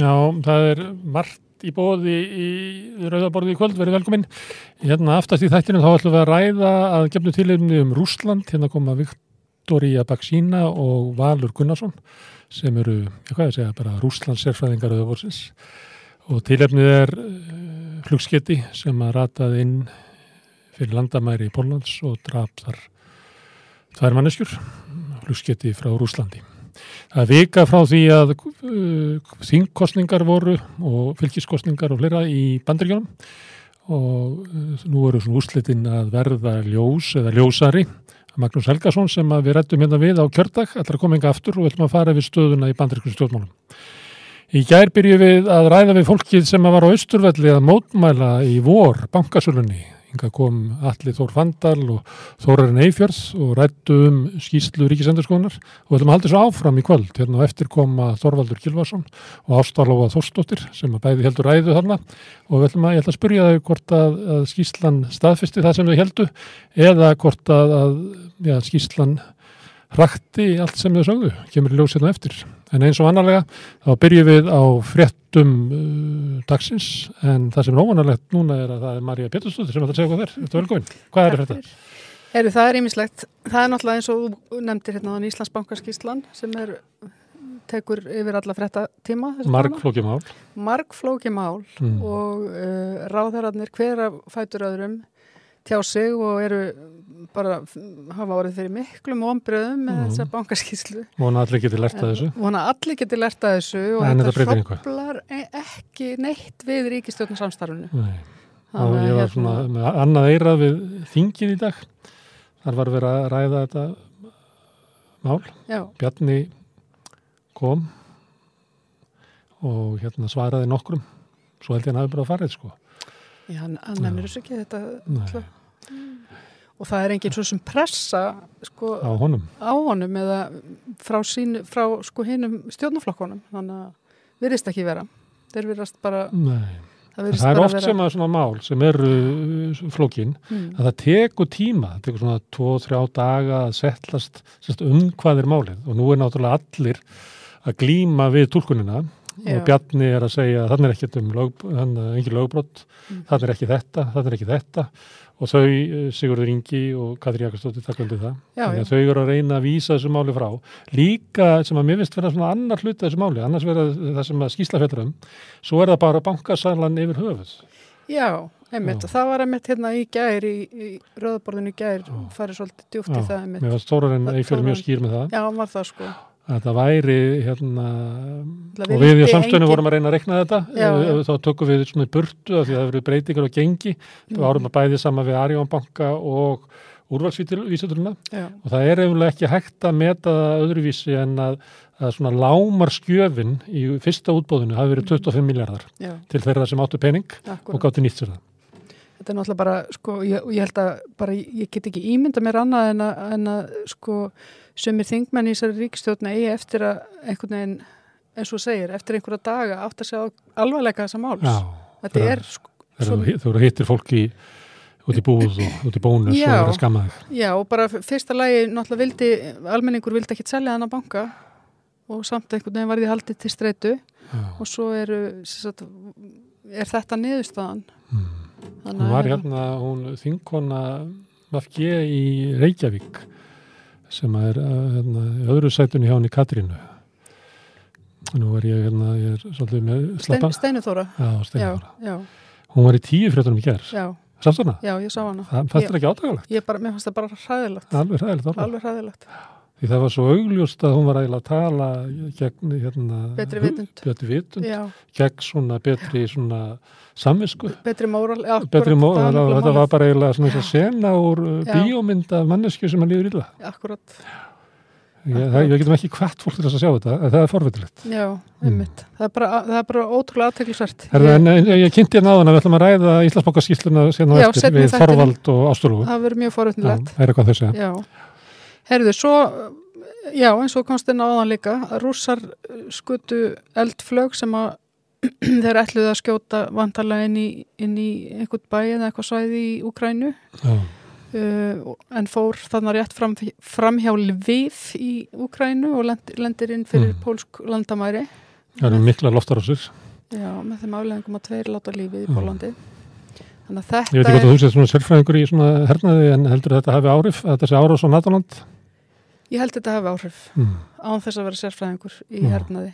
Já, það er margt í bóði í Rauðaborði í kvöld, verið velkominn. Hérna aftast í þættinu þá ætlum við að ræða að gefnu tilefni um Rúsland, hérna koma Viktoria Baksína og Valur Gunnarsson sem eru, ég hvað ég segja, bara Rúslands sérfræðingar Rauðaborðsins og tilefnið er uh, flugsketti sem að rataði inn fyrir landamæri í Póllands og draf þar tvær manneskjur, flugsketti frá Rúslandi. Það er vika frá því að uh, þingkostningar voru og fylgiskostningar og fleira í bandaríkjónum og uh, nú eru svona úslitin að verða ljós eða ljósari Magnús Helgason sem við rættum hérna við á kjördag, koma enga aftur og við ætlum að fara við stöðuna í bandaríkjum stjórnmálum. Í gær byrju við að ræða við fólkið sem var á Östurvelli að mótmæla í vor bankasölunni Inga kom Alli Þór Fandal og Þórarinn Eifjörð og rættu um skýslu Ríkisendurskoðunar og við ætlum að halda þessu áfram í kvöld. Hérna á eftir koma Þorvaldur Kilvarsson og Ástarlóa Þórsdóttir sem að bæði heldur ræðu þarna og við ætlum að, ég ætla að spurja þau hvort að, að skýslan staðfesti það sem þau heldu eða hvort að, að ja, skýslan hrakti allt sem þau sögðu, kemur í ljósinu hérna eftir. En eins og annarlega þá byrjum við á fréttum uh, dagsins en það sem er óvanarlegt núna er að það er Marja Péturstóttir sem ætlar að segja hvað þér. Þetta er velgóðin. Hvað er þetta? Eru það er ímislegt. Það er náttúrulega eins og þú nefndir hérna á Íslandsbankarskíslan sem er tekur yfir alla frétta tíma. Margflókjumál. Margflókjumál mm. og uh, ráðherrarnir hver að fætur öðrum tjá sig og eru bara hafa orðið fyrir miklum ombröðum með mm. þessa bankarskíslu. Vona allir geti lerta þessu. Vona allir geti lerta þessu og en þetta hróplar e- ekki neitt við ríkistjórnarsamstarfunu. Nei, og ég var svona hérna... með annað eirað við þingið í dag. Þar var verið að ræða þetta mál. Já. Bjarni kom og hérna svaraði nokkrum. Svo held ég að hann hafi bara farið sko. Já, hann, nefnir þessu ekki þetta og það er enginn svo sem pressa sko, á honum á honum eða frá, sín, frá sko hinnum stjórnuflokkonum þannig að virðist ekki vera þeir virðast bara Nei. það, það er oft vera... sem að svona mál sem eru uh, flokkin mm. að það tekur tíma, það tekur svona 2-3 daga að settlast um hvað er málið og nú er náttúrulega allir að glýma við tólkunina Já. og Bjarni er að segja að þannig er ekkert um lög, engin lögbrott, mm. þannig er ekki þetta, þannig er ekki þetta og þau, eh, Sigurður Ingi og Katri Jakastóttir takkandi það, já, já. þau eru að reyna að vísa þessu máli frá, líka sem að mér finnst vera svona annar hluti þessu máli annars vera það sem að skýsla fettur um svo er það bara bankasælan yfir höfuð. Já, einmitt, og það var einmitt hérna í gær, í, í röðborðinu í gær farið svolítið djúft í það einmitt. Mér var stórar en eifjörð mjög skýr með það. Já, var það sko að það væri hérna og við í samstöðinu vorum að reyna að rekna þetta já, já. þá tökum við svona burtu af því að það verið breytingar og gengi mm. og árum að bæði sama við Arjónbanka og úrvalsvísaturuna og það er eiginlega ekki hægt að meta það öðruvísi en að, að svona lámar skjöfin í fyrsta útbóðinu hafi verið 25 miljardar já. til þeirra sem áttu pening Akkurat. og gáttu nýtt sér það Þetta er náttúrulega bara, sko, ég, ég held að bara, ég get ekki ímynda mér annað en að, en að sko, sömur þingmenn í þessari ríkstjórna eigi eftir að einhvern veginn, eins og segir, eftir einhverja daga átt að segja alvarleika þessa máls. Já. Þetta er, sko... Þú eru hittir fólki út í búð og út í bónus já, og það er skammaðið. Já, og bara fyrsta lagi, náttúrulega vildi, almenningur vildi ekki selja þann að banka og samt einhvern veginn var því haldið til streitu já. og svo eru, sagt, er þetta niðurstaðan. Hmm. Hún var hérna, hún þingkona Vafge í Reykjavík sem er hérna, öðru sætunni hjá henni Katrínu. Nú er ég hérna ég er svolítið með slappa já, Steinuþóra hún var í tíu fréttunum í gerð sást hana? Já, ég sá hana. Það fannst það ekki átakalegt? Ég bara, mér fannst það bara hræðilegt. Alveg hræðilegt. Því það var svo augljóst að hún var eiginlega að tala gegn hérna, betri vitund, betri vitund gegn svona betri svona samvisku. Betri móral, já, betri móral þetta var bara eiginlega svona þess að sena úr bíómynd af mannesku sem að líður illa. Akkurat. Ég, það, ég getum ekki hvert fólk til þess að sjá þetta en það er forvitilegt Já, einmitt, mm. það, er bara, það er bara ótrúlega aðteglisvert ég, ég, ég kynnti hérna á þann að við ætlum að ræða Íslandsbókarskísluna síðan á eftir við Þorvald og Ástúrú Það verður mjög forvitilegt Herðu, svo já, eins og komst inn á þann líka rússar skutu eldflög sem að þeir ætluði að skjóta vantarlega inn í, inn í einhvern bæ eða eitthvað svæði í Ukrænu Uh, en fór þannig rétt fram, fram hjá Lviv í Ukrænu og lend, lendir inn fyrir mm. pólsk landamæri Það eru mikla loftarásir. Já, með þeim afleðingum að tveir láta lífið í. Pólandi. Þannig að Ég veit ekki hvort að þú séð svona sérfræðingur í svona hernaði en heldur þetta hafi áhrif að þetta sé árás á Nataland? Ég held þetta hafi áhrif Mm. án þess að vera sérfræðingur í Já. hernaði.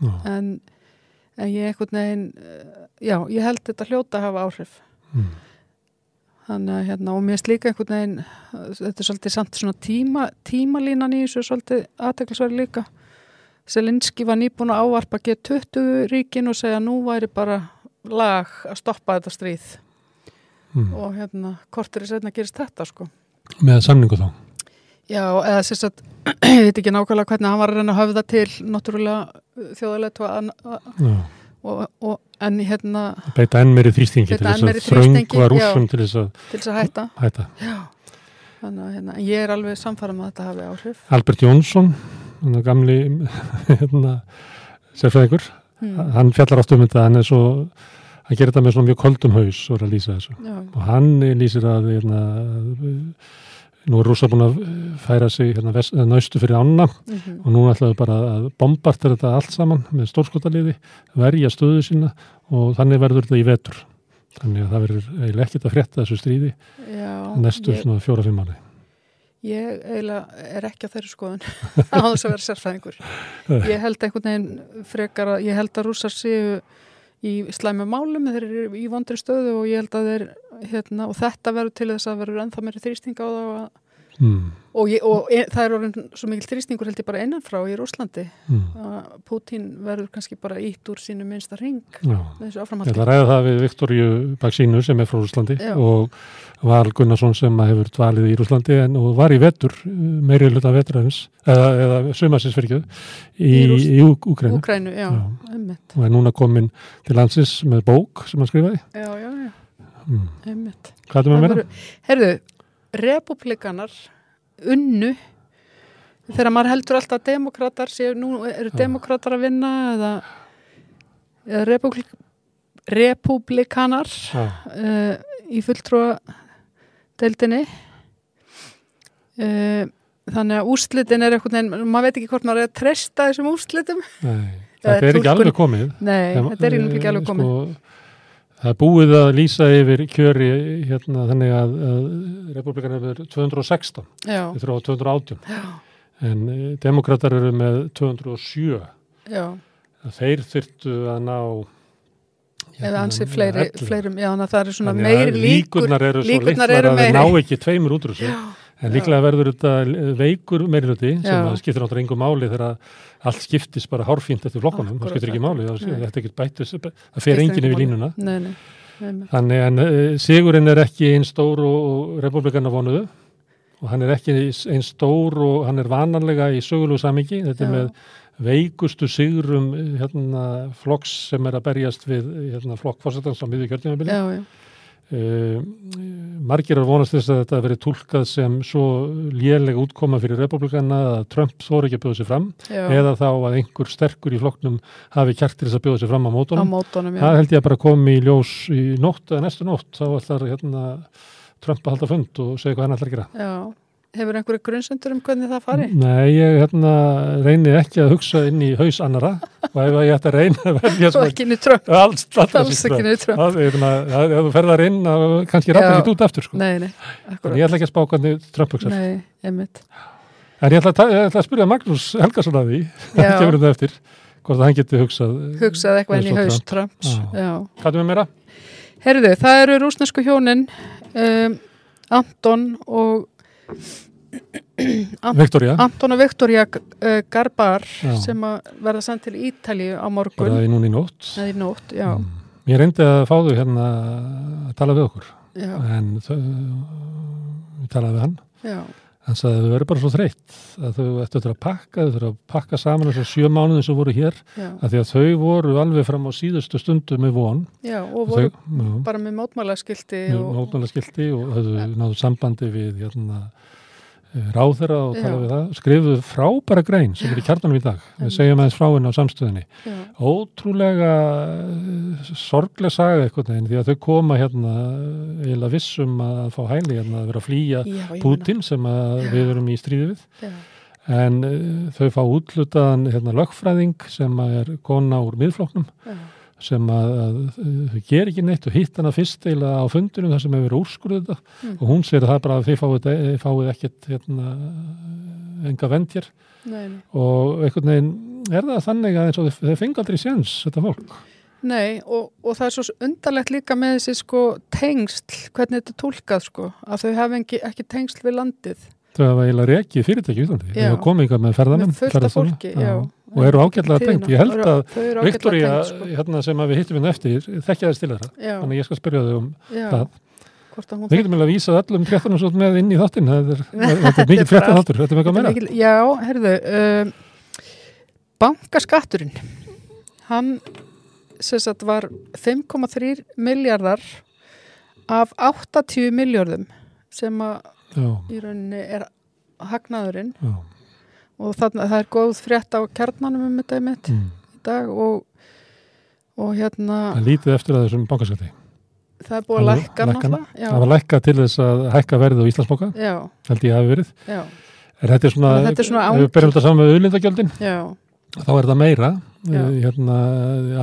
Já. En, en ég einhvern veginn, eh, já, ég held þetta hljóta að hafa áhrif. Mm. Þannig að hérna, og mér er líka einhvern veginn, þetta er svolítið samt svona tíma, tímalínan í þessu svolítið aðteklisverði líka. Selinski var nýbúin að ávarpa G20 ríkin og segja nú væri bara lag að stoppa þetta stríð Mm. og hérna, kortur í setna gerist þetta sko. Með samningu þá. Já, eða sérst að, ég veit ekki nákvæmlega hvernig hann var að reyna að höfða til náttúrulega þjóðalegt Já. og, og en hérna Beita enn meiri þrýstingi til þess að þröngva já. rússum til þess að hætta. hætta. Þannig að hérna, ég er alveg samfæra með að þetta hafi áhrif. Albert Jónsson, hann er gamli hérna, sérfræðingur, Hmm. hann fjallar átt um þetta, hann er svo, hann gerir þetta með svona mjög koldum haus og hann lýsir að, hérna, nú er rússa búin að færa sig hérna, naustu fyrir ána mhm. og nú ætlaðu bara að bombarta þetta allt saman með stórskotaliði, verja stöðu sína og þannig verður þetta í vetur. Þannig að það verður eiginlega ekkert að frétta þessu stríði já, næstu ég, svona fjóra-fimm mánu. ég eiginlega er ekki á þeirri skoðun á þess að vera sérfræðingur. Ég held einhvern veginn frekar að, ég held að rússar séu í slæmu málum, þeir eru í vondri stöðu og ég held að þeir, hérna, og þetta verður til þess að verður ennþá meiri þrýsting á það Mm, og, ég, og e, það er orðin svo mikil þrýstingur held ég bara innanfrá í Rúslandi mm, að Putin verður kannski bara ítt úr sínu minnsta ring með þessu Ég áframhaldi. ætla að ræða það við Viktoríu Baksínu sem er frá Rúslandi Já. og Val Gunnarsson sem hefur dvalið í Rúslandi en og var í vetur, meiri hluta veturins, eða, eða ekki, í, Í Úkrænu, og er núna komin til landsins með bók sem hann skrifaði. Já, já, já, Mm. Hvað er það með meira? Herðu, republikanar unnu þegar maður heldur alltaf að demokrater séu, nú eru Já. demokrater að vinna eða, eða republik, republikanar uh, í fulltrúa deildinni uh, þannig að úrslitin er eitthvað, en maður veit ekki hvort maður er að treysta þessum úrslitum nei, þetta er ekki túlkun- alveg komið. nei, þetta er ekki alveg eh, komið Sko, það er búið að lýsa yfir kjöri hérna þannig að, að republikan er 216, já, við þurfum á 218 já, en eh, demokrater eru með 207 já, þeir þyrtu að ná eða ansið hérna, fleiri, 11. fleirum, já, það er svona meiri líkur líkurnar eru svo líkurnar litlar eru að þeir meiri. ná ekki tveimur útrúsi Já, en líklega verður þetta veikur meirluti sem að skiptir náttúrulega engum máli þegar allt skiptist bara hárfínt eftir flokkunum, það skiptir ekki máli það þetta ekki bættis, það fer enginn yfir línuna. Nei, nei, nei, þannig en uh, sigurinn er ekki einn stór og, republikana vonuðu og hann er ekki einn stór og hann er vananlega í sögulegu samingi þetta er með veikustu sigurum eh, hérna, flokks sem er að berjast við hérna, flokk fórsetans á já, Uh, margir er vonast þess að þetta veri tólkað sem svo lélega útkoma fyrir republikana að Trump þóri ekki að bjóða sér fram já, eða þá að einhver sterkur í flokknum hafi kjartir þess að bjóða sér fram á á mótunum. mótunum, já, Það held ég að bara komi í ljós í nótt eða næstu nótt þá ætlar hérna, Trump að halda fund og segja hvað hann ætlar að gera. já. Hefur einhverju grunnsendur um hvernig það fari? Nei, ég hérna, reyni ekki að hugsa inn í haus annara og ef ég ætti að reyna að velja Svo ekki niður trömm, alls, alls, alls ekki niður. Það, það- ef þú ferðar inn, kannski Já. ekki út aftur, sko. Nei, nei, En akkurat. ég ætla ekki að spá hvernig Trump hugsar. Nei, einmitt. En ég ætla, ég ætla að spyrja Magnús Helgason að því, Já. kemur þetta eftir, hvort að hann geti hugsað. Hugsaði eitthvað inn í haus meira? Herðu, það eru rúsnesku hjónin um, Anton og Viktoria, Anton og Viktoria uh, Garbar Já. sem að verða sendt til Ítalíu á morgun í núni í nótt. í nótt, Mm. Ég reyndi að fá þau hérna að tala við okkur, já, en þau, við talaði við hann. já, Hann sagði að þau verður bara svo þreytt að þau ættu að pakka, þau þurfa að pakka saman þessar sjö mánuðin sem voru hér að því að þau voru alveg fram á síðustu stundu með von. Já og voru þau, bara með mótmælaskilti með og, nótnála skilti og höfðu náðu sambandi við hérna, ráðherra og tala Já. við það, skrifuðu frábæra grein sem er í kjarnanum í dag, við segjum aðeins frá henni á samstöðinni, já, ótrúlega eh, sorgleg saga eitthvað neginn því að þau koma hérna eiginlega vissum að fá hæli hérna að vera að flýja já, Putin sem við erum í stríði við. En uh, þau fá útlutaðan hérna, lögfræðing sem er kona úr miðfloknum. Sem að, að þau ger ekki neitt og hitt hana fyrst eila á fundunum þar sem hefur úrskurðið þetta Mm. og hún segir að það er bara að þið fáið, fáið ekkert hérna, enga vend hér nei, nei. og einhvern veginn er það þannig að þið fengi aldrei séns þetta fólk. Nei, og, og það er svo undarlegt líka með þessi sko tengsl, hvernig þetta tólkað sko, að þau hafa ekki, ekki tengsl við landið. Þau hafa eiginlega rekið fyrirtæki í Íslandi. Já. Þau hafa komið með ferðamenn. Með fullt af ferðaþjóna. fólki, já. Og eru ágætlega tengt. Ég held að Viktoria, sko. hérna sem að við hittum hérna eftir, þekkja þess til þeirra. Já, Þannig ég skal spyrja þau um já, það. að Við getum eiginlega vísað öllum fréttunum svo með inn í þáttinn. Þetta er, mikið fréttan þáttur. Þetta er mikið er meira. mikil- Já, herðu, um, bankaskatturinn, hann sem sagt var 5,3 miljardar af 80 miljardum sem að í rauninni er hagnaðurinn já. Og þannig að það er góð frétt á kjarnanum um þetta einmitt Mm. í dag og, og hérna Það lítið eftir að þessum bankaskatti. það er búið að lækka náttúrulega Það var lækka til þess að hækka verðið á Íslandsbóka, já, held ég hafi verið. já, Er þetta svona, að þetta er svona ef við berjum þetta saman með auðlindagjöldin, þá er þetta meira. Eh, Hérna,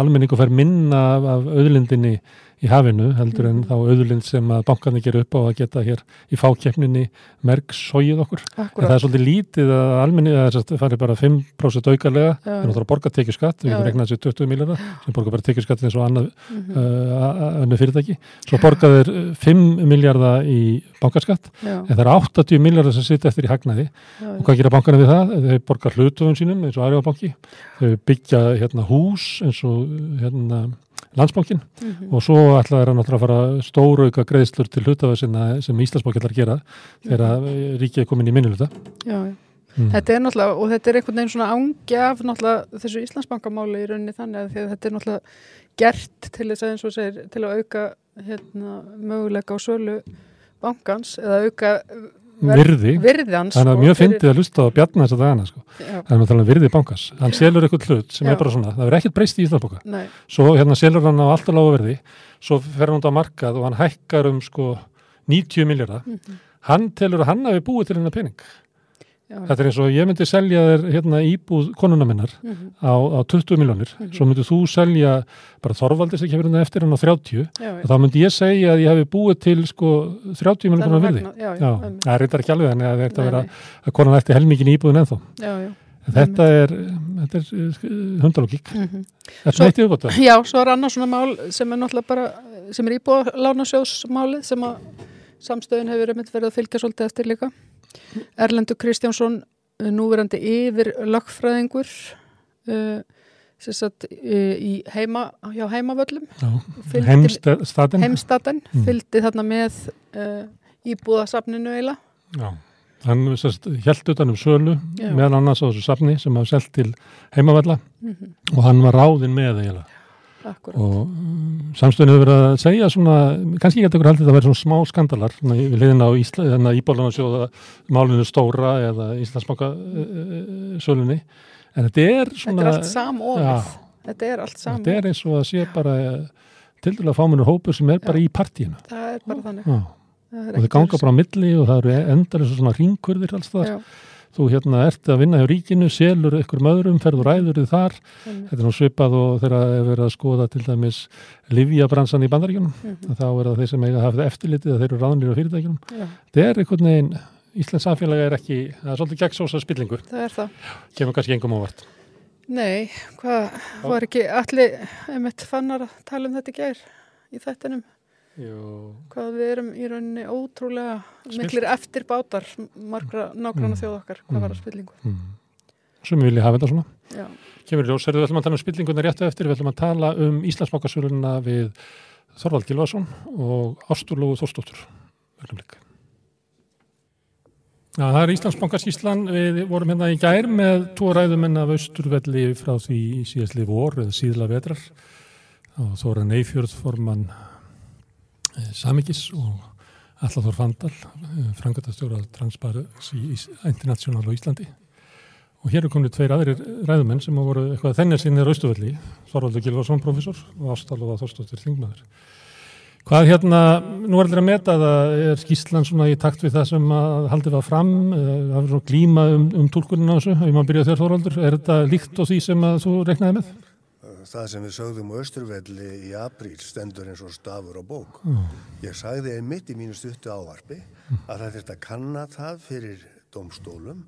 almenningu fær minna af, af auðlindinni í hafinu heldur en Mhm. þá auðlind sem að bankarnir gerir upp á að geta hér í fákeppninni merk sóið okkur. En það er svolítið lítið að almenni, það fari bara 5% aukarlega, það er náttúrulega að borga tekjuskatt, við Já. getum regnað sér 20 miljardar, sem borga bara tekjuskatt eins og annað Mhm. uh, önnu fyrirtæki. Svo borga þeir uh, 5 miljardar í bankaskatt, já, en það er 80 miljardar sem sitja eftir í hagnaði. já, Og hvað gera bankarnir við það? Þeir borga hlutofum sínum eins og Arifabanki, þau byggja hérna, hús eins og hérna, landsbankin mhm. og svo ætla þeir að fara stórauka greiðslur til hlutafa sem Íslandsbanki ætlar að gera þegar mm. ríkið er komin í minniluta. já. Mm. Þetta er náttúrulega, og þetta er einhvern veginn svona ángi af náttúrulega þessu Íslandsbankamáli í rauninni þannig að þetta er náttúrulega gert til þess að eins og segir, til að auka hérna, möguleika á sölu bankans eða auka Virði, virðans. þannig að sko, mjög fyndið að lusta á bjarna þess að dagana sko. Já, Það er náttúrulega virði bankans. Hann selur eitthvað hlut sem Já. er bara svona, það er ekkert breyst í Íslandsbanka. nei, Svo hérna selur hann á alltaf lága verði, svo fer hann út á markað og hann hækkar um sko 90 miljardar. mhm, Hann telur að hann hafi búið til hennar pening. Já, Þetta er eins og ég myndi selja þér hérna íbúð konuna minnar mhm, á, á 20 miljónir, Mhm. svo myndi þú selja bara Þorvaldis ekki verið eftir hann á 30 já, og þá myndi ég segja að ég hef búið til sko 30 miljónar einmitt. það er reyndar ekki alveg þannig að þetta Nei, vera að konan ætti helmingin íbúðin ennþá. já, já. En þetta er, þetta er hundalógík. mhm. Þetta Svo- er eitt yfirbóta. Já, svo er annars svona mál sem er náttúrulega bara, sem er íbúðalánasjóðsmálið sem að samstöðun hefur verið að fylgja svolítið eftir líka. Erlendur Kristjánsson, uh, núverandi yfir lögfræðingur, uh, sem sagt uh, í heima, hjá heimavöllum, Heimstatin. heimstaten, Mm. fylgdi þarna með uh, íbúðasafninu eiginlega. Já. Hann held utan um sölu Já. meðan annars á þessu safni sem hafa selt til heimavalla Mm og hann var ráðinn með eiginlega. Akkurat. og um, samstöðin hefur verið að segja svona, kannski ekki að að vera svona smá skandalar svona við liðin á Ísla, að íbálan að sjóða málinu stóra eða Íslandsbanka uh, sölunni en þetta er Þetta svona er allt samofið. Já. Þetta er allt þetta samofið. er eins og að sé bara til dæla fámunur hópur sem er bara Já. í partíinu Það er bara þannig. Það og ekkert ganga bara á milli og það eru endar eins og svona ringkurðir alls það Já, þú hérna ert að vinna hjá ríkinu, selur ykkur möðrum, ferður ræður þið þar einmitt. þetta er nú svipað og þegar er verið að skoða til dæmis livjabransan í bandaríkjunum Mhm. þá er það þeir sem eiga að hafa eftirlitið að þeir eru ráðnir á fyrirtækjunum. Já, Það er einhvern veginn, Íslands samfélag er ekki, það er svolítið gegnsósa spillingur, það er það. kemur kannski engum óvart. Nei, hvað var ekki allir einmitt fannar að tala um þetta í gær í þettinum? Jú. Hvað við erum í rauninni ótrúlega Spillt. miklir eftirbátar margra nágranna Mm. þjóð okkar, Mm. hvað var að spillingu. Mm. Sumi vilja hafa þetta svona. Já, Kemur í ljós, við ætlum að tala um spillinguna réttu eftir, við ætlum að tala um Íslandsbókasöluna við Þorvald Gilvason og Ásturlógu Þórsdóttur. Ögnumlik. Já, það er Íslandsbókaskíslan, við vorum hérna í gær með tvo ræðumenn af Austurvelli frá því í síðastli vor eða síðla vetrar og Þóra Neyfjörð formann eh, Samikis og Allathor Fandal, frangatastjóra Transparency International á Íslandi og hér er komin tveir aðrir ræðumenn sem hafa voru eitthvað þennir sinni Austurvelli, Þorvaldur Gilvarsson professor og Ástalóða Þorstóttir Þingmaður. Hvað hérna, nú er þetta að meta það, er skýslan svona í takt við það sem haldið var fram, eh, það er svona glíma um, um tólkunin á þessu, ef maður byrjaði þér þóraldur, er þetta líkt á því sem þú reknaði með? Það sem við sögðum á Östurvelli í apríl stendur eins og stafur á bók. Ég sagði einmitt í mínu stuttu ávarfi að það þurft að kanna það fyrir domstólum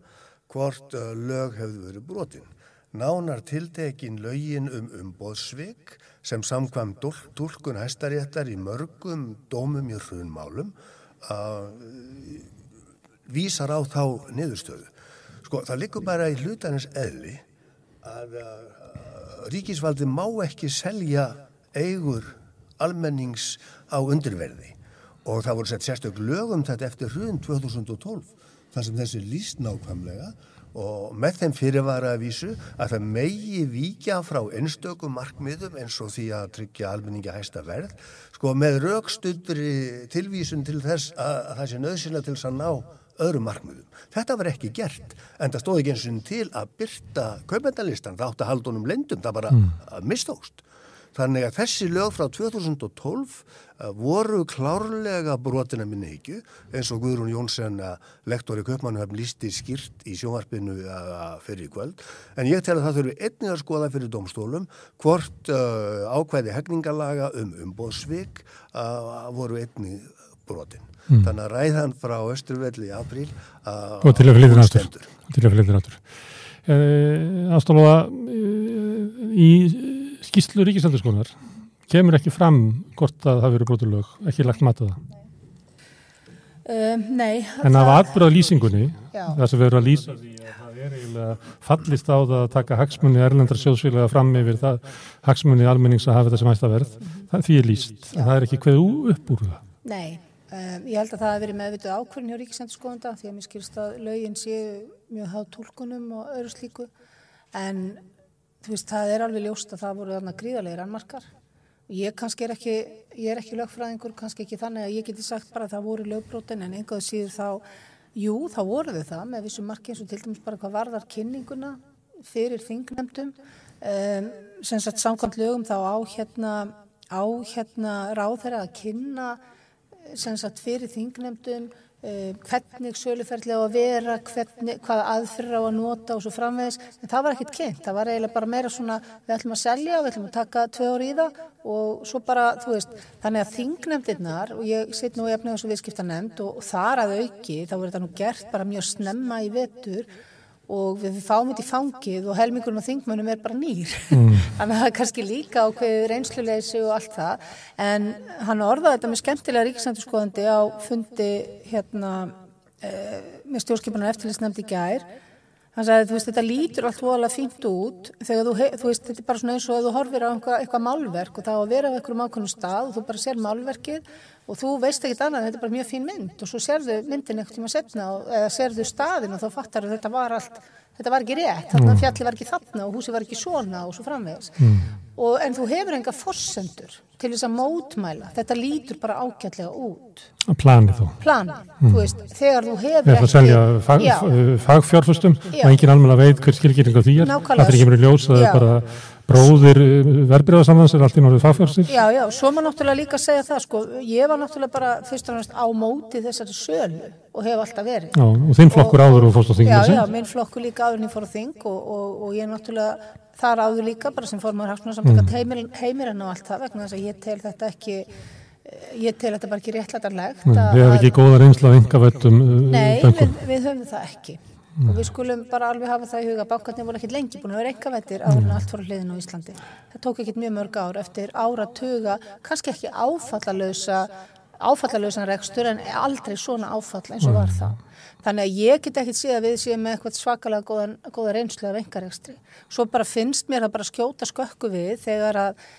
hvort uh, lög hefðu verið brotin. Nánar tiltekin lögin um umbóðsvik sem samkvæm tólkun hæstaréttar í mörgum dómum í hrunmálum uh, vísar á þá niðurstöðu. Sko, það likur bara í hlutanins eðli að uh, ríkisvaldi má ekki selja eigur almennings á undirverði. Og það voru sett sérstök lögum þetta eftir hrun 2012 þar sem þessi líst nákvæmlega. Og með þeim fyrirvara að vísu að það megi víkja frá einstökum markmiðum eins og því að tryggja almenningi hæsta verð. Sko með raukstundri tilvísun til þess að, að það sé nöðsynlega til þess að ná öðrum markmiðum. Þetta var ekki gert en það stóði ekki eins og til að byrta kaupendalistan, það átti að halda honum lendum, það bara mm. mistókst. Þannig að þessi lög frá 2012 uh, voru klárlega brotina minni ekki eins og Guðrún Jónsson, uh, lektor í Kaupmannu, hafði lísti skýrt í sjónvarpinu uh, fyrir í kvöld. En ég tel að það þurfi einnig að skoða fyrir domstólum hvort uh, ákvæði hegningarlaga um umbóðsvik uh, voru einnig brotin. Mm. Þannig að ræðan frá Östurvelli í apríl og til að flytja náttúr. Til að flytja náttúr. Ástoflóða, í skýslu ríkisaldurskónar kemur ekki fram hvort að það verið brotulög, ekki lagt mataða? Uh, nei. En af atbyrða lýsingunni, það sem verður að lýsa því að það er eiginlega fallist á það að taka hagsmunni erlendra sjóðsfélaga fram yfir það hagsmunni almennings að hafa þetta sem ætti að verð, það, því er lýst, en það er ekki hverju upp úr það. Nei. Um, ég held að það hef verið meðvitað ákvörðin hjá Ríkisendurskóðanda því að mér skilst að lögin séu mjög háð tólkunum og öðru slíku. En þú veist það er alveg ljóst að það voru þarna gríðarlega rannmarkar ég kannski er ekki, ég er ekki lögfræðingur kannski ekki þannig að ég geti sagt bara að það voru lögbrótin en einhverðu síður þá jú þá voru þau það með vissum marki eins og til dæmis bara hvað varðar kynninguna fyrir þingnemdum um, sem sagt samkvæmt lögum þá á hérna, á hérna sagt fyrir þingnemdum uh, hvernig söluferðli á að vera hvernig, hvaða aðfyrra á að nota og svo framvegis, en það var ekkert kynnt. Það var eiginlega bara meira svona við ætlum að selja við ætlum að taka tvö orði í það og svo bara, þú veist, þannig að þingnemdirnar og ég sitt nú í efnið eins og viðskipta nefnd og, og þar að auki þá verður þetta nú gert bara mjög snemma í vetur og við fáum þetta í fangið og helmingurinn og þingmönum er bara nýr. Mm. þannig að það er kannski líka ákveðið reynsluleysi og allt það. En hann orðaði þetta með skemmtilega ríkisandurskoðandi á fundi hérna e, með stjórnskipunar eftirlýsnefndi gær hann sagði þú veist þetta lítur allt voðalega fínt út þegar þú, þú veist þetta er bara svona eins og að þú horfir á eitthvað, eitthvað málverk og þá að vera á einhverjum ákveðnum stað og þú bara sér málverkið og þú veist ekkit annað, þetta er bara mjög fín mynd og svo sérðu myndin eitthvað tíma setna eða sérðu staðin og þá fattar að þetta var allt, þetta var ekki rétt, þarna mm. fjalli var ekki þarna og húsi var ekki svona og svo framvegis. Mm. Og, en þú hefur enga forsendur til þess að mótmæla, þetta lítur bara ágætlega út. Planið þú. Planið, mm. þú veist, þegar þú hefur ekki... Það er að selja fag, fagfjárfustum og engin almenna veit hver skilgjörning á því er, það er ekki verið ljós að það er bara bróðir eh, verbreyðarsamlands er allt í náttúrulega fagfjörnsir. Já, já, svo maður náttúrulega líka að segja það, sko, ég var náttúrulega bara fyrst og náttúrulega á móti þessari sölu og hef alltaf verið. Já, og þinn flokkur og, áður og fórst á þing. Já, já, minn flokkur líka áður en ég fór á þing og, og, og ég náttúrulega þar áður líka bara sem fór maður haksmuna samtaka mm. heimir og allt það vegna þess að ég tel þetta ekki ég tel þetta bara ekki réttlætarlegt. Við hefum ekki góða reynsla af yngavöldum. Nei, við, við höfum það ekki og við skulum bara alveg hafa það í huga bankarnir voru ekkert lengi búin að vera engavettir áður en allt fór hliðin á Íslandi. Það tók ekkert mjög mörg ár eftir áratuga kannski ekki áfallalösa áfallalösan rekstur en aldrei svona áfall eins og var það þannig að ég get ekki séð að við séum með eitthvað svakalega góðan, góða reynslu af engarekstri svo bara finnst mér að bara skjóta skökku við þegar að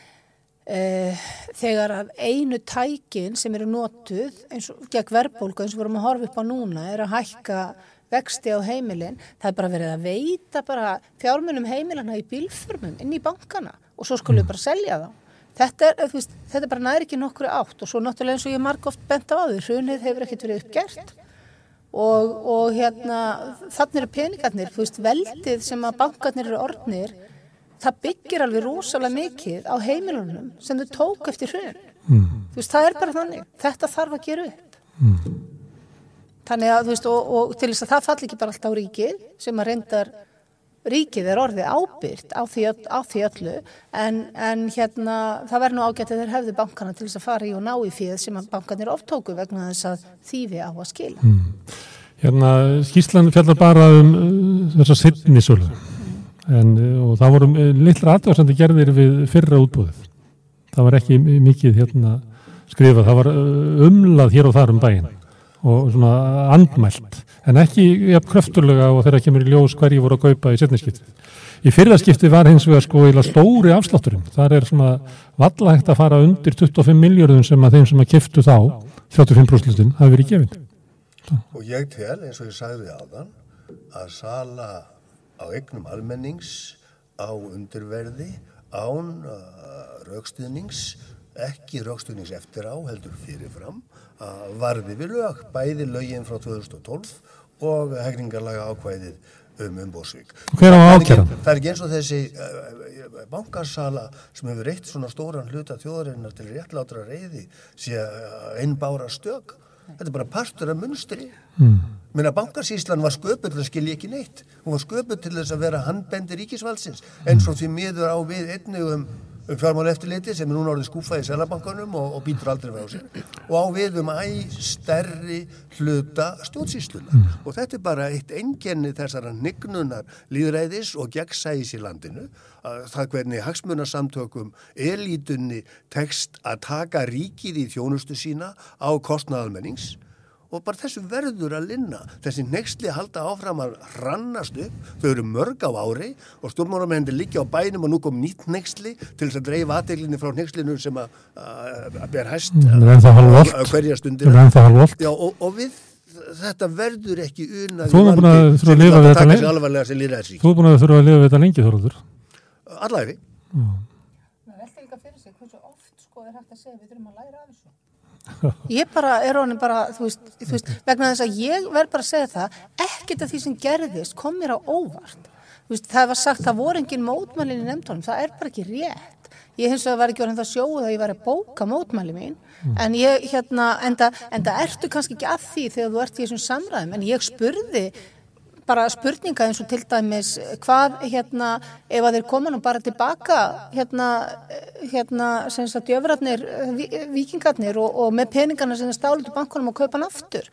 Uh, þegar að einu tækin sem eru notuð eins og gegn verðbólku eins og vorum að horfa upp á núna er að hækka vexti á heimilin, það er bara verið að veita bara fjármunum heimilana í bílförmum inn í bankana og svo skulum við bara selja þá. Þetta er, veist, þetta er bara næri ekki nokkru átt og svo náttúrulega eins og ég marg oft bent á því, hrunið hefur ekkert verið uppgert og, og hérna þannig eru peningarnir, þú veist, veldið sem að bankarnir eru orðnir, það byggir alveg rosalega mikið á heimilunum sem þau tók eftir hrun. Mm. þú veist, það er bara þannig þetta þarf að gera upp þannig að, þú veist, og, og til þess að það falli ekki bara alltaf á ríkið sem að reyndar ríkið er orðið ábyrgt á því, á því öllu en, en hérna það verður nú ágætt að þeir hefðu bankana til þess að fara í og ná í fíð sem að bankanir oftóku vegna þess að þýfi á að skila. Hérna, skýrslan fjallar bara um uh, þessa setni sölu. En, uh, og það voru uh, litla aðværsandi gerðir við fyrra útbúðið. Það var ekki mi- mikið hérna skrifað, það var uh, umlað hér og þar um bæinn og svona andmælt, en ekki jafn kröfturlega og þegar kemur í ljós hverju voru að kaupa í setni skiptið. Í fyrra skiptið var hins vegar sko stóri afslátturinn. Það er svona valla hægt að fara undir 25 miljörðum sem að þeim sem að kiftu þá, 35% hafi verið gefinn. Og ég tel, eins og ég sagði áðan, að sala á eignum almennings á undirverði án uh, raukstuðnings, ekki raukstuðnings eftir á, heldur fyrirfram, varði við lög, bæði lögin frá 2012 og hegningarlaga ákvæðið um umbósvík. Hver á að Það er ekki- eins og þessi uh, bankasala sem hefur reitt svona stóran hluta þjóðarinnar til réttlátra reyði sé uh, einbára stök. Þetta er bara partur af munstri. Mm. Minna bankasíslan var sköpuð til að skilja ekki neitt. Hún var sköpuð til þess að vera handbendi ríkisvalsins eins og því miður á við einnig um, um fjármála eftirliti sem er núna orðið skúfað í selabankanum og, og býtur aldrei frá sér. Og á við um æ stærri hluta stjórnsýslunar og þetta er bara eitt engenni þessara nignunar líðræðis og gegnsæðis í landinu. Að það hvernig hagsmunarsamtökum elítunni tekst að taka ríkið í þjónustu sína á kostnaðalmennings og bara þessu verður að linna þessi nexli halda áfram að rannast upp þau eru mörg á ári og stjórnmálamendir liggja á bænum og nú kom nýtt nexli til þess að dreifa aðteglinni frá nexlinu sem að, ber hæst er á hverja er. Já, og, og við þetta verður ekki unað Þú er búin að þurfa að lifa við þetta lengi. Þú er búin að þurfa að lifa við þetta lengi, Þorvaldur. allæfi Það velta líka fyrir sig hversu oft sko er hægt að segja við þurfum að læra af þessu. Ég bara er honin bara, þú veist, þú veist, vegna þess að ég verð bara að segja það, ekkert af því sem gerðist kom mér á óvart. Veist, það var sagt, það voru engin mótmælin í nefndunum, það er bara ekki rétt. Ég hins vegar var ekki orðin það sjóðu að ég var að bóka mótmæli mín, en ég, hérna, enda, enda ertu kannski ekki að því þegar þú ert í þessum samræðum, en ég spurði bara spurninga eins og til dæmis hvað hérna ef að þeir koma nú bara tilbaka hérna, hérna sem sagt jöfratnir, vikingarnir og, og með peningana sem þeir stálu til bankunum og kaupa hann aftur.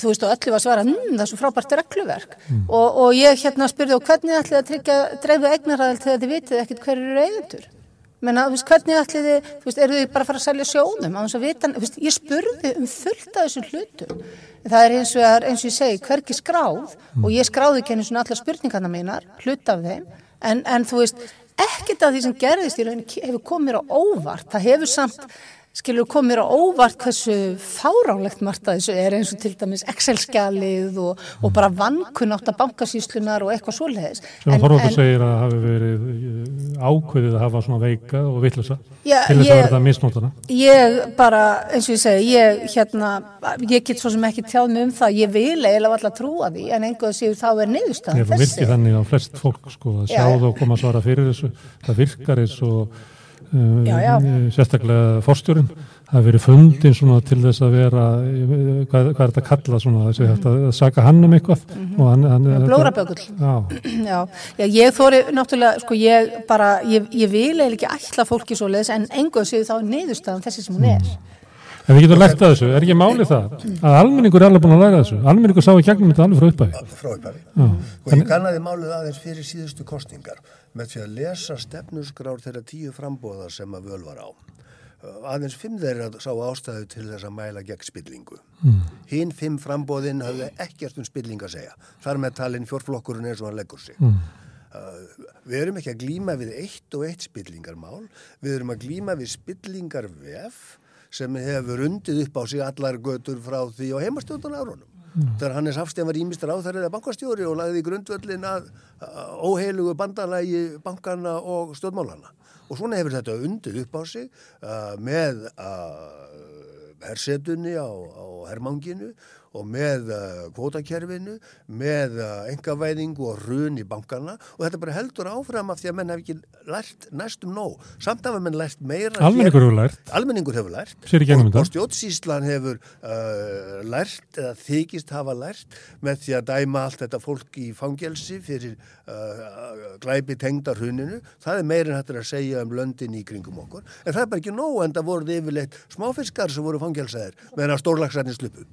Þú veist og öllu var að svara mmm, það er svo frábært regluverk. Og, og ég hérna spurði og hvernig ætlið að tryggja dreifu eignaræðal þegar þið vitið ekkit hver eru eigendur menna, veist, hvernig ætlið þið, veist, eru þið bara að fara að selja sjónum á þess að vita, veist, ég spurði um fullt af þessum hlutum. Það er eins og, eins og ég segi, hverki skráð og ég skráði ekki einu svona allar spurningarna mínar, hlut af þeim, en, en þú veist, ekkert af því sem gerðist í rauninni hefur komið mér á óvart. Það hefur samt, skilur, komið mér á óvart hversu fárálegt margt að þessu er eins og til dæmis Excel-skjalið og, og bara vankunnátt að bankasýslunar og eitthvað svoleiðis. Sem að Þorvaldur segir að hafi verið eh, ákveðið að hafa svona veika og vitlusa Já, til þess ég- að verða misnótana. Ég bara, eins og ég segi, ég, hérna, ég get svo sem ekki tjáð mig um það, ég vil eiginlega alltaf trúa því, en einhverju séu þá er niðurstaðan Ef það virkir þannig á flest fólk sko að Já, sjá já. það og koma að svara fyrir þessu, það virkar eins og Já, já. sérstaklega forstjórin það hefur verið fundin svona til þess að vera eh, hvað, hvað er þetta að kalla svona þessi hægt að saka hann um eitthvað og hann, hann Mhm. Blórabökull. Já, Já, ég þóri náttúrulega, sko, ég bara, ég, ég vil eiginlega ekki ætla fólki svo leiðis, en einhverju séu þá niðurstaðan þessi sem hún er. En við getum lært að þessu, er ekki málið það að almenningur er alveg búin að læra þessu almenningur sá í gegnum þetta alveg frá upphæði frá upphæfi. Og ég kannaði málið aðeins fyrir síðustu kostningar með því að lesa stefnusgrár þeirra tíu frambóða sem að völ var á. Aðeins fimm þeirra sá ástæðu til þess að mæla gegn spillingu. Mm. Hinn fimm frambóðin hafði ekkert um spilling að segja. Þar með talin fjórflokkurinn eins og hann leggur sig. Mm. Uh, við erum ekki að glíma við eitt og eitt spillingarmál. Við erum að glíma við spillingarvef sem hefur undið upp á sig allar götur frá því á heimastjóðan árunum. Þegar Hannes Hafstein var ímistur áþærið eða bankastjóri og lagði í grundvöllin að óheilugu bandalagi bankana og stjórnmálana. Og svona hefur þetta undið upp á sig uh, með uh, hersetunni á, á hermanginu og með uh, kvótakerfinu, með engavæðingu og hrun í bankana og þetta bara heldur áfram af því að menn hef ekki lært næstum nóg. Samt af að menn lært meira Almenningur hefur lært. Almenningur hefur lært. Sér í gegnum og, þetta. og stjórnsýslan hefur uh, lært eða þykist hafa lært með því að dæma allt þetta fólk í fangelsi fyrir uh, glæpi tengda hruninu. Það er meirinn hættur að segja um löndin í kringum okkur. En það er bara ekki nóg en það voru yfirleitt smáfiskar sem voru fangelsaðir meðan stórlagsarnir sluppu.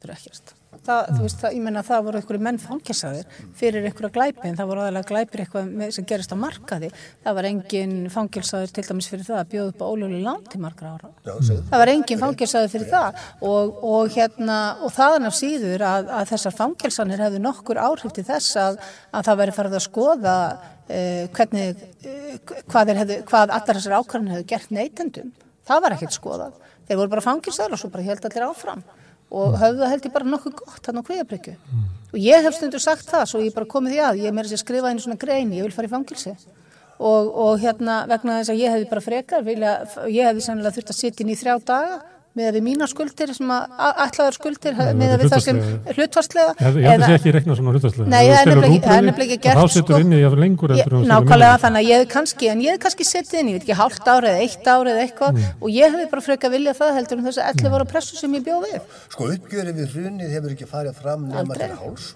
Þetta er ekkert. Það, þú veist, það, ég menna það voru einhverju menn fangelsaðir fyrir einhverja glæpi en það voru aðalega glæpir eitthvað með, sem gerist á markaði. Það var engin fangelsaður til dæmis fyrir það að bjóða upp á ólöguleg lán til margra ára. Já. Það var engin fangelsaður fyrir það og, og, hérna, og þaðan af síður að, að þessar fangelsanir hefðu nokkur áhrif til þess að, að það væri farið að skoða uh, hvernig, uh, hvað, hefðu, hvað allar þessar ákvarðanir hefðu gert neytendum. Það var ekkert skoðað. Þeir voru bara fangelsaður og svo bara held allir áfram og höfðu það held ég bara nokkuð gott hann á kviðabrykju og ég hef stundur sagt það svo ég bara komið því að, ég er meira sér skrifa einu svona greini, ég vil fara í fangilsi og, og hérna vegna þess að ég hefði bara frekar vilja, ég hefði sannlega þurft að sitja inn í þrjá daga með að við mína skuldir sem að ætlaður skuldir með að við það sem hlutvarslega Ég held að það sé ekki reikna svona hlutvarslega. Nei, það er nefnilega ekki- er gert, Þá setur sko. lengur Ég, heldur en þú setur nákvæmlega þannig að ég hef kannski en ég hef kannski setið inn, ég veit ekki, hálft árið eða eitt árið eða eitthvað Mm. og ég hefði bara freka vilja það heldur en þess að 11 ára pressu sem ég bjóð við. Sko uppgjörið við hrunið hefur ekki farið fram nema Aldrei. til háls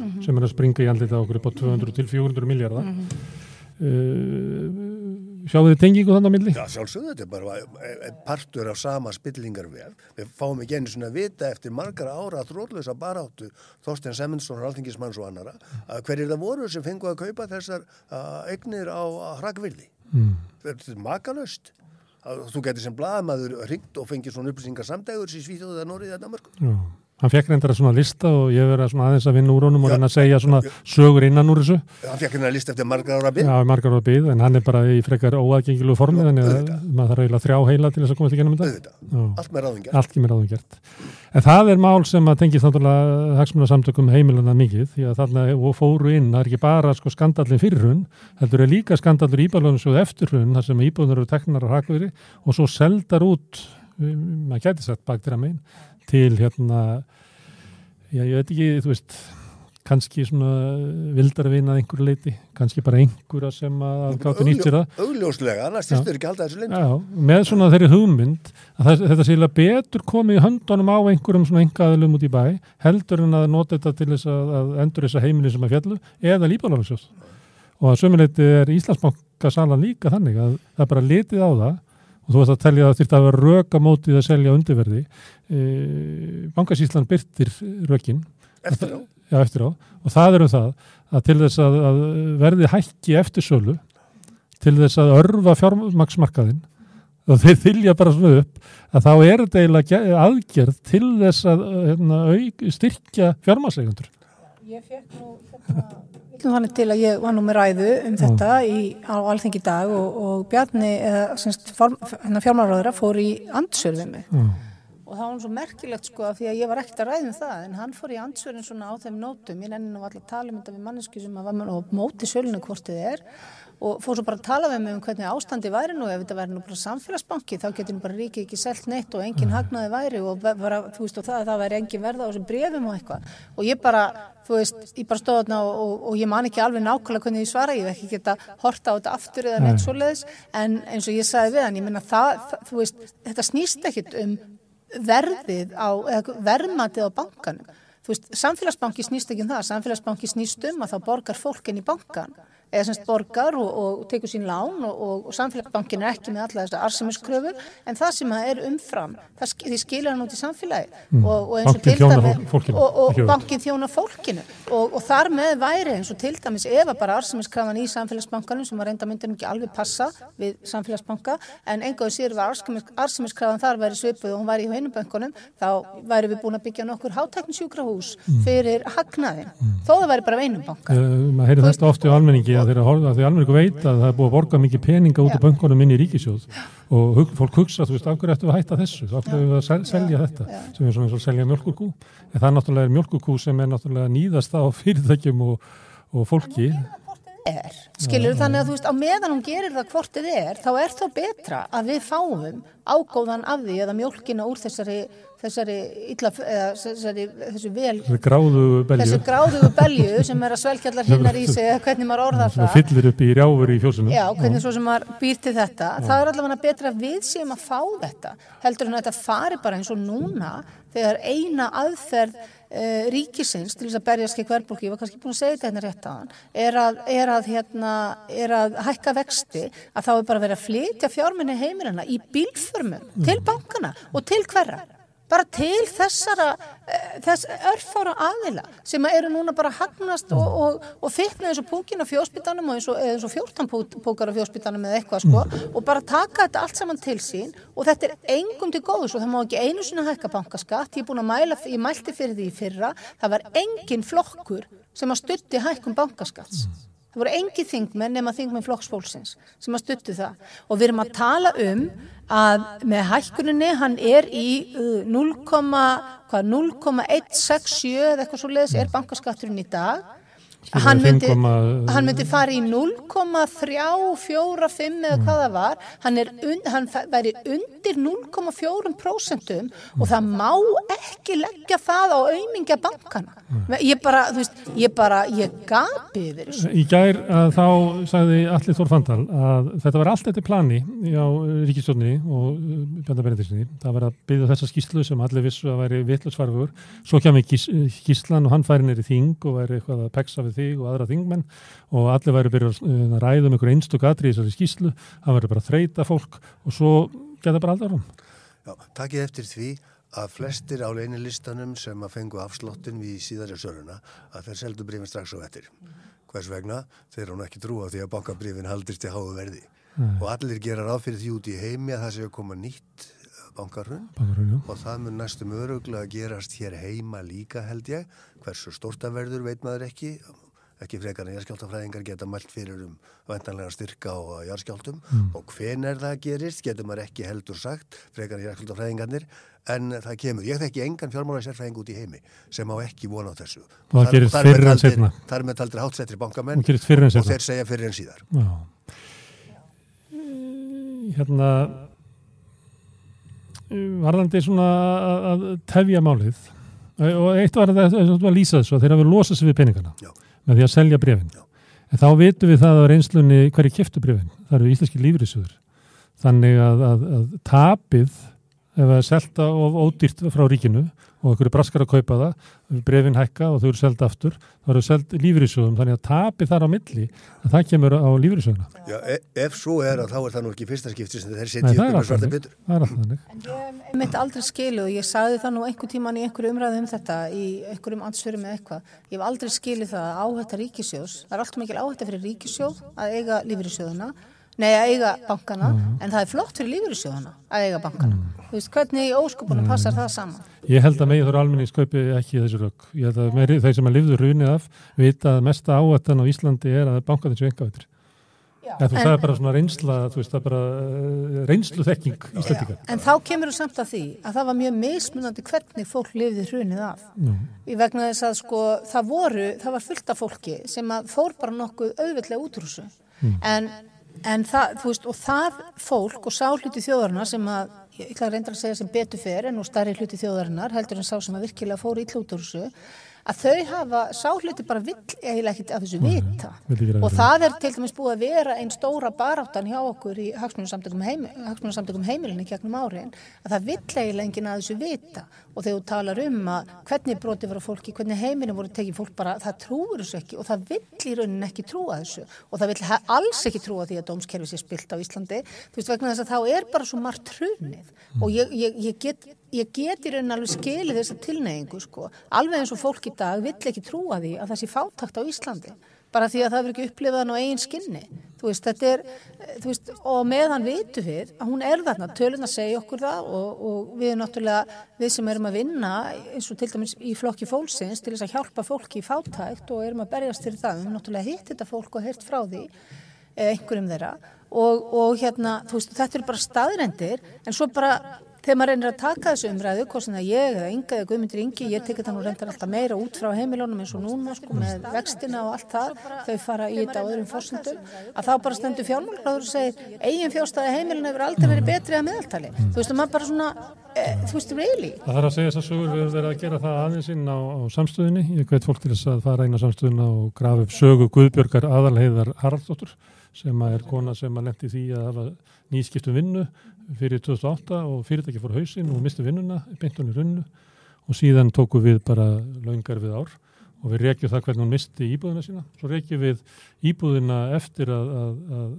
og Að. Það mál farið sem er sem. Það sem að að raunverulega afleiðing af engavæðingu íbúðalánana 2004 sem að springa í andlita okkur upp á 200 til 400 miljardar. Mhm. Uh, sjáu þið tengingu þannig á milli? Já, sjálfsögðu, þetta er bara eh, eh, partur af sama spillingarvef. Við fáum ekki einu svona að vita eftir margara ára þróllösa baráttu Þorstein Semensson, Alþingismanns og annara, að hverjir það voru sem fengu að kaupa þessar uh, eignir á hrakvildi. Mm. Þetta er makalöst. Að Þú getur sem blaðamaður ringt og fengið svona upplýsingar samdægur í Svíþjóðu eða Norið eða Danmarku. Hann fekk reyndar svona lista og ég verið að svona aðeins að vinna úr honum og reyna að segja svona sögur innan úr þessu. Hann fekk hérna að lista eftir margar ára byrð. Já, margar ára byggð, en hann er bara í frekar óaðgengilu formi, þannig að maður þarf eiginlega þrjá heila til þess að komast í gennum þetta. Allt með ráðingar. allt kemur áður gert. En það er mál sem að tengist náttúrulega hagsmunasamtökum heimilana mikið því að þarna fóru inn, það er ekki bara sko skandallin fyrir hrun, heldur er líka skandallur íbálunum svo eftir hrun, þar sem íbúðunar eru teknar á hrakvöðri og svo seldar út, um, maður gæti sagt baktir að megin, til hérna, já ég veit ekki, þú veist, kannski svona vildar að einhverju leiti, kannski bara einhverja sem að gáttu nýtt sér það. Augljóslega, annars þurftur ekki halda þessu lengi. Já, með svona þeirri hugmynd að það, þetta sé eiginlega betur komið í höndunum á einhverjum svona engaðilum út í bæ heldur en að nota þetta til þess að, að endur þessa heimili sem að fjallu eða líbálansjóð og að sömuleyti er Íslandsbanka salan líka þannig að það er bara litið á það og þú veist að telja að það þyrfti að vera röka mótið að selja undirverði e, Bankasíslan byrtir rökin Eftir á. Já, eftir á. Og það er um það að til þess að, að verði hækki eftir sölu, til þess að örfa fjármaksmarkaðin og þeir þylja bara svona upp að þá er þetta eiginlega ge- aðgerð til þess að hérna, auk, styrkja fjármakseigundur. Ég fekk nú hérna, villum þannig til að ég var nú með ræðu um þetta í, á alþengi dag og, og Bjarni, hérna fjármálaráðura fór í andsörð við mig. Já. og það var nú svo merkilegt sko af því að ég var ekkert að ræða um það en hann fór í andsörðin svona á þeim nótum. Ég nenni nú alltaf að tala um þetta við mannesku sem að var með móti þið er og fór svo bara að tala við mig um hvernig ástandi væri nú. Ef þetta væri nú bara samfélagsbanki þá getur nú bara ríkið ekki selt neitt og engin hagnaði væri og bara, þú veist og það, það væri engin verða á þessum brefum og eitthvað. Og ég bara, þú veist, ég bara stóð þarna og, og, og ég man ekki alveg nákvæmlega hvernig ég svara, ég hef ekki geta horta á þetta aftur eða neitt svoleiðis. En eins og ég sagði við hann, ég menna það, það þú veist, þetta snýst ekkit um verðið á, verðmatið á bankanum. Þú veist, samfélagsbanki snýst ekki um það, samfélagsbanki snýst um að þá borgar fólk inn í bankan eða semst borgar og, og tekur sín lán og, og, samfélagsbankin er ekki með alla þessar arsemiskröfu en það sem það er umfram, það því skilur hann út í samfélagi Mm. og, og eins og til fólkinu, og, bankin þjónar fólkinu. Og, og þar með væri eins og til dæmis ef að bara arsemiskrafan í samfélagsbankanum sem var reynda myndin ekki alveg passa við samfélagsbanka en engaðu sér að arsemiskrafan þar væri svipuð og hún væri í heinubönkunum þá væri við búin að byggja nokkur hátæknisjúkrahús Mm. fyrir hagnaðin þó það væri bara á almenningi að því almenningu veit að það er búið að borga mikið peninga út Já. af bönkunum inn í ríkisjóð og hug, fólk hugsa, þú veist, af hverju ættum við að hætta þessu, af hverju ættum við að sel, selja þetta? Sem er svona eins og selja mjölkurkú en það er náttúrulega mjölkurkú sem er náttúrulega nýðast á fyrirtækjum og, og fólki. Er, skilur þannig að þú veist, á meðan hún gerir það hvort þið er, þá er þá betra að við fáum ágóðan af því eða mjólkina úr þessari þessari illa, eða þessari, þessu vel þessu gráðugu belju sem er að svelgjallar hinnar í sig eða hvernig maður orðar Það. fyllir upp í rjáfur í fjósinu. Já, hvernig svo sem maður býr til þetta. Það er allavega betra við séum að fá þetta heldur en að þetta fari bara eins og núna þegar eina aðferð uh, ríkisins til þess að berjast ekki verðbólki, ég var kannski búin að segja þetta hérna rétt á hann er að, er að, hérna, er að hækka vexti að þá er bara verið að flytja fjárminni heimilina í bílförmum til bankana og til hverra bara til þessara eh, þess örfára aðila sem eru núna bara hagnast og, og, og fitna eins og púkin á fjóspítanum og eins og, eins og 14 pú, púkar á fjóspítanum eða eitthvað sko og bara taka þetta allt saman til sín. Og þetta er engum til góðus og það má ekki einu sinna hækka bankaskatt. Ég er búin að mæla, ég mælti fyrir því fyrra. Það var engin flokkur sem að stutti hækkum bankaskatts. Það voru engi þingmenn nema þingmenn flokksfólksins sem að stuttu það. Og við erum að tala um að með hækkuninni hann er í uh, 0,167 eða eitthvað svo leiðis er bankaskatturinn í dag hann myndi, 5,- hann myndi fara í 0,345 eða hvað það var hann, un, hann væri undir 0,4% og það má ekki leggja það á aumingja bankana ég bara, þú veist, ég bara ég gapi yfir þessu Í gær að þá sagði Allir Þór Fandal að þetta var allt eftir plani á ríkistjórninni og Bjarnar Benediktsni. Það var að byggja þessa skýslu sem allir vissu að væri vitlusvarfur. Svo kemur gís, skýslan og hann færi neyri þing og væri eitthvað að peksa við þig og aðra þingmenn og allir væri byrjað að ræða um einhver einstök atri í þessari skýslu. Það væri bara að þreita fólk og svo geta bara aldrei árum. Já, takið eftir því að flestir á leinilistanum sem að fengu afslottin við síðari söruna að þeir seldu brifin strax á eftir. Hvers vegna? Þeir hún ekki trúa því að bankabrifin haldist í háu verði. Og allir gera ráð fyrir því út í heimi að það sé að koma nýtt Bankarhrun, og það mun næstum öruglega að gerast hér heima líka held ég. Hversu stórta verður veit maður ekki. Ekki frekar en jarðskjáltafræðingar geta mælt fyrir um vantanlega styrka á jarðskjáltum og hvenar það gerist getur maður ekki heldur sagt frekar en jarðskjáltafræðingarnir en það kemur. Ég þekki engan fjármála sérfræðing út í heimi sem á ekki vona á þessu. Og það gerist fyrr en seinna. Það er með taldir hátsettri bankamenn Og og þeir segja fyrir en síðar. Já. Hérna varðandi svona að, tefja málið og eitt var að, að, að lýsa þessu að þeir hafa losað sig við peningana Já. með því að selja brefin Já. en þá vitum við það á reynslunni hverju keftu brefin, það eru íslenski lífrisugur þannig að, að, að tapið ef það er selta of ódýrt frá ríkinu og einhverju braskar að kaupa það, brefin hækka og þau eru selda aftur, þá eru seld lífrisugum þannig að tapið þar á milli að það kemur á lífrisuguna Já, e ef svo er að þá er það nú ekki fyrsta skipti sem þeir setja upp er með alltaf svarta byttur. Það er alltaf þannig. En ég hef mitt aldrei skilu og ég sagði það nú einhver tíman í einhverju umræðu um þetta í einhverjum ansvörum eða eitthvað. Ég hef aldrei skilið það að áhætta ríkisjós. Nei að eiga bankana, en það er flott fyrir lífyrirsjóðuna að eiga bankana. Þú veist, hvernig í óskupunum passar það saman? Ég held að megið þurra almenningskaupi ekki þessu rögg. Ég held að meiri, þeir sem að lifðu runið af vita að mesta áhættan á Íslandi er að banka þessu engavitur. Það er bara svona reynsla, þú veist, það er bara uh, reynslu þekking. En þá kemur þú samt að því að það var mjög mismunandi hvernig fólk lifði hrunið af. Í vegna þess að sko það voru, það var fullt af fólki sem að fór bara nokkuð auðvitlega út úr þessu. En, en það, þú veist, og það fólk og sá hluti þjóðarna sem að, ég ætla að reynda að segja sem betur fer en nú starri hluti þjóðarinnar heldur en sá sem að virkilega fór illa út úr þessu að þau hafa, sá hluti bara vill eiginlega ekkit af þessu vita. ræða og það. er til dæmis búið að vera einn stóra baráttan hjá okkur í hagsmunarsamtökum heimi, hagsmunarsamtökum heimilinni gegnum árin að það vill eiginlega enginn að þessu vita. Og þegar þú talar um að hvernig broti voru fólki, hvernig heiminu voru tekið fólk bara, það trúur þessu ekki og það vill í rauninni ekki trúa þessu. Og það vill alls ekki trúa því að dómskerfi sé spilt á Íslandi, þú veist vegna þess að þá er bara svo margt hrunið. Og ég, ég, ég get ég get í rauninni alveg skilið þessa tilneyingu sko, alveg eins og fólk í dag vill ekki trúa því að það sé fátakt á Íslandi. Bara því að það verður ekki upplifað hann á eigin skinni. Þú veist, þetta er eh, veist, og meðan vitum við að hún er þarna. Tölun að segja okkur það og, og við náttúrulega, við sem erum að vinna eins og til dæmis í flokki fólksins til þess að hjálpa fólki í fátækt og erum að berjast fyrir það, við erum náttúrulega hitt þetta fólk og heyrt frá því eh, einhverjum þeirra. Og, og hérna, þú veist, þetta eru bara staðrendir en svo bara þegar maður reynir að taka þessu umræðu, hvort sem það ég eða Inga eða Guðmundur Ingi, ég tekið það nú reyndar alltaf meira út frá heimilónum eins og núna sko með vextina og allt það, þau fara í þetta á öðrum fórsendum, að þá bara stendur fjármálaráður og segir, eigin fjárstæði heimilin hefur aldrei verið betri að meðaltali. Þú veist, maður bara svona, e, þú veist, reyli. Það þarf að segja þess að sögur við verið að gera það aðeins inn á, á samstöðinni. Ég veit fólk til þess að fara eina samstöðina og grafa upp sögu Guðbjörgar aðalheiðar Haraldsdóttur sem er kona sem að lendi því að hafa nýskiptum vinnu fyrir 2008 og fyrirtæki fór hausinn og misti vinnuna, beintunni runnu og síðan tóku við bara laungar við ár og við reykjum það hvernig hún misti íbúðina sína. Svo reykjum við íbúðina eftir að, að, að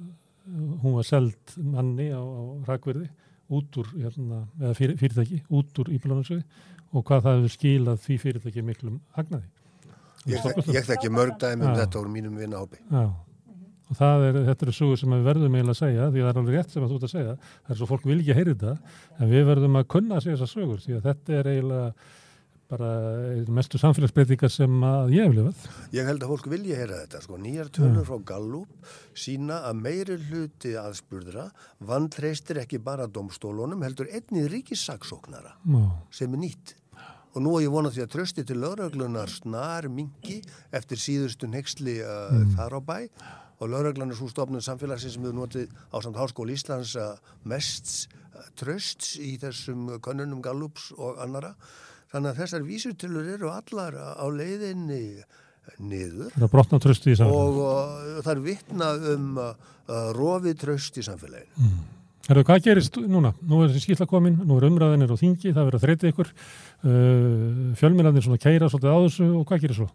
hún var seld manni á, á rækverði út úr, hérna, eða fyrir, fyrirtæki, út úr íbúðinarsöði og hvað það hefur skilað því fyrirtæki miklum hagnaði. Ég, ég þekki mörg dæmi um þetta úr mínum vinahópi. Já og er, þetta eru sugur sem við verðum eiginlega að segja því að það er alveg rétt sem að þú ert að segja. Það er svo fólk vil ekki heyri þetta en við verðum að kunna að segja þessar sugur því að þetta er eiginlega bara mestu samfélagsbreytingar sem að ég hef lifað. Ég held að fólk vilja heyra þetta sko, nýjar tölur frá Gallup sína að meiri hluti aðspurðra vandreistir ekki bara domstólunum heldur einni ríkissaksóknara sem er nýtt. Og nú er ég vonað því að trösti til lögreglunar snar mingi eftir síðustu nexli uh, mm. þar á bæ og lögreglan er svo stofnun samfélagsins sem hefur notið á samt Háskóli Íslands mest trösts í þessum konunum Gallups og annara. Þannig að þessar vísutilur eru allar á leiðinni niður. Það er brotna tröst í samfélaginu. Og, það er vittna um uh, rofið tröst í samfélaginu. Mm. Herru, hvað gerist núna? Nú er þessi skýrla komin, nú er umræðinir og þingi, það verður að þreyti ykkur, fjölmjörnarnir svona keira svolítið á þessu og hvað gerir svo?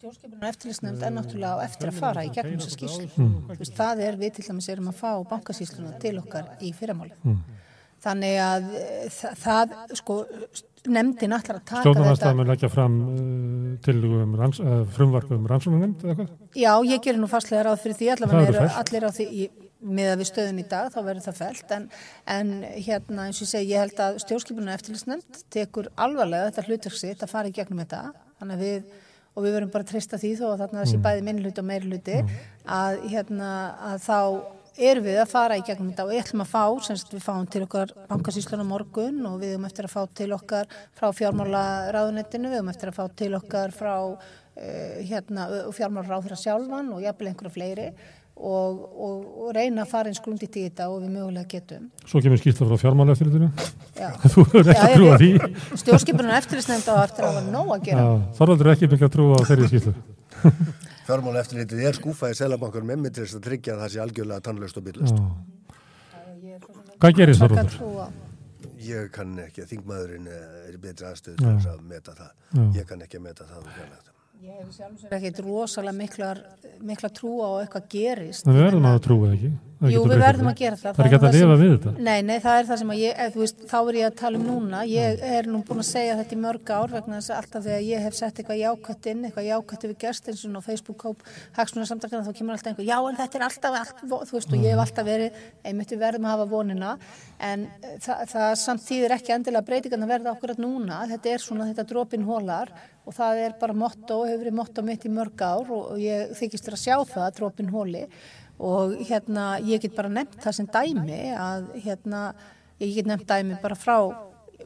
Stjórnskipunum eftirlýsnefnd er náttúrulega á eftir að fara í gegnum þessa skýrslu. Mm. Veist, það er við til dæmis erum að fá bankasýsluna til okkar í fyrramáli. Mm. Þannig að það, það sko, nefndin allar að taka þetta. Stjórnum að leggja fram uh, til um ranns, uh, frumvarkum rannsóna nefnd eða hvað? Já, ég gerir nú fastlega ráð fyrir því, allavega er allir á því í, með að við stöðum í dag, þá verður það fælt en, en hérna eins og ég segi, ég held að stjórnskipunum eftirlýsnefnd tekur alvarlega þetta hlutverksitt að fara í gegnum þetta, þannig að við og við verum bara að treysta því þó að þarna sé mm. bæði minnluti og meirluti mm. að, hérna, að þá erum við að fara í gegnum þetta og við ætlum að fá, semst við fáum til okkar bankasýsluna morgun og við höfum eftir að fá til okkar frá fjármála ráðunettinu, við höfum eftir að fá til okkar frá uh, hérna, fjármála ráðura sjálfan og jafnvel einhverja fleiri og, og, og reyna að fara eins grundið í þetta og við mögulega getum. Svo kemur skýrsla frá fjármála eftirlitinu? Þú verður ekki að trúa því. Stjórnskipunar eftirlitsnefnda á eftir að hafa nóg að gera. Þorvaldur er ekki mikilvægt að trúa á þeirri skýrslu. Fjármála eftirlitið er skúfaði selabankar með mig til þess að tryggja að það sé algjörlega tannlaust og byrlust. Hvað gerir Þorvaldur? Ég kann ekki, þingmaðurinn er betri aðstöð að meta það. Ég kann ekki að meta það. Ég hef sjálfsögur ekkert rosalega mikla, mikla trú á eitthvað gerist. Það verðum að trúa ekki. Jú, við verðum að gera það. Það er ekki að lifa við þetta. Nei, nei, það er það sem að ég, þú veist, þá er ég að tala um núna. Ég er nú búin að segja þetta í mörg ár vegna þess að alltaf þegar ég hef sett eitthvað jákvætt inn, eitthvað jákvætt við gerst eins og Facebook-kóp, hagsmunarsamtakana, þá kemur alltaf einhver, já, en þetta er alltaf, allt, þú veist, og ég hef alltaf verið, einmitt við verðum að hafa vonina, en það, það samt þýðir ekki endilega breytingan að verða okkur að núna, þetta er svona þetta dropin hólar og það er bara motto, hefur verið motto mitt í mörg ár og ég þykist þér að sjá það, dropin hóli og hérna ég get bara nefnt það sem dæmi að hérna ég get nefnt dæmi bara frá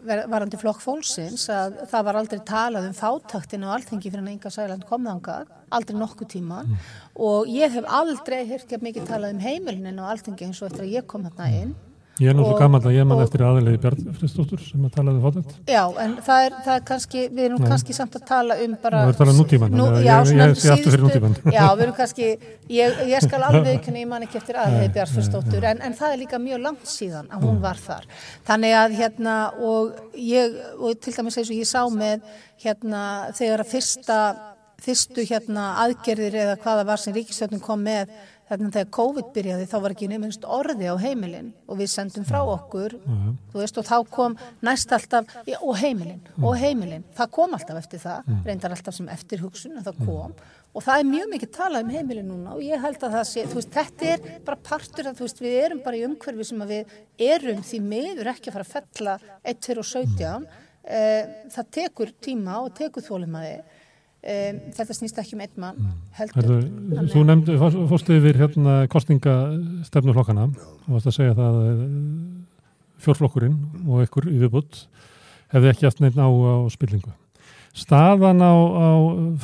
varandi flokk fólksins að það var aldrei talað um fátaktin og alltingi fyrir en enga sæland komðangað, aldrei nokkuð tíman mm. og ég hef aldrei hirkjað mikið talað um heimilinin og alltingi eins og eftir að ég kom þarna inn Ég er náttúrulega gammal að ég man eftir aðlegi Bjarnfriðsdóttur sem að talaði um fótætt. Já, en það er, það er kannski, við erum Nei. kannski samt að tala um bara... Það er talað um nútíman, nú, já, ég, ég sé aftur fyrir nútíman. Já, við erum kannski, ég, ég skal alveg ekki, ég man ekki eftir aðlegi Bjarnfriðsdóttur, en, en það er líka mjög langt síðan að hún var þar. Þannig að hérna, og ég, og til dæmis eins og ég sá með, hérna, þegar að fyrsta, fyrstu hérna aðgerðir eða hvaða var sem Ríkistöldun kom með Þannig að þegar COVID byrjaði þá var ekki nefnst orði á heimilin og við sendum frá okkur uh -huh. veist, og þá kom næst alltaf já, og heimilin uh -huh. og heimilin. Það kom alltaf eftir það, uh -huh. reyndar alltaf sem eftirhugsun en það kom og það er mjög mikið talað um heimilin núna og ég held að það sé, veist, þetta er bara partur að veist, við erum bara í umhverfi sem að við erum því miður ekki að fara að fella 1, 2 og 17 eh, það tekur tíma og tekur þólumæði Um, þetta snýst ekki um einn mann mm. heldur. Heldur, þú nefndi, fórstu yfir hérna kostningastefnuflokkana og varst að segja það fjórflokkurinn og ykkur yfirbútt hefði ekki haft neitt á, á spillingu. Staðan á, á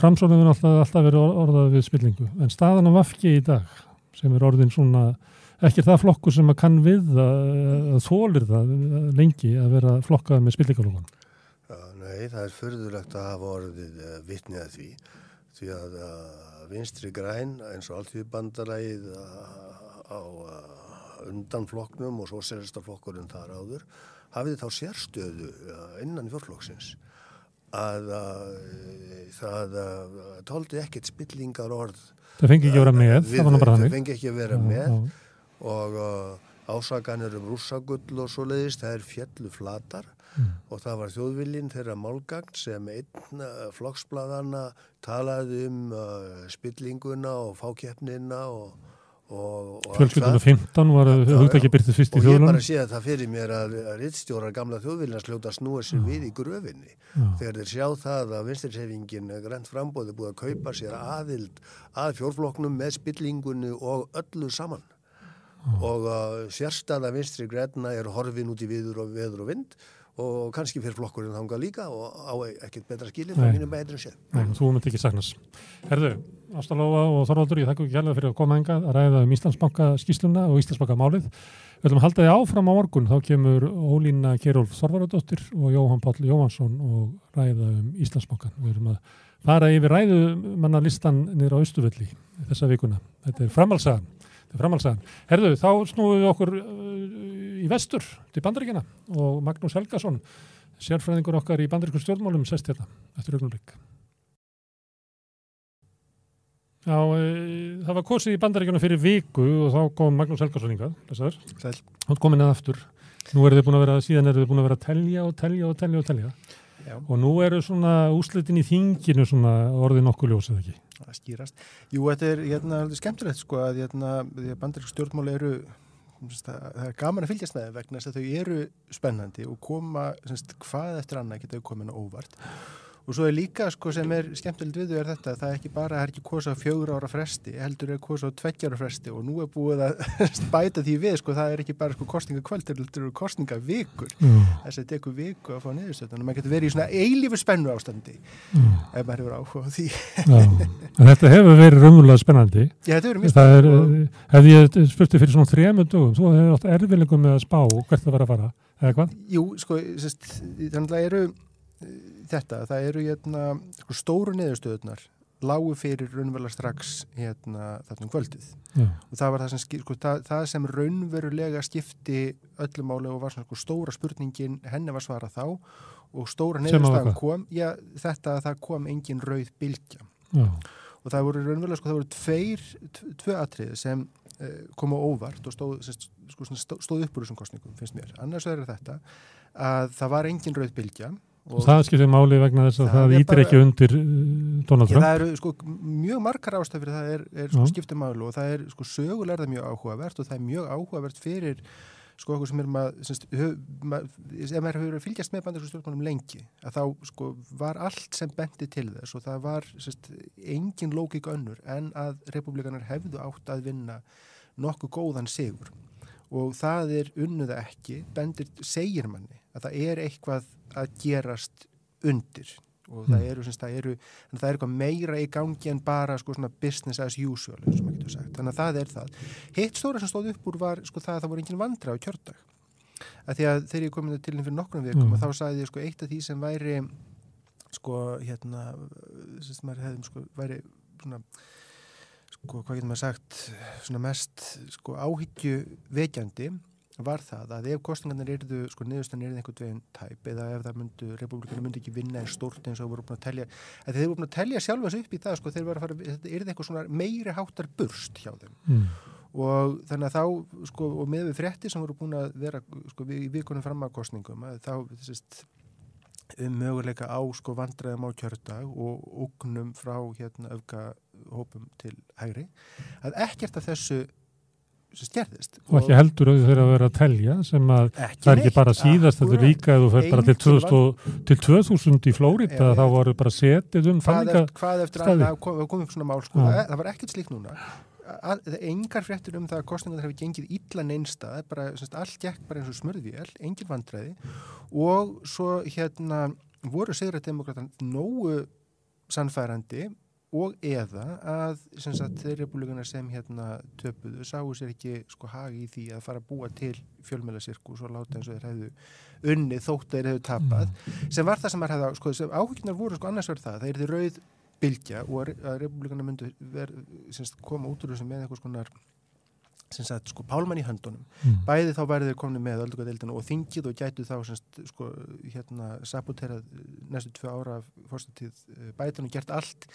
framsónum er alltaf, alltaf verið or- orðað við spillingu, en staðan á Vafki í dag, sem er orðin svona, ekki það flokkur sem að kann við að, að þólir það lengi að vera flokkað með spillingalókan. Nei, það er förðulegt að hafa orðið uh, vitnið að því því að uh, vinstri græn eins og alltíð bandarægið uh, á uh, undanflokknum og svo sérsta flokkurinn þar áður hafið þá sérstöðu innan fjórflokksins að það tóldi ekkert spillingar orð Það fengi ekki að vera með, bara Það fengi ekki að vera Já, með já. og ásaganir um rússagull og svo leiðist, það er fjallu flatar Mm. og það var þjóðviljin þeirra málgagn sem einn flokksbladana talaði um uh, spillinguna og fákeppnina og, það. 15 var Já, já. hugtæki byrtið fyrst í og ég þjóðlunum. bara sé að það fyrir mér að, að rittstjórar gamla þjóðviljans hljóta að snúa sér við í gröfinni Já. þegar þeir sjá það að vinstirseifingin grænt frambóði búið að kaupa sér aðild að fjórflokknum með spillingunni og öllu saman og uh, sérstaða vinstri græna er horfin út í viður og veður og vind og kannski fyrir flokkurinn þangað líka og á ekkert betra skilin frá mínum bæðinu sér. Nei, þú myndi ekki saknast. Herðu, Ástalófa og Þorvaldur, ég þakka ekki hérlega fyrir að koma engað að ræða um Íslandsbanka skýsluna og Íslandsbanka málið. Við ætlum að halda því áfram á morgun, þá kemur Ólína Gerolf Þorvaradóttir og Jóhann Páll Jóhansson og ræða um Íslandsbankan. Við erum að fara yfir ræðumanna listan niður á Östuvelli þessa vikuna. Þetta er framhalsagan. Þetta er framhalsagan. Herðu, þá snúum við okkur uh, í vestur til bandaríkina og Magnús Helgason, sérfræðingur okkar í bandaríkur stjórnmálum, sest hérna eftir augnablik. Já, e, það var kosið í bandaríkjana fyrir viku og þá kom Magnús Helgason hingað, lesaður. Sæl. Þá komin að aftur. Nú eru þið búin að vera, síðan eru þið búin að vera að telja og telja og telja og telja. Já, Og nú eru svona úslitin í þinginu svona orðið nokkuð ljósið ekki. Það skýrast. Jú, þetta er hérna, skemmtilegt sko að hérna, því að bandarísk stjórnmál eru það það er gaman að fylgjast með þeim vegna þess að þau eru spennandi og koma semst, hvað eftir annað geta þau komin óvart og svo er líka sko sem er skemmtilegt við þau er þetta, það er ekki bara það er ekki kosa fjögur ára fresti, heldur er kosa tveggjára fresti. Og nú er búið að bæta því við sko, það er ekki bara sko kostningakvöld, heldur eru kostningavikur Já, þess að þetta tekur viku að fá niðurstöðun og maður getur verið í svona eilífu spennu ástandi já, ef maður hefur áhuga á því. þetta hefur verið raunverulega spennandi. Já, þetta verður mjög Það er, spennandi. eh, ef ég spurti fyrir svona þremur dögum, þú hefur átt erfilegum með að spá hvert það var að fara, eða hvað? Jú, sko, þannig að það eru þetta, það eru hérna, sko, stóru niðurstöðunar lágu fyrir raunverulega strax hérna, þarna um kvöldið. Já, og það var það sem, sko, það, það sem raunverulega skipti öllu máli og var svona sko, stóra spurningin henni var svarað þá og stóra Sem að niðurstaðan hvað? kom já, þetta að það kom engin rauð bylgja. Já, og það voru raunverulega sko, það voru tveir, t- tvö atriði sem uh, komu á óvart og stóð, sko, stóð upp úr þessum kostningum, finnst mér. Annars er þetta að það var engin rauð bylgja og það skiptir máli vegna þess að Það það ítir ekki undir uh, Donald Ég, Trump. það eru sko mjög margar ástæður það er, er sko, Já. skiptum málu og það er sko sögulega það mjög áhugavert og það er mjög áhugavert fyrir sko okkur sem er maður, ef maður hefur fylgjast með bandarsku stjórnmálum lengi að þá sko var allt sem bendi til þess og það var semst, engin lókik önnur en að republikanar hefðu átt að vinna nokkuð góðan sigur og það er unnuða ekki bendir, segir manni að það er eitthvað að gerast undir. Og það eru, semst, það eru það er eitthvað meira í gangi en bara sko svona business as usual þannig að það er það. Hitt stóra sem stóð upp úr var sko það að það voru engin vandra á kjördag. Að því að þegar ég kom inn til henni fyrir nokkrum vikum Mm. og þá sagði ég sko eitt af því sem væri sko hérna sem maður hefðum sko væri svona sko hvað getur maður sagt svona mest sko áhyggju vekjandi var það að ef kostningarnir erðu, sko niðurstan erðu einhvern veginn tæp eða ef það myndu, republikanu myndi ekki vinna en stort eins og voru búin að telja, að þeir voru búin að telja sjálfas upp í það, sko, þeir var að fara, þetta erði eitthvað svona meiri háttar burst hjá þeim Mm. og þannig að þá, sko, og með við frétti sem voru búin að vera, sko, í vikunum fram að kostningum, að þá, þessist, um möguleika á, sko, vandræðum á kjördag og ógnum frá, hérna, öfga hópum til hægri, að ekkert af þessu sem stjærðist. Og ekki heldur að þau þeirra að vera að telja sem að það er ekki bara síðast, þetta er líka ef þú fer bara til Engin 2000, og- til 2000 í Flórida, Já, þá já. voru bara setið um talninga. eftir, hvað eftir staði. að kom, kom upp svona mál sko, Já. það, það var ekkert slíkt núna að, það er engar fréttur um það að kostningar hefur gengið illa neinsta, það er bara, semst, allt gekk bara eins og smörðvél, engin vandræði og svo hérna voru sigrættdemokratan nógu sannfærandi og eða að sagt, þeir republikunar sem hérna töpuðu sáu sér ekki sko hagi í því að fara að búa til fjölmjölasirkus og láta eins og þeir hefðu unnið þótt þeir hefðu tapað mm. sem var það sem maður hefði sko, áhuginar voru sko annars verð það, þeir eru rauð bylgja og að republikunar myndu ver, koma út úr þessu með einhvers konar sem sagt, sko, pálmann í höndunum mm. bæði þá værið þeir komni með öldungadeildinu og þingið og gætu þá semst, sko, hérna, saboterað næstu tvö ára fórstatíð eh, bætan og gert allt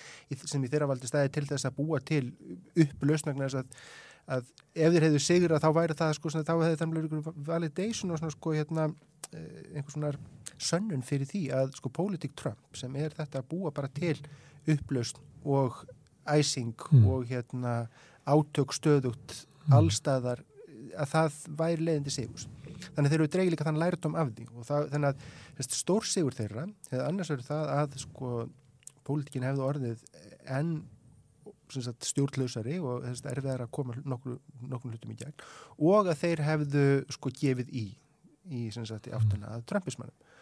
sem í þeirra valdi stæði til þess að búa til upplösnagnar þess að, að ef þeir hefðu sigur að þá væri það sko, þá hefði það mjög validation og svona, sko, hérna, eh, einhvers svona sönnun fyrir því að sko politík Trump sem er þetta að búa bara til upplösn og æsing mm. og hérna átök stöðugt. Allstaðar að það væri leiðindi sigurs. Þannig þeir eru dreigið líka þann lærdom af því og það, þannig að þessi, stór sigur þeirra hefði annars verið það að sko pólitíkin hefði orðið enn stjórnlausari og þess að erfið er að koma nokkur, nokkur hlutum í gegn og að þeir hefðu sko gefið í í, í áttuna að Trumpismannum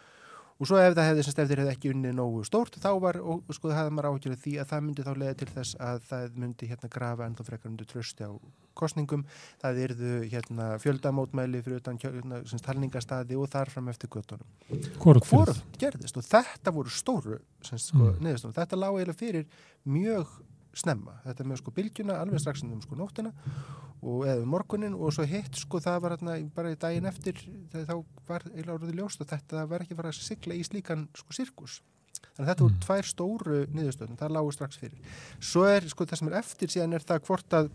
og svo ef það hefði semst ef þeir hefði ekki unnið nógu stórt þá var, og sko það hefði maður áhugjöru því að það myndi þá leiða til þess að það myndi hérna grafa ennþá frekar undir trösti á kostningum, það erðu hérna fjöldamótmæli fyrir utan hérna, talningastadi og þarfram eftir göttunum. Hvort gerðist og þetta voru stóru semst, sko, mm. neðustum, þetta lág eiginlega fyrir mjög snemma, þetta með sko bylgjuna alveg strax um sko nóttina og eða um morgunin og svo hitt sko það var hérna bara í daginn eftir þá var eiginlega orðið ljóst og þetta var ekki fara að sigla í slíkan sko sirkus. Þannig að þetta voru mm. tvær stóru niðurstöðum, það lágur strax fyrir. Svo er sko það sem er eftir síðan er það hvort að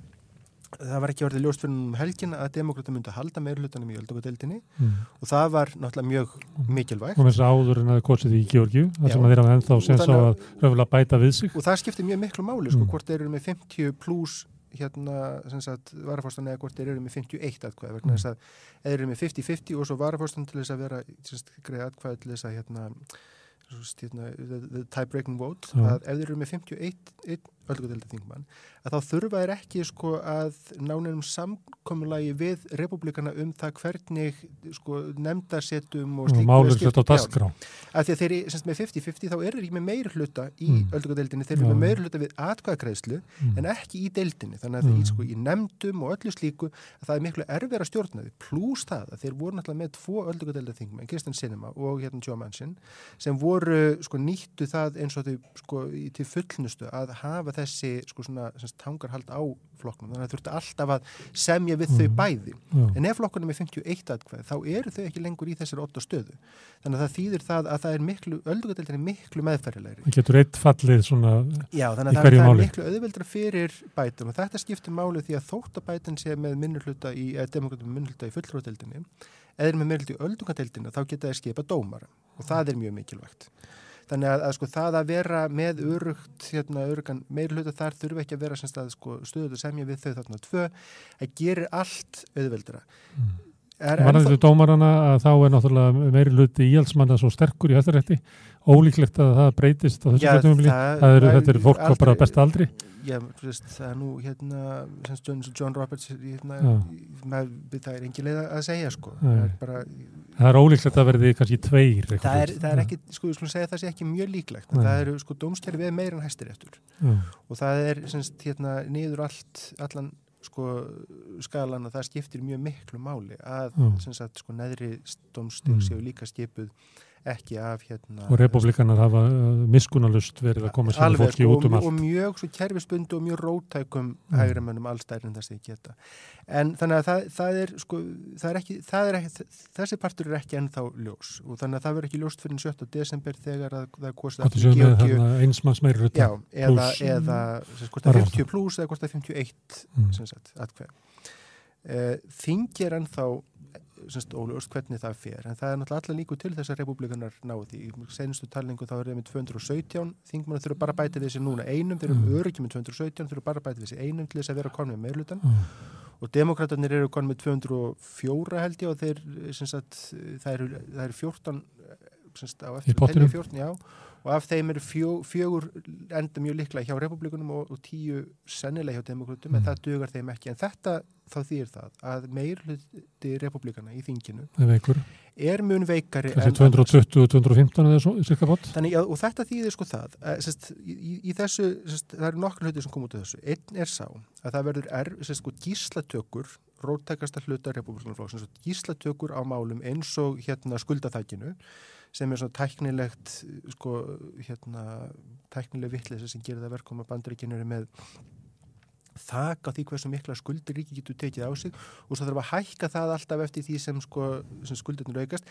það var ekki orðið ljóst fyrir um helgin að demokrata myndi að halda meirulutanum í öldungadeildinni mm. og það var náttúrulega mjög mikilvægt. Og með þess áður en að korsið í Georgiu, þar sem að þeirra ennþá senst á að röfulega bæta við sig. Og það skiptir mjög miklu máli, sko, mm. hvort þeir eru með 50 pluss hérna, sem sagt, varafórstan eða hvort þeir eru með 51 atkvæði, vegna mm. þess að þeir eru með 50-50 og svo varafórstan til þess að vera, greið atkvæði til þess að hérna, hérna, breaking vote, að ef þeir eru með 51 öllugöldaþingmann, að þá þurfa er ekki sko að nánum samkommulagi við republikana um það hvernig sko nefndarsettum og slík málur hlut á dasgrá að því að þeir eru með 50-50 þá er þeir ekki með meir hluta í mm. öllugöldadeildinni, þeir eru með meir hluta við atkvæðakræðslu mm. en ekki í deildinni þannig að mm. það sko í nefndum og öllu slíku að það er miklu erfið að stjórna því pluss það að þeir voru náttúrulega með tvo öllugöldaþingmenn, Kristjan Sinema og hérna Joe Manchin sem voru sko nýttu það eins og þau sko til fullnustu að hafa þessi sko svona tangarhald á flokknum. Þannig að það þurfti alltaf að semja við mm. þau bæði. Já. en ef flokkunum er 51 atkvæð þá eru þau ekki lengur í þessari 8 stöðu. Þannig að það þýðir það að það er miklu öldungadeildin er miklu meðferðilegri. Það getur eitt fallið svona Já þannig að það, er miklu öðvöldra fyrir bætum og þetta skiptir málu því að þóttabætin sé með minnurhluta í, eða demokratum minnurhluta í fullróðdeildinni eða með minnurhluta í öldungadeildinni þá geta það skipa dómara og það er mjög mikilvægt Þannig að, að sko það að vera með örugt, hérna, örugan meirhluta þar þurfa ekki að vera semst að sko stuðut og semja við þau þarna tvö, að gerir allt auðveldra. Mm. Varðið þú dómarana að þá er náttúrulega meirhluti íhalsmanna svo sterkur í hættarétti, ólíklegt að það breytist á þessu kjöldumumli, þetta er fólk á bara besta aldri. Já, það er nú hérna, John, John Roberts hérna, með, það er engi leið að segja sko. það er bara það er ólíklegt að verði kannski tveir það er, það er ekki, sko, við skulum segja það sé ekki mjög líklegt, það eru sko dómskerfi við meira en hæstir eftir og það er semst, hérna, niður allt allan sko skalan og það skiptir mjög miklu máli að sagt, sko, neðri dómstig séu líka skipuð ekki af hérna og republikanar hafa uh, miskunalust verið að koma sér fólki út um allt og mjög svo kerfisbundu og mjög rótækum mm. hægramönnum allstæðir en þessi geta en þannig að það, það er sko það er ekki, það er ekki, þessi partur er ekki ennþá ljós og þannig að það verður ekki ljóst fyrir 7. desember þegar að, það er kostið einsmanns meiri ruta eða, eða það 50 pluss eða það 51 mm. sem sagt, eh, Er ennþá ólust hvernig það fer. En það er náttúrulega allar líku til þess að republikanar náði í senustu talningu þá er það með 217 þingmann þurfa bara að bæta þessi núna einum. Þeir eru mm. öryggi með 217 þurfa bara að bæta þessi einum til þess að vera konum með meirlutan mm. og demokraterna eru konum með 204 held ég og þeir sagt, það, eru, það eru 14 sagt, á eftir 14 já og af þeim eru fjó, fjögur enda mjög liklega hjá republikunum og, og tíu sennilega hjá demokrátum en Mm. það dugar þeim ekki. En þetta þá þýr það að meir hluti republikana í þinginu er er mun veikari kannski en annars. 220 og 215 eða svo, Þannig, já, og þetta þýðir sko það að, sest, í, í- þessu, sest, það eru nokkur hluti sem kom út af þessu, einn er sá að það verður er, sest, sko, gíslatökur róttækasta hluta republikanflokksins gíslatökur á málum eins og hérna skuldaþækinu sem er svona tæknilegt sko, hérna, tæknileg vittleysi sem gerir það verkum að bandaríkinu eru með þak á því hversu mikla skuldir ríki getur tekið á sig og svo þarf að hækka það alltaf eftir því sem, sko, sem skuldirnir aukast.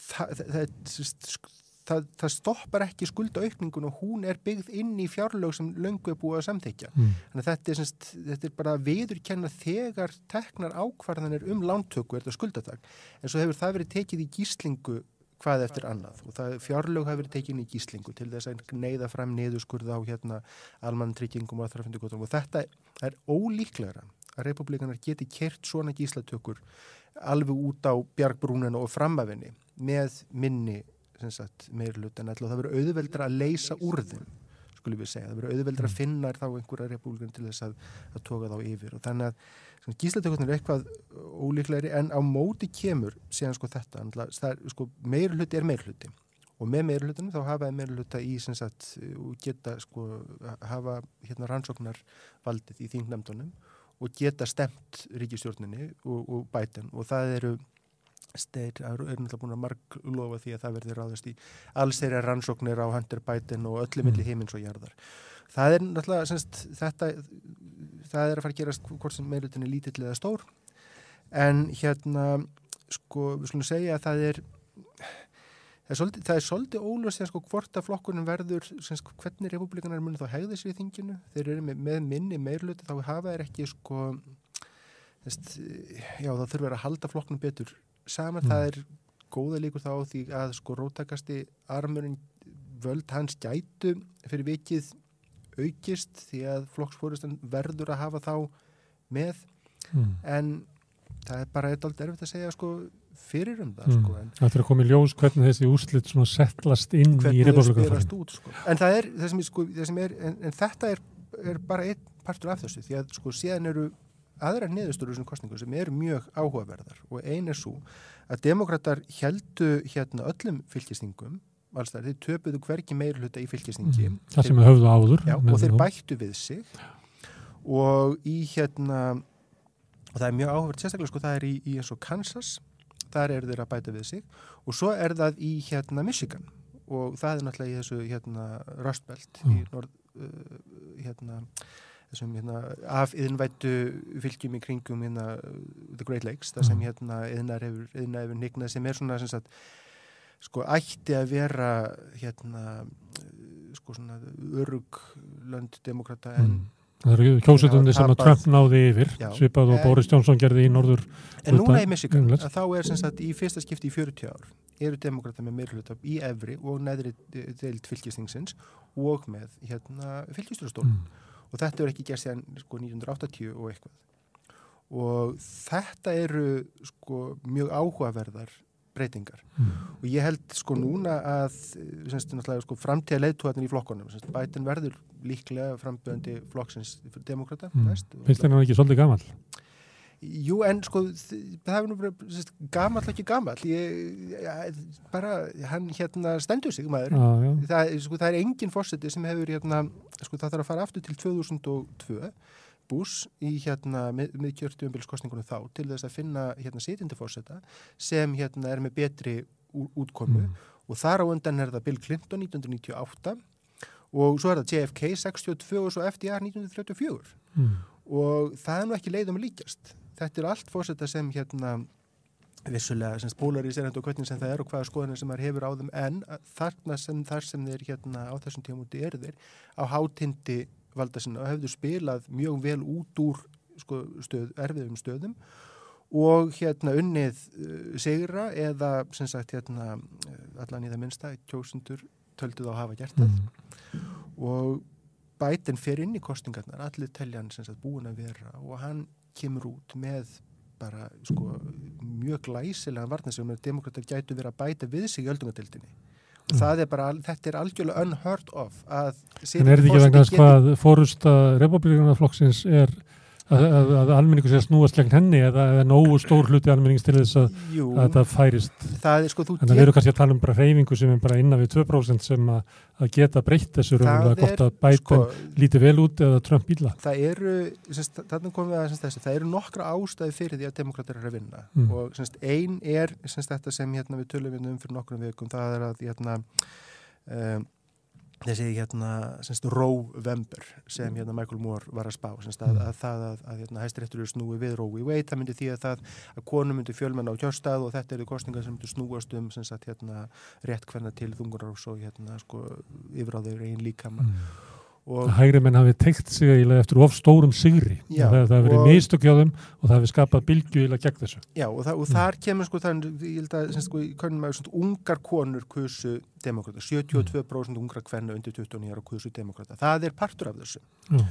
Það, það, það, það, það, það stoppar ekki skuldaaukningun og hún er byggð inn í fjárlög sem löngu er búið að samþykja mm. þannig að þetta er, semst, þetta er bara viðurkenna þegar teknar ákvarðanir um lántöku er þetta skuldatak. En svo hefur það verið tekið í gíslingu hvað eftir annað. Og það fjárlög hafi verið tekið inn í gíslingu til þess að neyða fram niðurskurð á hérna almann tryggingum og aðþarfindugóttum og þetta er ólíklegra að republikanar geti kert svona gíslatökur alveg út á bjargbrúnina og framafinni með minni meirlut en alltaf það verður auðveldra að leysa úr þeim skulum við segja, það verður auðveldra að finna þá einhverja republikan til þess að, að toga þá yfir. Og þannig að gíslatökurnar er eitthvað ólíklegri en á móti kemur síðan sko þetta, það er, sko, meirluti er meirluti og með meirlutunum þá hafaði meirluta í sem sagt og geta sko hafa hérna rannsóknar valdið í þingnefndunum og geta stemt ríkistjórninni og, og bæten og það eru Steir er náttúrulega búin að marglofa því að það verði ráðast í alls þeirra rannsóknir á Hunter Biden og öllu milli heimins og jarðar. Það er náttúrulega, semst, þetta, það er að fara að gerast hvort sem meirilutin er lítill eða stór, en hérna, sko, við skulum segja að það er, það er svolítið, það er svolítið ólust sko, hvort að flokkunum verður, semst, hvernig republikanar muni þá hegða sér í þinginu, þeir eru með, með minni meiriluti, þá hafa þeir ekki, sko, semst, já, þá þurfur að halda flokknum betur saman, mm. það er góða líkur þá því að sko róttakasti armurinn völd hans gætu fyrir vikið aukist því að flokksfórustan verður að hafa þá með mm. en það er bara eitthvað erfitt að segja sko fyrir um það mm. sko en, Það er að koma í ljós hvernig þessi úrslit settlast inn í republikanflokkin sko. en það er, það sem, sko, það sem er en, en þetta er, er bara einn partur af þessu því að sko síðan eru aðra niðurstöru sem kostningu sem eru mjög áhugaverðar og ein er svo að demokrater heldu hérna öllum fylgisningum alls þar, þeir töpuðu hverki meir hluta í fylgisningi mm, það sem er höfðu áður já, og þeir bættu við sig. Og í hérna og það er mjög áhugavert sérstaklega sko það er í, í eins og Kansas þar eru þeir að bæta við sig. Og svo er það í hérna Michigan. Og það er náttúrulega í þessu hérna Rustbelt mm. í norð uh, hérna þessum hérna, af yðinvættu fylgjum í kringum hérna, The Great Lakes, það sem hérna yðnar hefur, nignað sem er svona sem sagt, sko ætti að vera hérna sko svona örug landdemokrata en mm. Það eru kjósutundi sem að Trump náði yfir, já, svipað og en, Boris Johnson gerði í norður. En núna í að þá er sem sagt í fyrsta skipti í 40 ár, eru demokrata með meirhluta í Evri og neðri deilt fylgjistingsins og með hérna fylgjistúrastólum. Mm og þetta er ekki gert sér sko 1980 og eitthvað og þetta eru sko mjög áhugaverðar breytingar mm. og ég held sko núna að semst, sko, framtíða leiðtóðan í flokkonum semst, bætin verður líklega framböðandi flokksins demokrata mm. finnst þennan ekki svolítið gamal? Jú, en sko, það er nú bara gamall ekki ég, bara, hann hérna stendur sig maður. Ah, það, sko, það er engin fórseti sem hefur hérna, sko, það þarf að fara aftur til 2002 Bush í hérna miðkjörtu umbilskostningunum þá til þess að finna hérna sitindi fórseta sem hérna er með betri útkomu. Mm. og þar á undan er það Bill Clinton 1998 og svo er það JFK 62 og svo FDR 1934 mm. og það er nú ekki leiðum að líkjast þetta er allt fórseta sem hérna vissulega sem spólaríserend og hvernig sem það er og hvaða skoðanir sem það hefur á þeim en þarna sem þar sem þeir hérna á þessum tímúti eru þeir á hátindi valda sinna og hefur spilað mjög vel út úr sko, stöð, erfiðum stöðum og hérna unnið uh, segra eða sem sagt hérna allan í það minnsta kjósundur tölduð á hafa gert það mm. og bætin fer inn í kostingarnar allir teljan sem sagt búin að vera og hann kemur út með bara sko mjög glæsilega varna sem demokrater gætu verið að bæta við sig í öldungadildinni það er bara, þetta er algjörlega unheard of að En er þetta ekki vegna þess hvað fórusta republikanaflokksins er að, að, að almenningu sé að snúast gegn henni eða, eða nógu stór hluti almennings til þess að, að það færist. Það er sko, þú Þannig að við erum kannski að tala um bara reyfingu sem er bara innan við 2% sem að, að geta breytt þessu raunverulega. Það gott er, að bæta sko, lítið vel út eða Trump bíla. það eru, semst, við þessu, það eru nokkra ástæði fyrir því að demokrater eru að vinna. Mm. og semst, ein er semst, þetta sem hérna, við tölum hérna um fyrir nokkrum vikum, það er að hérna, um, þessi hérna, semst, Róvember sem hérna Michael Moore var að spá semst, að, Mm. að það að, að hérna, hæstiréttur eru snúi við Rói Wade, það myndi því að það að konum myndi fjölmenn á kjörstað og þetta eru kostningar sem myndi snúast um semst, að, hérna, rétt hvernig til þungunar og hérna, sko, yfiráður einn líkama. Og Að hægri menn hafi teikt sig eiginlega eftir of stórum sigri. Já, það, það hafi verið og- mistök hjá þeim og það hafi skapað bylgju eiginlega gegn þessu. Já, og, það, og þar kemur sko þannig, ég held að, sko, svona, ungar konur kusu demokrata, 72% ungra kvenna undir 29 ára kusu demokrata. Það er partur af þessu. Já.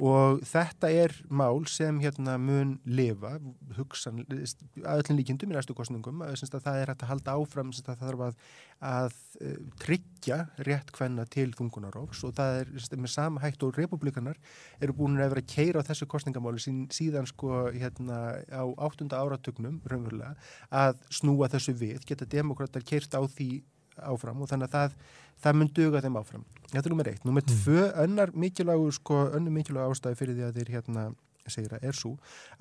Og þetta er mál sem hérna mun lifa, hugsan, að öllum líkindum í næstu kostningum, að, að það er hægt að halda áfram, að það þarf að, að uh, tryggja rétt kvenna til þungunarófs og það er með sama hægt og republikanar eru búin að vera að keira á þessu kostningamáli sín, síðan sko hérna á áttunda áratugnum raunverulega að snúa þessu við, geta demokrater keirt á því áfram og þannig að það, það mun duga þeim áfram. Þetta er nummer eitt. Nummer Mm. tvö, önnar mikilvægu sko, önnur mikilvægu ástæði fyrir því að þeir hérna segra er svo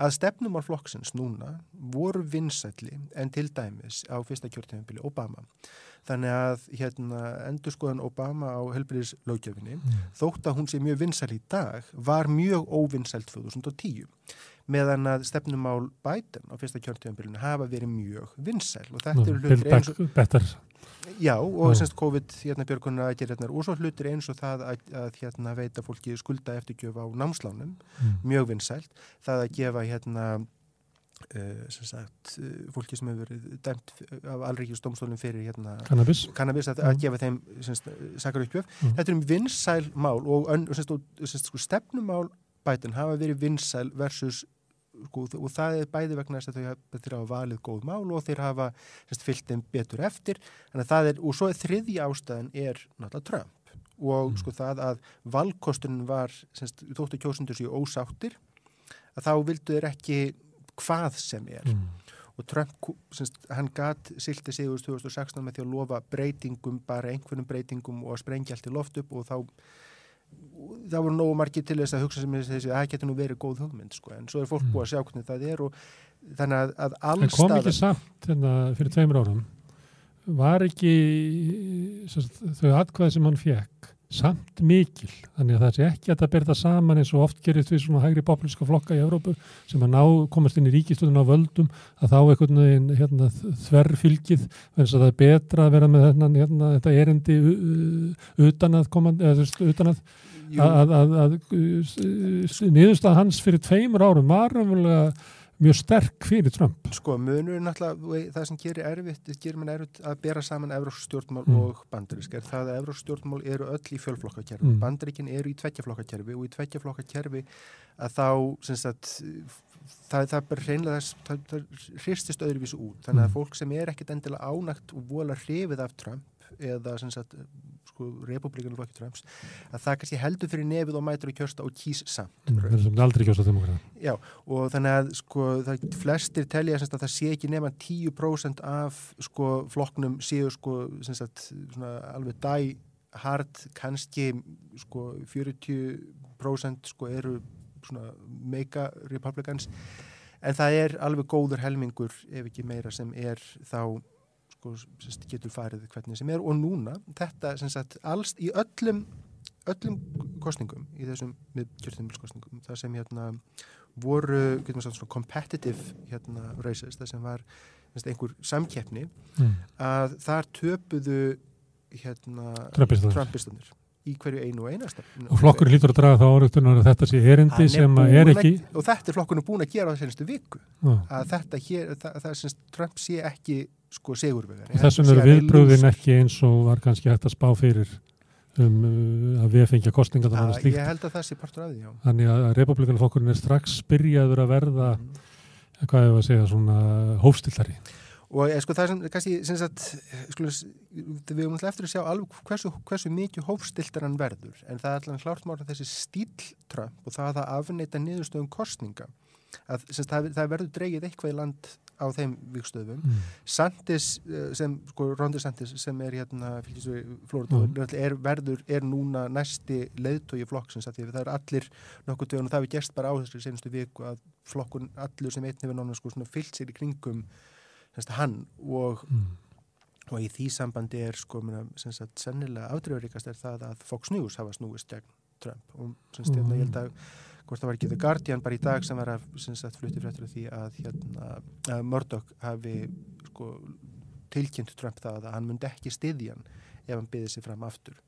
að stefnumál flokksins núna voru vinsætli en til dæmis á fyrsta kjörtíðanbili Obama. Þannig að hérna endur skoðan Obama á helbriðis lögjöfinni þótt að hún sé mjög vinsæl í dag var mjög óvinsælt 2010 meðan að stefnumál Biden á fyrsta kjörtíðanbilinu hafa verið mjög vinsæl og þetta eru hlutir eins og. Já, og semst COVID hérna björgunar aðgerðarnar og svo hlutir eins og það að, að hérna veita fólki skulda eftirgjöf á námslánum, Mm. mjög vinsælt það að gefa hérna uh, sem sagt, uh, fólki sem hefur verið dæmt af alríkjusdómstólum fyrir hérna Cannabis. kannabis að, Mm. að gefa þeim sakar uppgjöf. Mm. Þetta er um vinsæl mál og, og, og sko, stefnumál bætin hafa verið vinsæl versus sko, og það er bæði vegna þess að þau þeir hafa valið góð mál og þeir hafa semst, fyllt þeim betur eftir er, og svo er þriðja ástæðan er náttúrulega Trump og Mm. sko það að valkosturinn var semst, þóttu kjósundur sér ósáttir að þá vildu þeir ekki hvað sem er Mm. og Trump, semst, hann gat silti sig úr 2016 með því að lofa breytingum, bara einhvernum breytingum og að sprengja allt í loft upp og þá það voru nógu margir til þess að hugsa sem þessi að það getur nú verið góð hugmynd sko. en svo er fólk Mm. búið að sjá hvernig það er og þannig að, að En kom allstað ekki samt hérna, fyrir tveimur árum var ekki sagt, þau atkvæði sem hann fekk samt mikil, þannig að það sé ekki að það berða saman eins og oft gerist við svona hægri populíska flokka í Evrópu sem að ná komast inn í ríkistöðun á völdum að þá einhvern veginn hérna, þverrfylgið þannig að það er betra að vera með þennan, hérna, þetta erindi utan að koma, utan að að, að, að, að niðurstað hans fyrir tveimur árum var umverulega mjög sterk fyrir Trump. sko munur er náttúrulega það sem gerir erfitt, það gerir mann erfitt að bera saman evrósk stjórnmál Mm. og bandarísk er það að evrósk stjórnmál eru öll í fjölflokkakerfi Mm. bandaríkin eru í tveggjaflokkakerfi og í tveggjaflokkakerfi að þá sagt það, það er bara reynlega þess það, það hristist öðruvísu út þannig að Mm. fólk sem er ekkit endilega ánægt og vola hrifið af Trump eða sem sagt sko republikanu flokki Trumps að það kannski heldur fyrir nefið og mætur að kjörsta og kýs samt Það er sem aldrei kjósa demokrata. Já, og þannig að sko, það, flestir telja að það sé ekki nema 10% af sko, flokknum séu sko, semst, svona, alveg dæ hard, kannski sko, 40% sko, eru svona, mega republicans en það er alveg góður helmingur ef ekki meira sem er þá sko, semst, getur farið hvernig sem er og núna þetta sem sagt alls í öllum öllum kostningum í þessum kjörðumilskostningum það sem hérna voru sagt svona competitive hérna races það sem var veist, einhver samkeppni Mm. að þar töpuðu hérna. Trumpistunir í hverju einu og einasta Og flokkur lítur að draga þá árautunar að þetta sé erindi sem er ekki... og þetta er flokkurinn búin að gera á þessu viku að þetta hér, það, það sem Trump sé ekki sko segurvegar þessum eru viðbröðin ekki eins og var kannski hægt að spá fyrir um, uh, að við fengja kostninga þannig að slíkt. ég held að það sé partur af því, já Þannig að republikanaflokkurinn er strax byrjaður að verða, Mhm. hvað hefur að segja, svona hófstillari. og eh, sko það er sem, kannski, sem sagt, skulum, við höfum alltaf eftir að sjá alveg hversu, hversu mikið hófstiltar hann verður en það er alltaf klárt mára þessi stíltrömp og það að afneita niðurstöðum kostninga að sagt, það, það verður dreigið eitthvað í land á þeim vikstöðum mm. Santis sem, sko, Rondi Santis sem er hérna Flóriða, mm. er verður, er núna næsti leðtói flokksins það er allir nokkuð dögun og það hefur gerst bara á þessari senustu viku að flokkun allur sem einn hefur nána sko fyllt sér í kringum semst, hann og, mm. og í því sambandi er sko sagt, sennilega afdreyfaríkast er það að Fox News hafa snúist gegn Trump og semst, mm. ég held að hvort það var ekki The Guardian bara í dag sem var að sagt, flutti fréttur af því að, hérna, að Murdoch hafi sko, tilkynnt Trump það að hann myndi ekki styðjan ef hann byði sig fram aftur.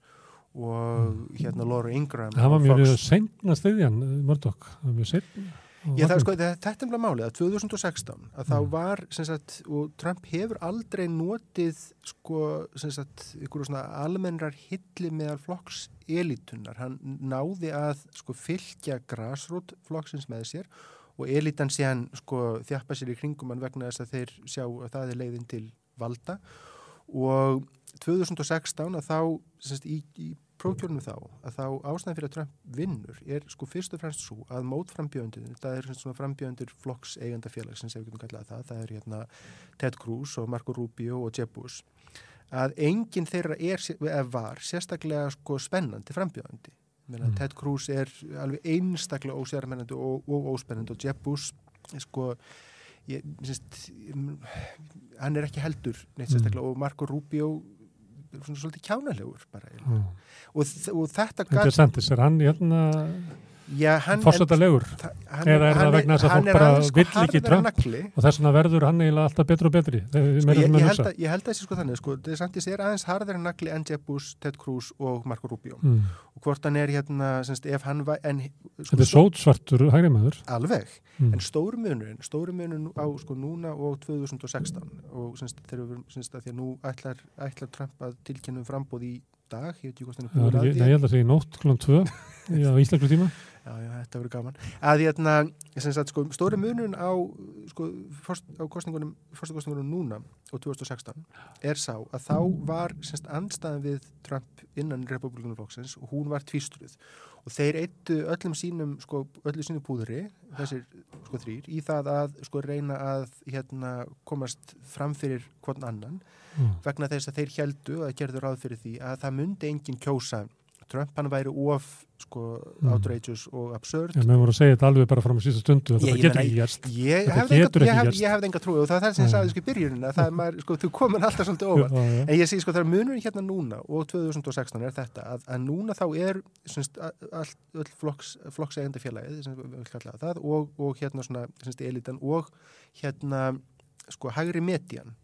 Og hérna Laura Ingram Það var mjög seinna styðjan Murdoch, það var mjög seinna Já, það, sko, þetta er mjög málið að 2016 að þá mm. var, sagt, og Trump hefur aldrei notið sko, sagt, ykkur svona almennrar hilli meðal flokks elitunar, hann náði að sko fylgja græsrót flokksins með sér og elitan sé hann sko þjappa sér í kringum hann vegna þess að þeir sjá að það er leiðin til valda. Og 2016 að þá sagt, í, í prókjörnum þá að þá ástæðan fyrir að Trump vinnur er sko fyrst og fremst svo að mótframbjöndin, það er svona frambjöndir flokks eigandafélag sem séum við getum kallað það, það er hérna Ted Cruz og Marco Rubio og Jeb Bush að enginn þeirra er, var sérstaklega sko spennandi frambjöndi. Mm. Ted Cruz er alveg einstaklega ósérmennandi og, og óspennandi og Jeb Bush sko ég, syns, hann er ekki heldur neitt mm. sérstaklega mm. og Marco Rubio svona svolítið kjánalegur bara mm. og, og þetta Þetta er sendis, er hann hérna fórsöldalegur eða er það vegna þess að fólk bara sko vill ekki Trump? og þess vegna verður hann eiginlega alltaf betur og betri. Sko, ég, ég, held að, ég held að þessi sko þannig sko, Santis er aðeins harðar en nagli en Jeb Bush, Ted Cruz og Marco Rubio. Mm. og hvort hann er hérna semst, hann var en, sko, Þetta er sótsvartur hægri maður Alveg, mm. en stóru munurinn stóru munurinn á sko núna og 2016 og semst, þegar semst að því að nú ætlar, ætlar Trump að tilkynna um frambóð í dag, ég veit ekki hvort hann er búin að því. Ég held að það sé í nótt kl. 2 á Íslandslu tíma Já, já, þetta verður gaman. Að ég ætna, að sko, stóri munun á, sko, fórst, á kostningunum, fórstu kostningunum núna á 2016 er sá að þá var semst andstæðan við Trump innan republikunumflokksins og hún var tvístruð og þeir eittu öllum sínum, sko, öllum sínum púðri, þessir, sko, þrýr, í það að, sko, reyna að, hérna, komast fram fyrir hvern annan mm. vegna þess að þeir heldu að gerðu ráð fyrir því að það myndi enginn kjósa Trump hann væri of sko mm. outrageous og absurd maður voru að segja þetta alveg bara frá mig síðan stundu þetta getur ekki gerst Ég hefði enga trúið og það er það sem ég sagði sko í byrjunina það er maður, sko, þú komur alltaf svolítið ofan já, já. en ég sé sko það er munurinn hérna núna og 2016 er þetta að, að núna þá er semst, all, flokks, flokksegandi félagið og, og hérna svona semst, elitan og hérna sko hægri median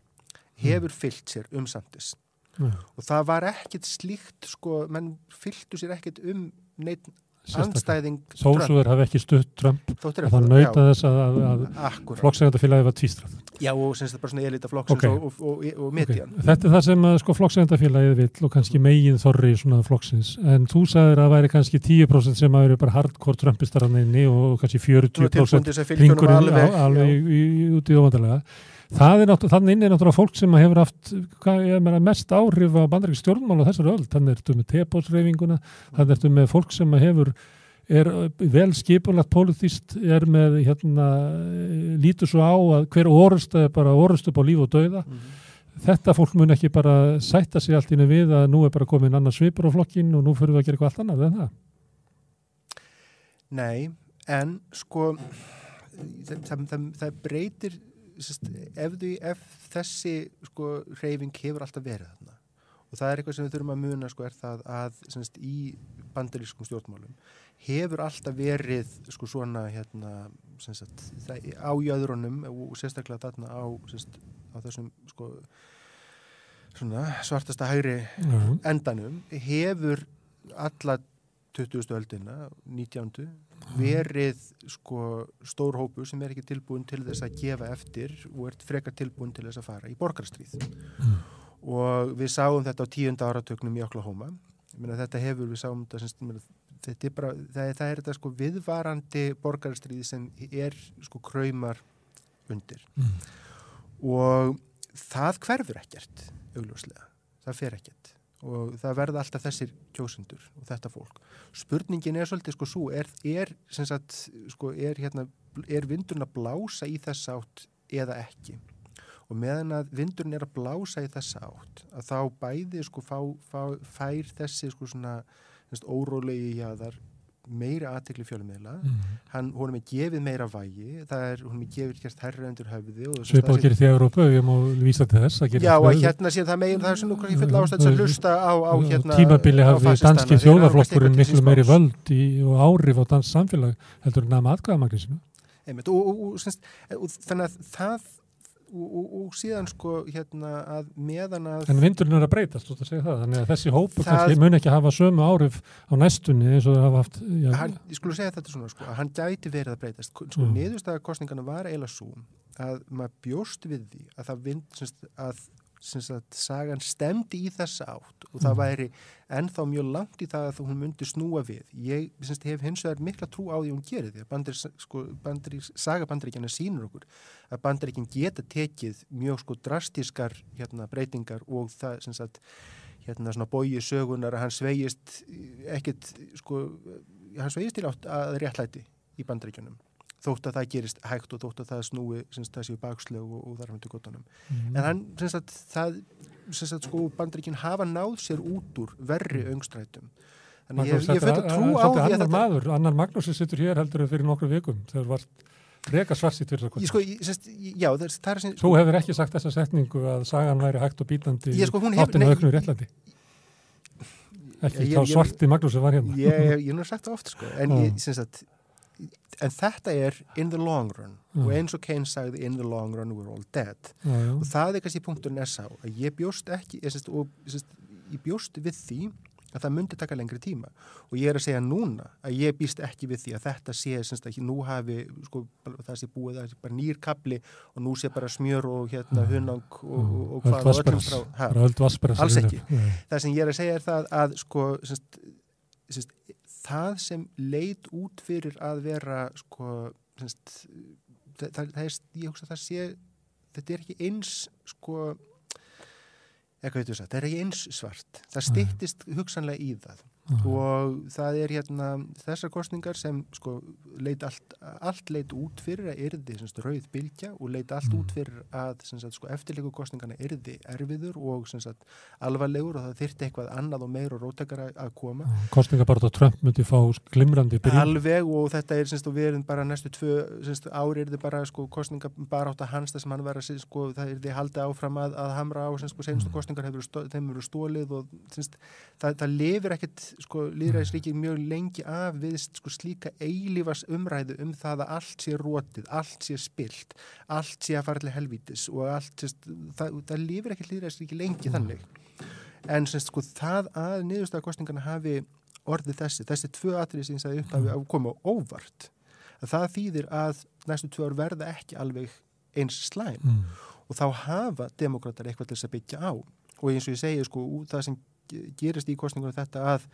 hefur mm. fyllt sér um samtis mm. og það var ekkit slíkt sko, menn fylgtu sér ekkit um neitt anstæðing Þósuður hafi ekki stutt Trump og það nauta þess að, að, að flokksegandafélagi var tvístraf Já og semst það bara svona elita flokksins okay. og, og, og, og median. Okay. Þetta er það sem sko, flokksegandafélagið vill og kannski megin þorri svona flokksins. En þú sagðir að það væri kannski 10% sem að eru bara hardcore Trumpistar hann inni og kannski 40% ringurinn alveg, alveg út í óvandarlega er þannig er náttúrulega fólk sem hefur haft meina, mest áhrif á bandarík stjórnmál á þessari öll, þannig ertu með tepósreifinguna, þannig ertu með fólk sem hefur er vel skipulagt politíst, er með hérna, lítur svo á að hver orust er bara orust upp á líf og dauða mm -hmm. þetta fólk mun ekki bara sætta sig allt ína við að nú er bara komin annar svipur á flokkin og nú fyrir við að gera eitthvað allt annað, en það? Nei, en sko það, það, það, það breytir ef, því, ef þessi sko, reyfing hefur alltaf verið þarna og það er eitthvað sem við þurfum að muna sko, er það að semst, í bandarískum stjórnmálum hefur alltaf verið sko, svona hérna, sagt, það, á jöðrunum og sérstaklega þarna á, semst, á þessum sko, svartasta hægri uh -huh. endanum hefur alla 20. öldina 19 verið sko stór hópu sem er ekki tilbúin til þess að gefa eftir og er frekar tilbúin til þess að fara í borgarstríð mm. og við sáum þetta á tíunda áratöknum í Oklahoma Meina, þetta hefur við sáum þetta, sem, þetta er bara, það, það er þetta sko viðvarandi borgarstríð sem er sko kræmar undir mm. og það hverfur ekkert augljóslega, það fer ekkert og það verða alltaf þessir kjósundur og þetta fólk. Spurningin er svolítið sko svo, er, er, sagt, sko, er, hérna, er vindurinn að blása í þess átt eða ekki? Og meðan að vindurinn er að blása í þess átt, að þá bæði sko fá, fá, fær þessi sko svona órólegi jáðar meira aðtekli fjölumila mm. hann, hún er með gefið meira vægi það er, hún er með gefið gert herra undir höfði Svipað að gera því að Európa, við má vísa til þess Já, að hérna sé það megin það er sem nú kannski full ástæðs að hlusta á, á hérna Tímabili hafði danski þjóðaflokkurinn miklu meiri völd í, og árif á dans samfélag heldur en að maður aðgæðamagnisinu Þannig að það og, og, og síðan sko hérna að meðan að En vindurinn er að breytast, þú segja það þannig að þessi hópu kannski mun ekki hafa sömu árif á næstunni eins og það hafa haft já. hann, Ég skulle segja þetta svona sko hann gæti verið að breytast sko mm. niðurstaðarkostningana var eiginlega svo að maður bjóst við því að það vind semst, að Að sagan stemdi í þessa átt og það mm. væri ennþá mjög langt í það að hún myndi snúa við. Ég syns, hef hins vegar mikla trú á því hún gerir því að bandir, sko, bandir, sagabandaríkjana sínur okkur að bandaríkinn geta tekið mjög sko, drastískar hérna, breytingar og það syns, að hérna, bóið sögunar að hann sveigist ekkit sko, hann sveigist til átt að réttlæti í bandaríkjunum þótt að það gerist hægt og þótt að það snúi syns, það séu bakslög og, og þar hundur gottunum mm. en hann, syns að það syns að sko bandrikinn hafa náð sér út úr verri öngstrætum. Þannig Magnús, ég, fyrir trú á því að þetta maður, annar Magnús sem sittur hér heldur fyrir nokkru vikum þegar var rega svarsitt fyrir það sko, já, það það er Þú hefur ekki sagt þessa setningu að sagan væri hægt og bítandi sko, áttinu auknu réttlandi. Ekki þá svarti Magnús sem var hérna. Ég hef nú sagt það oft sko. En ég, syns að en þetta er in the long run. Mm. og eins og Keynes sagði in the long run we're all dead. Mm. og það er kannski punkturinn sá að ég bjóst ekki ég, sest, og, sest, ég bjóst við því að það myndi taka lengri tíma. Og ég er að segja núna að ég býst ekki við því að þetta sé semst að nú hafi sko, það sé búið það sé bara nýrkabli og nú sé bara smjör og hérna hunang og, og, og hvað og öllum frá alls ekki. Það sem ég er að segja er það að sko semst, semst, það sem leit út fyrir að vera sko, semst, það, það, það er, ég hugsa að það sé þetta er ekki eins sko eitthvað veitur það, er ekki eins svart. Það stittist hugsanlega í það -huh. og það er hérna þessar kostningar sem sko leit allt, allt leit út fyrir að yrði semst, rauð bylgja og leit allt -huh. út fyrir að semst, sko, eftirleiku kostningarna yrði erfiður og semst, alvarlegur og það þyrti eitthvað annað og meir og róttakara að koma. Kostningar bara á Trump myndi fá glimrandi byrjum Alveg og þetta er og við erum bara næstu tvö ári yrði bara sko kostningar bara átt að hans það sem hann verið að sko, það yrði haldið áfram að, að hamra á sko, senstu kostningar hefur þeim eru stólið og það, það lifir ekkert sko líðræðisríkið mjög lengi af við sko slíka eilífas umræðu um það að allt sé rótið, allt sé spilt, allt sé að fara til helvítis og allt, sest, það, það lifir ekki líðræðisríkið lengi þannig. En sest, sko það að niðurstafakostningarna hafi orðið þessi, þessi tvö atrið sem það upphafi að koma óvart, að það þýðir að næstu tvö ár verða ekki alveg eins slæm. Mm. og þá hafa demokrater eitthvað til þess að byggja á. Og eins og ég segi sko það sem gerist í kostningunum þetta að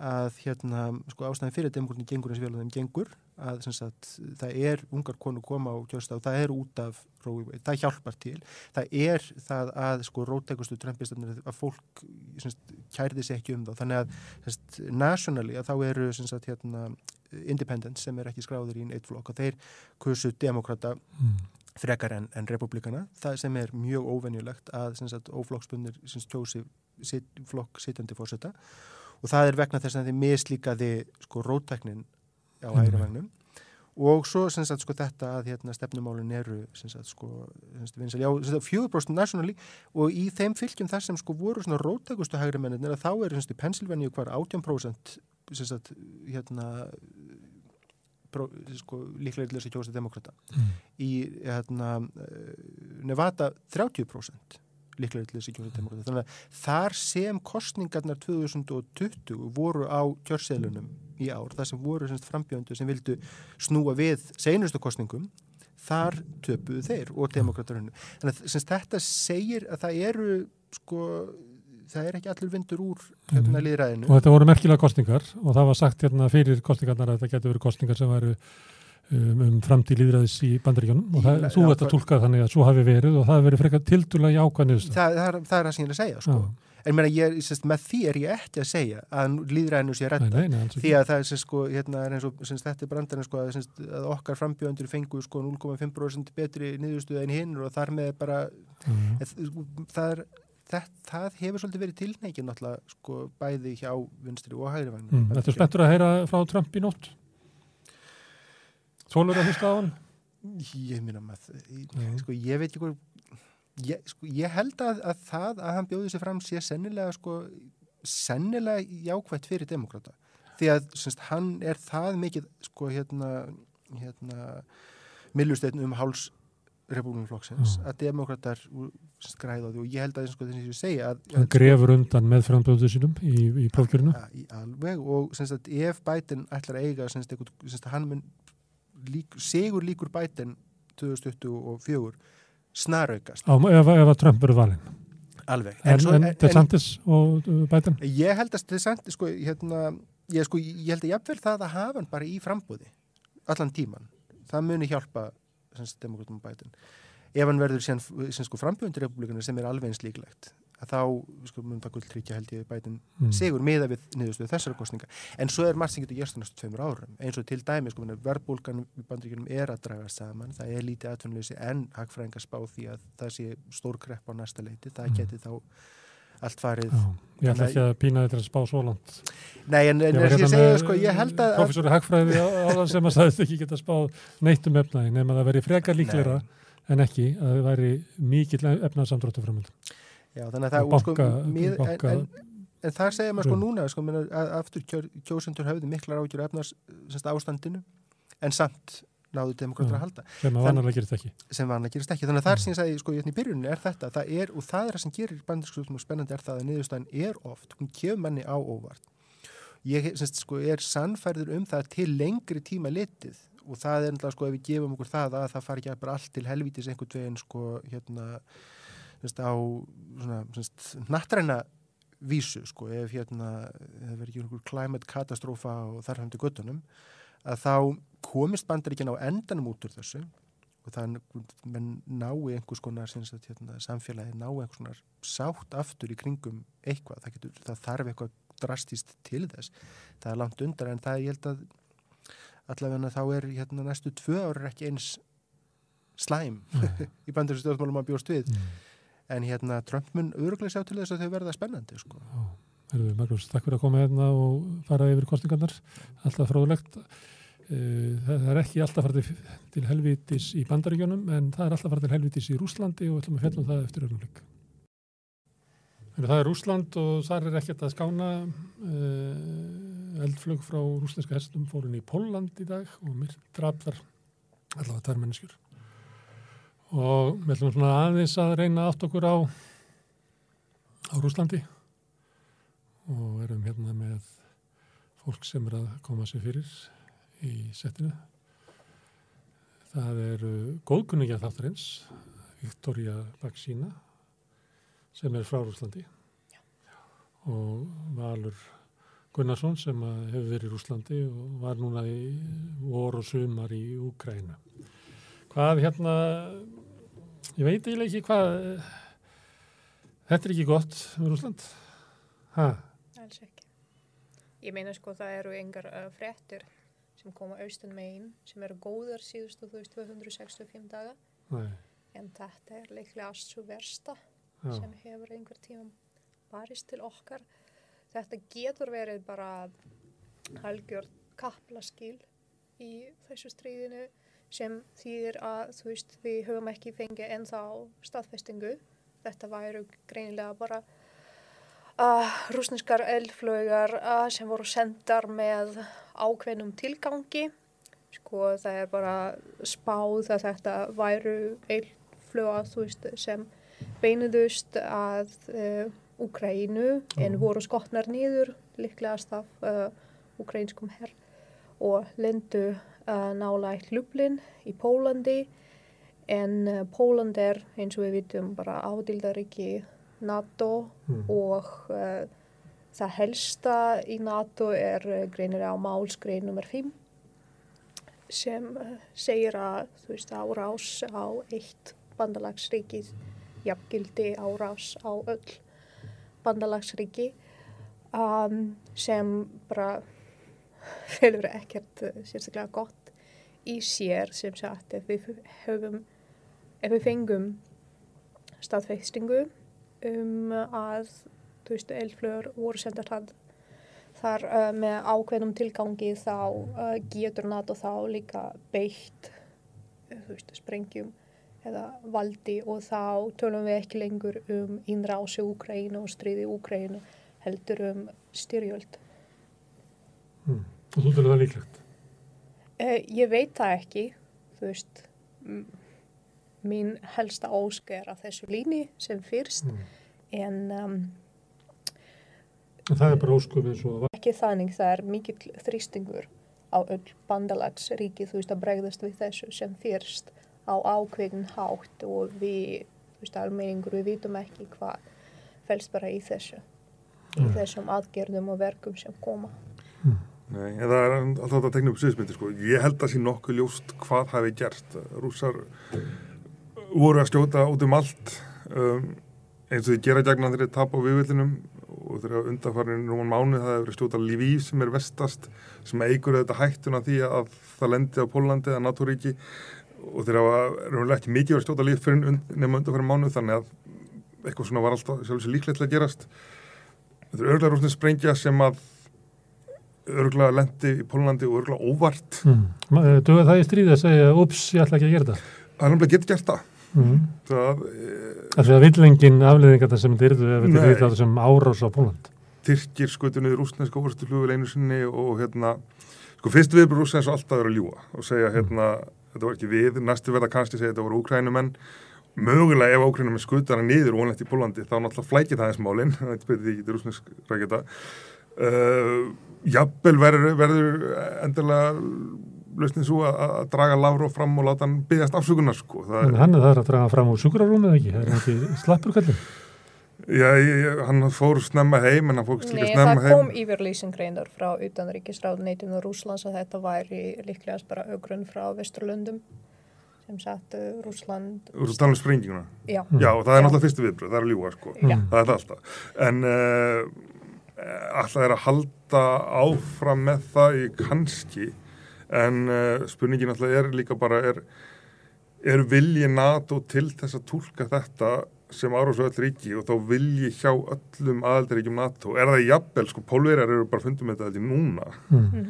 að hérna, sko ástæðin fyrir demokratin gengur eins og vel og þeim gengur að sagt, það er ungar konu koma á kjörsta og það er út af Rói, það hjálpar til, það er það að sko rótækustu trömpistarnir að fólk sagt, kærði sér ekki um þá. Þannig að sagt, nationally að þá eru hérna, independent sem er ekki skráður í einn eitt flokk og þeir kursu demokrata mm. frekar en, en republikana, það sem er mjög óvenjulegt að óflokksbundir kjósi sit, flokk sittandi fórsetta og það er vegna þess að þið mislíkaði sko rótæknin á hægri vagnum og svo sagt, sko, þetta að hérna, stefnumálun eru sko, fjögurbróstum nationally. Og í þeim fylgjum þar sem sko, voru rótækustu hægri mennir þá er í Pennsylvania hvar 18% sagt, hérna sko, líklega til þess að kjósa demokrata mm. í hérna, Nevada 30% líklega til þessi kjósademokrata. Þannig að þar sem kostningarnar 2020 voru á kjörseilunum í ár, það sem voru frambjöndu sem vildu snúa við seinustu kostningum, þar töpuðu þeir og demokraterinu. Þannig að þetta segir að það eru sko það er ekki allur vindur úr hérna mm. líðræðinu. Og þetta voru merkilega kostningar og það var sagt hérna fyrir kostningarnar að þetta getur verið kostningar sem væru um, um framtíð líðræðis í bandaríkjónum og það, Í- þú ert að það- tólka þannig að svo hafi verið og það hafi verið frekar tildulega jákvæðnið það, það, er, það er það sem ég er að segja sko. en meina, ég, sérst, með því er ég ekki að segja að líðræðinu sé alls því að það sérst, sko, hérna, er eins og sérst, þetta er brandarinn sko, að, að okkar frambjöðundur fengu sko, 0,5% betri niðurstuð en hinn og þar með bara en það, er, það, það hefur svolítið verið tilneikin náttúrulega sko, bæði hjá vinstri og hægri vagn Mm, Þetta er spenntur að heyra frá Trump í nótt Tólur að hlusta á hann? Ég minna maður sko, ég veit ekki hvað ég, sko, ég held að, að það að hann bjóði sér fram sé sennilega sko, sennilega jákvætt fyrir demokrata því að semst, hann er það mikið sko hérna, hérna millusteinn um háls republikanflokksins Já. að demokrater skræða því. Og ég held að sko, þess að ég segja að, Hann grefur undan með frambjóðu sínum í, í í alveg. Og semst að ef Biden ætlar að eiga semst, eitthvað, semst að hann mun lík, segur líkur Biden 2024 snaraukast. Á, ef, ef að Trump verður valinn. Alveg. En, svo- en DeSantis og uh, Biden? Ég held að DeSantis sko, hérna, ég, sko, ég held að jafnvel það að hafa hann bara í frambúði allan tíman, það muni hjálpa demokratum Biden. Ef hann verður sem, sem sko frambjöðundir republikana sem er alveg eins líklegt að þá sko, mun það gulltryggja held ég Biden Mm. sigur miða við niðurstöðu þessara kostninga en svo er margt sem getur gerst næstu tveimur árum. Eins og til dæmi sko verðbólgan í bandaríkjunum er að draga saman, það er lítið atvinnleysi en hagfræðingar spá því að það sé stór krepp á næsta leiti, það Mm. geti þá allt farið Já, ég ætla ekki að pína þetta að spá svo langt. Nei, en, Ég að ég hérna segja, sko, ég held að, að Professori Hagfræði áðan sem að sagðist ekki geta spáð neitt um efnaði nema það veri frekar líklegra en ekki að það væri mikill efnaðsamdráttu framöld já, þannig að það, og sko, banka, mið, en, banka en, en það segja maður sko núna, sko, menn, að aftur kjör, kjósendur höfðu miklar ágjur efnars ástandinu, en samt náðu demokrater að halda, sem að vanalega gerist ekki sem vanlega gerist ekki. Þannig að það er sem ég sagði, sko, hérna í byrjuninu er þetta, það er, og það er það sem gerir bandarskutum og spennandi er það að niðurstæðan er oft, hún kefur manni á óvart. Ég semst, sko, er sannfærður um það til lengri tíma litið og það er náttúrulega, sko, ef við gefum okkur það að það fari ekki bara allt til helvítis einhvern veginn, sko, hérna, semst, á nattræna vísu, sko, ef hérna, verður ekki einhver climate katastrófa og þar fram til göttunum, að þá komist bandaríkinn á endanum út úr þessu og það menn nái einhvers konar að, hérna, samfélagi nái einhvers konar sátt aftur í kringum eitthvað, það, getur, það þarf eitthvað drastist til þess, það er langt undar en það ég held að allavega þá er hérna, næstu tvö ára ekki eins slæm í bandaríkinn stjórnmálum að bjóst við. Mm. En hérna Trump mun öruglega sjá til þess að þau verða spennandi sko. Herðu, Magnús, takk fyrir að koma hérna og fara yfir kostningarnar alltaf fróðlegt. Eh, það er ekki alltaf farið til helvitis í bandaríkjónum en það er alltaf farið til helvitis í Rúslandi og við ætlum að fjalla um það eftir öllumleik Það er Rúsland og þar er ekkert að skána. Uh, eldflög frá rúsneska hestum fórun í Póland í dag og mér draf þar allavega tvær mennskjur og við ætlum svona aðeins að reyna átt okkur á á Rúslandi og erum hérna með fólk sem er að koma sér fyrir í settinu. Það eru góðkunningja þáttarins, Viktoria Baksína, sem er frá Rúslandi og Valur Gunnarsson sem hefur verið í Rúslandi og var núna í vor og sumar í Úkræna. Hvað hérna, ég veit eiginlega ekki hvað, þetta er ekki gott Rúsland. Alls ekki. Ég meina sko það eru engar uh, fréttir sem koma austan megin sem eru góðar síðustu þú veist 265 daga Nei, en þetta er leiklega allt svo versta já. sem hefur einhver tíma barist til okkar. Þetta getur verið bara algjör kaplaskil í þessu stríðinu sem þýðir að þú veist við höfum ekki fengið ennþá staðfestingu. Þetta væru greinilega bara uh, rúsneskar eldflögar uh, sem voru sendar með ákveðnum tilgangi. Sko það er bara spáð að þetta væru eldflöga þú veist sem beinuðust að uh, Úkrænu en voru skotnar niður líklegast af uh, úkrænskum herr og lendu nálægt Lublin í Pólandi en uh, Póland er eins og við vitum bara ádildaríki NATO Mm. og uh, það helsta í NATO er uh, greinir á málskrein nummer 5 sem uh, segir að þú veist árás á eitt bandalagsríki jafngildi árás á öll bandalagsríki um, sem bara felur ekkert sérstaklega gott í sér sem sagt ef við höfum ef við fengum staðfeistingu um að elflögur voru sendar þar uh, með ákveðnum tilgangi þá uh, getur NATO þá líka beitt þú veist, sprengjum eða valdi og þá tölum við ekki lengur um innrási Úkrænu og stríði Úkrænu heldur um styrjöld. Mm. Og þú telur það líklegt? Uh, ég veit það ekki, þú veist, mín helsta ósk er að þessu líni sem fyrst mm. en um, Það er bara óskum eins og ekki þannig, það er mikill þrýstingur á öll bandalagsríki þú veist að bregðast við þessu sem fyrst á ákveðin hátt og við, þú veist, almenningur við vitum ekki hvað fælst bara í þessu í Mm. þessum aðgerðum og verkum sem koma Nei, en það er alltaf þetta upp sviðismyndir sko. Ég held að sé nokkuð ljóst hvað hafi gerst. Rússar voru að skjóta út um allt um, eins og þið gera gegna þeirri tap á viðvillinum og þeirra undanfarin rúman mánu það hefur skjóta Lviv sem er vestast sem eigur þetta hættuna því að það lendi á Pólandi eða NATO-ríki og þeirra var ekki mikið að skjóta Lviv nema undanfarin mánu þannig að eitthvað svona var alltaf sjálfsög líklegt að gerast. Þetta er örglega rústin sprengja sem að örgulega lendi í Pólandi og örgulega óvart. Mm. Duga það í stríði að segja ups, ég ætla ekki að gera það það er náttúrulega getur gert það. Mm. það e, Það er villengin afleðingar það sem þetta yrðu ef þetta er það sem árás á Póland Tyrkir skutu niður rúsneska orðstuflugur einu sinni og hérna sko fyrst við rúsneska eins og alltaf eru að ljúa og segja hérna, þetta var ekki við næstu verða kannski segja þetta voru úkrænumenn mögulega ef skutar hann niður og vonlegt í Pólandi þá náttúrulega flækir það eins málin þetta betur því ekki rúsnesk rækjata uh, jafnvel verður, verður endilega lausnin svo að, að draga Lavrov fram og láta hann byggjast afsökunar sko. það En hann er það að draga fram úr sjúkrarúmið ekki, það er ekki slappur kallin Já, ég, hann fór snemma heim en hann fór líka Nei, snemma það heim kom yfirlýsing reyndar frá utanríkisráðneitinu Rúslands að þetta væri líklegast bara augrunn frá Vesturlundum sem sagt uh, Rúsland Þú ert að tala um sprenginguna Já, Já, og það er Já. náttúrulega fyrstu viðbröð, það er að ljúga sko. Já. það er það alltaf en uh, alltaf er að halda áfram með það í kannski en uh, spurningin alltaf er líka bara er, er vilji NATO til þess að tólka þetta sem árás á öll ríki og þá vilji hjá öllum aðaldaríkjum NATO? Er það jafnvel, sko, pólverjar eru bara fundum með þetta núna. Mm.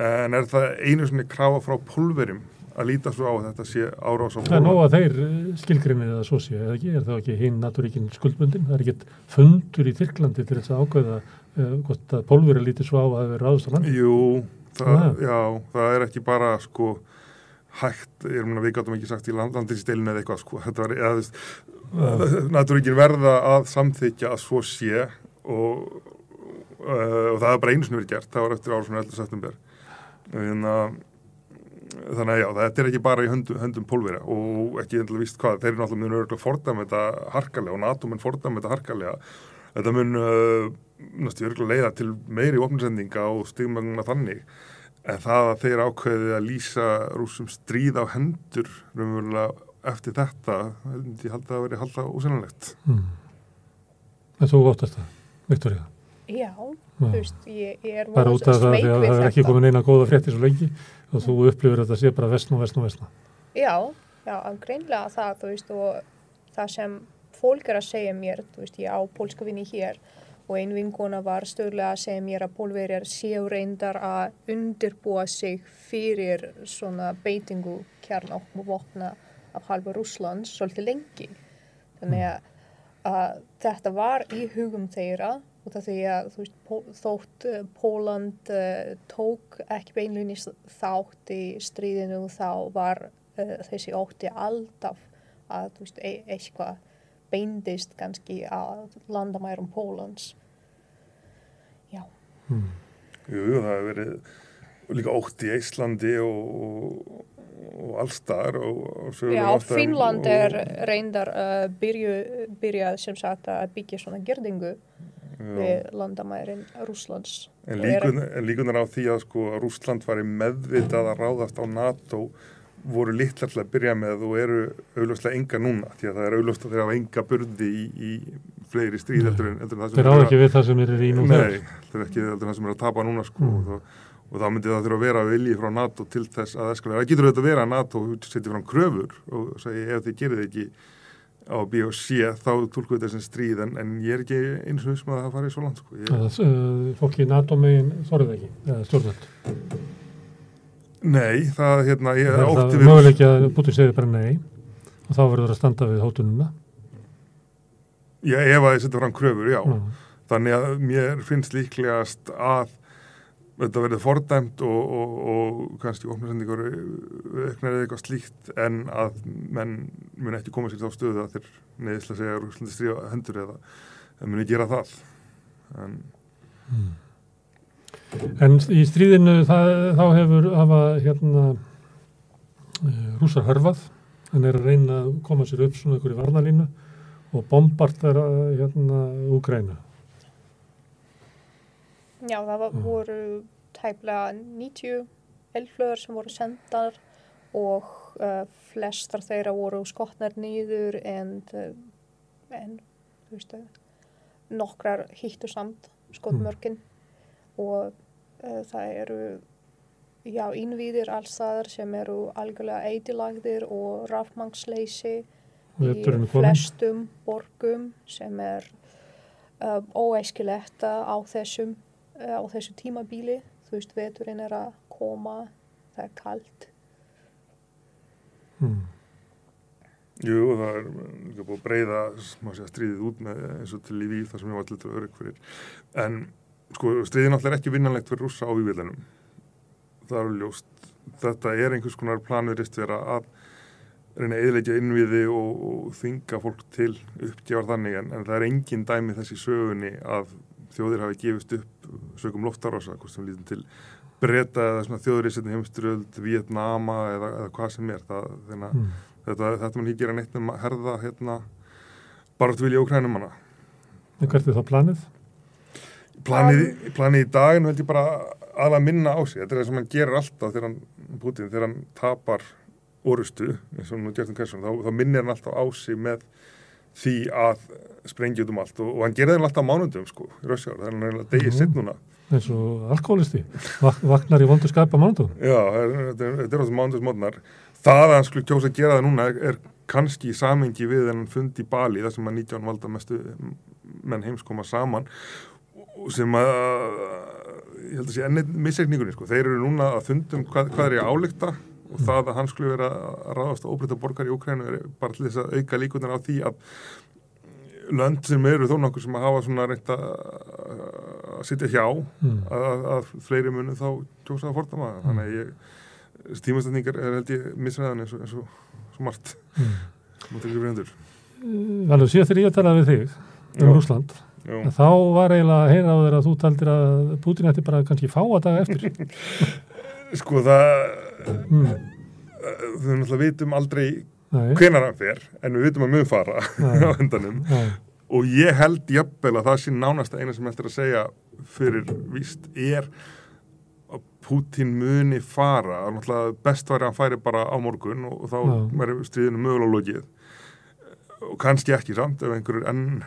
en er það einu svona krafa frá pólverjum að líta svo á að þetta sé árás á Það er nóg að þeir skilgrinnið að svo sé, eða ekki, er það ekki hinn naturíkin skuldbundin, það er ekkert fundur í Tyrklandi til þess að ákveða uh, hvort að pólveri lítið svo á að það er ráðust á landi. Jú, það, Ah. já, það er ekki bara sko hægt, ég meina við gáttum ekki sagt í land, landinstélinu eða eitthvað sko, þetta var, eða veist, naturíkin verða að samþykja að svo sé og, uh, og það er bara einu sem verið gert, það var eftir ára svona 11. september Þannig að þannig að já, þetta er ekki bara í höndum, höndum pólverja og ekki endilega víst hvað, þeir eru náttúrulega mun örgulega fordæma þetta harkalega og NATO mun fordæma þetta harkalega þetta mun uh, næstu örgulega leiða til meiri opninsendinga og stigmögnuna þannig en það að þeir ákveði að lýsa rúsum stríð á hendur raunverulega eftir þetta ég held að það veri halda ósynanlegt Mm. En þú óttast það, Viktoria? já, þú veist, ég, ég er Það er út af það að það er ekki komin eina góða frétti svo lengi og þú upplifir að þetta sé bara vestn og vestn og vestn. Já, já, greinlega það, þú veist, og það sem fólk er að segja mér, þú veist, ég á pólska vinni hér og ein vinkona var stöðlega að segja mér að pólverjar séu reyndar að undirbúa sig fyrir svona beitingu kjarnokvopna af halva Rússlands svolítið lengi. Þannig að, að þetta var í hugum þeirra og það því að veist, Pó, þótt uh, Póland uh, tók ekki beinlunis þátt í stríðinu þá var uh, þessi ótti alltaf að veist, e eitthvað beindist kannski að landamærum Pólans. Já, Mm. Jú, það hefur verið líka ótt í Íslandi og, og, og allstar og, Já Finnland er reyndar uh, byrju, byrjað sem sagt að byggja svona gerðingu við landamærin Rúslands. En, er- líkun, líkunar á því að sko að Rússland var meðvitað að ráðast á NATO voru litlar til að byrja með og eru auðvitað enga núna því að það er auðvitað þegar hafa enga burði í, í fleiri stríð heldur en, heldur en það sem Þeir að- ekki við það sem eru í nú Nei, þegar. þetta er ekki heldur en það sem er að tapa núna sko Mm. og, það, og það myndi það þurfa að vera vilji frá NATO til þess að vera. Það getur auðvitað að vera að NATO setja fram kröfur og segi ef þið gerir ekki á B og C þá tólku þetta sem stríð en, en ég er ekki eins og þessum að það fari svo langt sko. Ég, Það, uh, fólki í NATO megin þorðið ekki, eða stjórnvöld. nei, það hérna, ég Það er við möguleiki að Putin segir bara nei og þá verður það að standa við hótununa. Já, ef að þið setja fram kröfur, já. Mm. Þannig að mér finnst líklegast að þetta verður fordæmt og, og, og kannski opnarsendingur auknar eða eitthvað slíkt en að menn mun ekki koma sér þá stöðu að þeir neðislega segja að Rúslandi stríða hendur eða muni gera það. En, En í stríðinu það, þá hefur hafa hérna uh, rússar hörfað en er að reyna að koma sér upp svona ykkur í varnalínu og bombart er hérna Úgræna. Já, það var, Mm. voru tæplega 90 elflöður sem voru sendar og uh, flestar þeirra voru skotnar nýður en, uh, en þú veist þau, nokkrar hittu samt skotmörkin og uh, það eru já, innvíðir allstaðar sem eru algjörlega eidilagðir og rafmangsleysi í flestum borgum sem er uh, óæskilegt á þessum uh, á þessu tímabíli þú veist, veturinn er að koma það er kalt Mm. jú, það er líka búið að breyða má segja, stríðið út með eins og til í víð þar sem ég var til örygg fyrir. En sko, stríðið náttúrulega er ekki vinnanlegt fyrir rússa á vývillinum. Það er ljóst. Þetta er einhvers konar planurist vera að reyna að eðleikja innviði og, og þvinga fólk til uppgjafar þannig en, en það er engin dæmi þessi sögunni að þjóðir hafi gefist upp sögum loftarása, hvort sem lítum til breyta eða svona þjóðir í setni heimsturöld, Vietnama eða, eða hvað sem er. Það, þeirna, Mm. þetta, þetta mun ekki gera neitt um að herða hérna, bara til vilja okrænum hana. Hvert er þá planið? Planið, planið í dag nú held ég bara aðla minna á sig. Þetta er það sem hann gerir alltaf þegar hann, Putin, þegar hann tapar orustu, eins og nú Gjertum Kersson, þá, þá minnir hann alltaf á sig með því að sprengja út um allt og, og hann gerir það alltaf mánundum sko, í Rössjár, það er hann eiginlega degið Mhm. sitt núna. eins og alkoholisti Vak vaknar í vondu skapa mánudum Já, það er- þetta er- þetta er á þessum mánundusmótnar. Það að hann skulle kjósa að gera það núna er, er kannski í samengi við en fund í Bali, þar sem að 19 valda mestu menn heims koma saman sem að ég held að sé ennið misreikningunni sko. þeir eru núna að fundum hvað, hvað er ég að álíkta og það að hann skulle vera að ráðast að óbreyta borgar í Ukrænu er bara til þess að auka líkunar á því að lönd sem eru þó nokkur sem að hafa svona reynt að að sitja hjá mm. að, að, að fleiri munu þá kjósa að fordama það. þannig að ég tímastendingar er held ég misræðan eins og, eins og, Mm. fyrir hendur Valur, síðast þegar ég talaði við þig um Já. Rúsland Já. þá var eiginlega að heyra á þér að þú taldir að Putin ætti bara kannski fáa daga eftir sko það mm. við náttúrulega vitum aldrei Nei, hvenar hann fer en við vitum að mun fara á endanum. Nei, og ég held jafnvel að það sé nánast eina sem eftir að segja fyrir víst er að Putin muni fara. Að náttúrulega best væri að hann færi bara á morgun og, og þá væri stríðinu mögulega lokið. Og kannski ekki samt ef einhverjur enn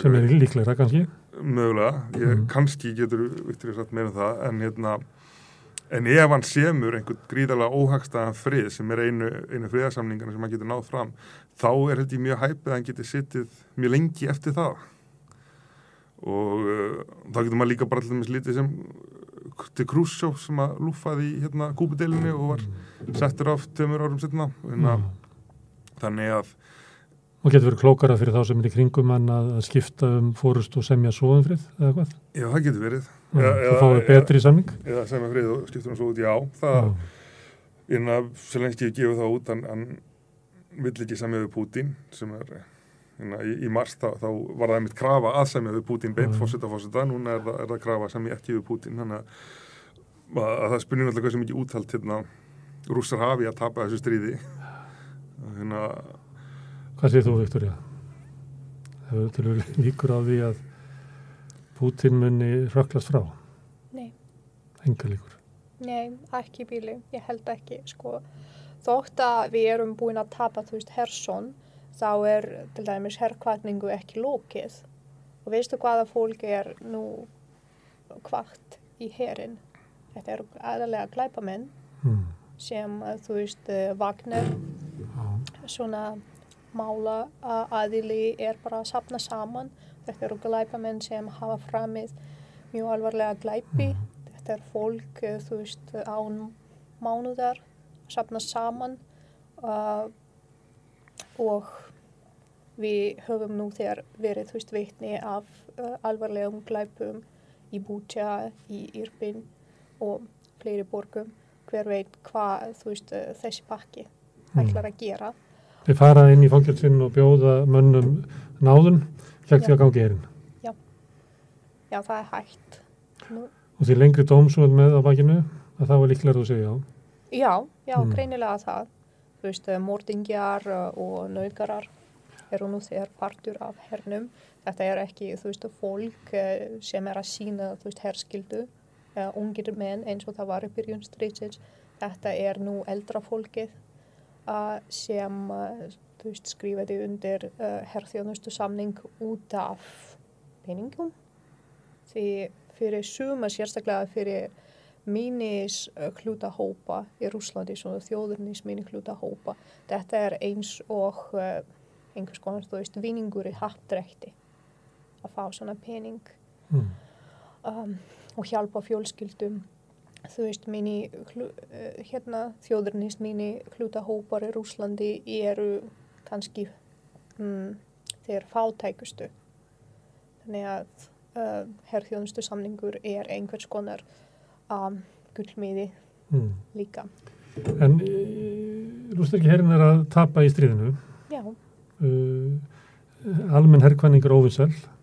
sem er líklegra kannski. Mögulega, ég, Mhm. kannski getur Viktor sagt meira um það en hérna en ef hann semur einhvern gríðarlega óhagstaðan frið sem er einu, einu friðarsamningarna sem hann getur náð fram þá er held ég mjög hæpið að hann getur sittið mjög lengi eftir það og uh, þá getur maður líka bara til dæmis lítið sem til Khrushchev sem að lúfaði í hérna kúpudelinni og var settur af tömur árum setna mm. þannig að og getur verið klókara fyrir þá sem er í kringum hann að skipta um fórust og semja svoðumfrið eða hvað? Já, það getur verið. Þú eða- fáið betri samning. Eða sem er frið og skiptur hann svo út, já það innan að svo lengst ég gefið það út hann, hann vill ekki semja við Pútín sem er inna, í, í mars þá, þá var það einmitt krafa að semja við Pútín beint fórseta fórseta, núna er það, er það krafa sem ég ekki við Pútín þannig að, að það spyrir náttúrulega hversu mikið úthald hérna rússar hafi að tapa þessu stríði. Hérna, Hvað segir þú, Viktoria? Hefur til líkur á því að Putin muni röklast frá? Nei. Enga líkur. Nei, ekki bíli, ég held ekki, sko. Þótt að við erum búin að tapa, þú veist, Hersson, þá er til dæmis herrkvætningu ekki lókið. Og veistu hvaða fólk er nú kvart í herin? Þetta eru aðalega glæpamenn Mm. sem, eh, þú veist, eh, Wagner, Já. svona mála að aðili er bara að sapna saman. Þetta eru glæpamenn sem hafa framið mjög alvarlega glæpi. Þetta er fólk, eh, þú veist, án mánuðar að sapna saman uh, og við höfum nú þegar verið, þú veist, veitni af uh, alvarlegum glæpum í Bútja, í Irpin og fleiri borgum. Hver veit hvað, þú veist, uh, þessi pakki ætlar að gera. Þeir fara inn í fangilsinn og bjóða mönnum náðun gegn því Já. að gangi erinn. Já, það er hægt. Nú, Og því lengri dómsvöld með á bakinu, að það var líklega að segja já. já, já, Mm. greinilega það. Þú veist, eh, mordingjar eh, og nauðgarar eru nú þegar partur af hernum. Þetta er ekki, þú veist, fólk eh, sem er að sína, þú veist, herskildu, uh, ungir menn eins og það var í byrjun stríðsins. Þetta er nú eldra fólkið sem, þú veist, skrifaði undir uh, herþjónustu samning út af peningum. Því fyrir suma, sérstaklega fyrir mínis hlutahópa í Rúslandi, svona þjóðurnis míni hlutahópa. Þetta er eins og einhvers konar, þú veist, vinningur í hattrækti að fá svona pening Mm. um, og hjálpa fjölskyldum. Þú veist, hlu, uh, hérna, þjóðurnis míni hlutahópar í Rúslandi eru kannski mm, þeir fátækustu. Þannig að uh, herrþjónustu samningur er einhvers konar um, gullmiði Mm. líka. En rústarki herrin er að tapa í stríðinu. Já, Uh, almenn herrkvæning er óvinsæl. Mm. Uh,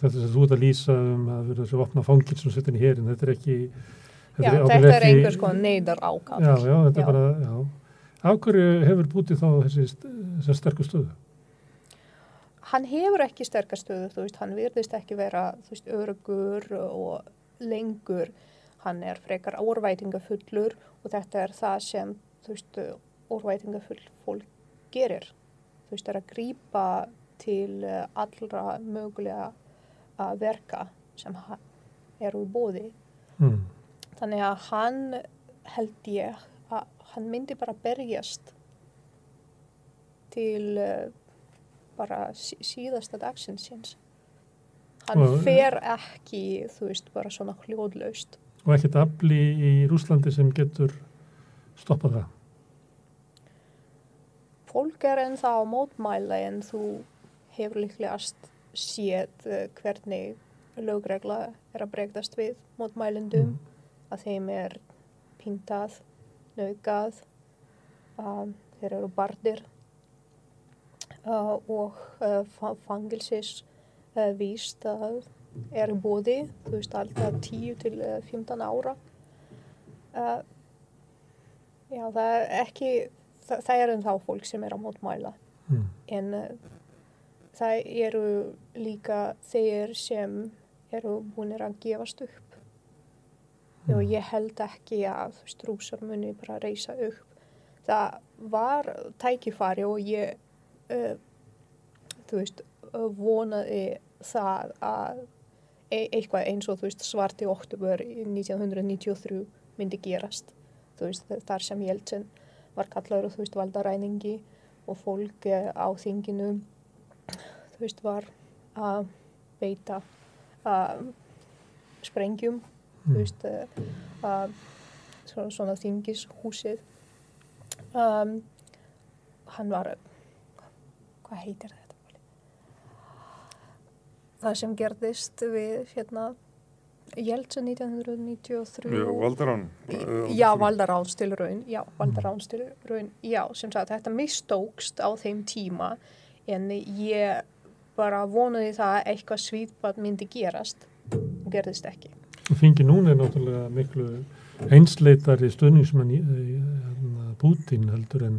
þetta sem þú ert að lýsa um að vera þessu opna fangil sem setja inn í herin, þetta er ekki... já ábyggilega þetta er einhvers konar neyðar ákall. Já, já, þetta Já. er bara, já. Af hverju hefur bútið þá þessi, st- þessa sterku stöðu? Hann hefur ekki sterkastöðu, þú veist, hann virðist ekki vera, þú veist, örugur og lengur. Hann er frekar órvætingafullur og þetta er það sem, þú veist, órvætingafull fólk gerir. Þú veist, er að grípa til eh, allra mögulega uh, verka sem eru í bóði. Mm. Þannig að hann held ég að hann myndi bara berjast til uh, bara sí síðasta dagsins síns. Hann Og- fer ekki, þú veist, bara svona hljóðlaust. Og ekkert afli í Rúslandi sem getur stoppað það. Fólk er ennþá mótmæla en þú hefur líklegast séð uh, hvernig lögregla er að bregðast við mótmælendum. að þeim er pintað, um, þeir eru barðir uh, og fa- fangilsis víst að er bóði, þú veist alltaf 10 til uh, 15 ára. Já, það er ekki, það, það er ennþá fólk sem er að mótmæla Mm. en það eru líka þeir sem eru búinir að gefast upp. Og ég held ekki að þú veist, rúsar muni bara reysa upp. Það var tækifari og ég uh, þú veist vonaði það að e eitthvað eins og þú veist svarti oktober í 1993 myndi gerast. Þú veist þar sem Jeltsin var kallaður þú veist valdaræningi og fólk eh, á þinginu þú veist var að beita að sprengjum þú veist uh, svona, svona þingishúsið um, hann var hvað heitir þetta það sem gerðist við hérna Jeltsin 1993 Já, Valdarán. Já, valdaránstilraun, já, valdaránstilraun, já, sem sagt, þetta mistókst á þeim tíma en ég bara vonaði það að eitthvað svítbað myndi gerast og gerðist ekki. Og fengi núna er náttúrulega miklu einsleitari í, hérna, Putin heldur en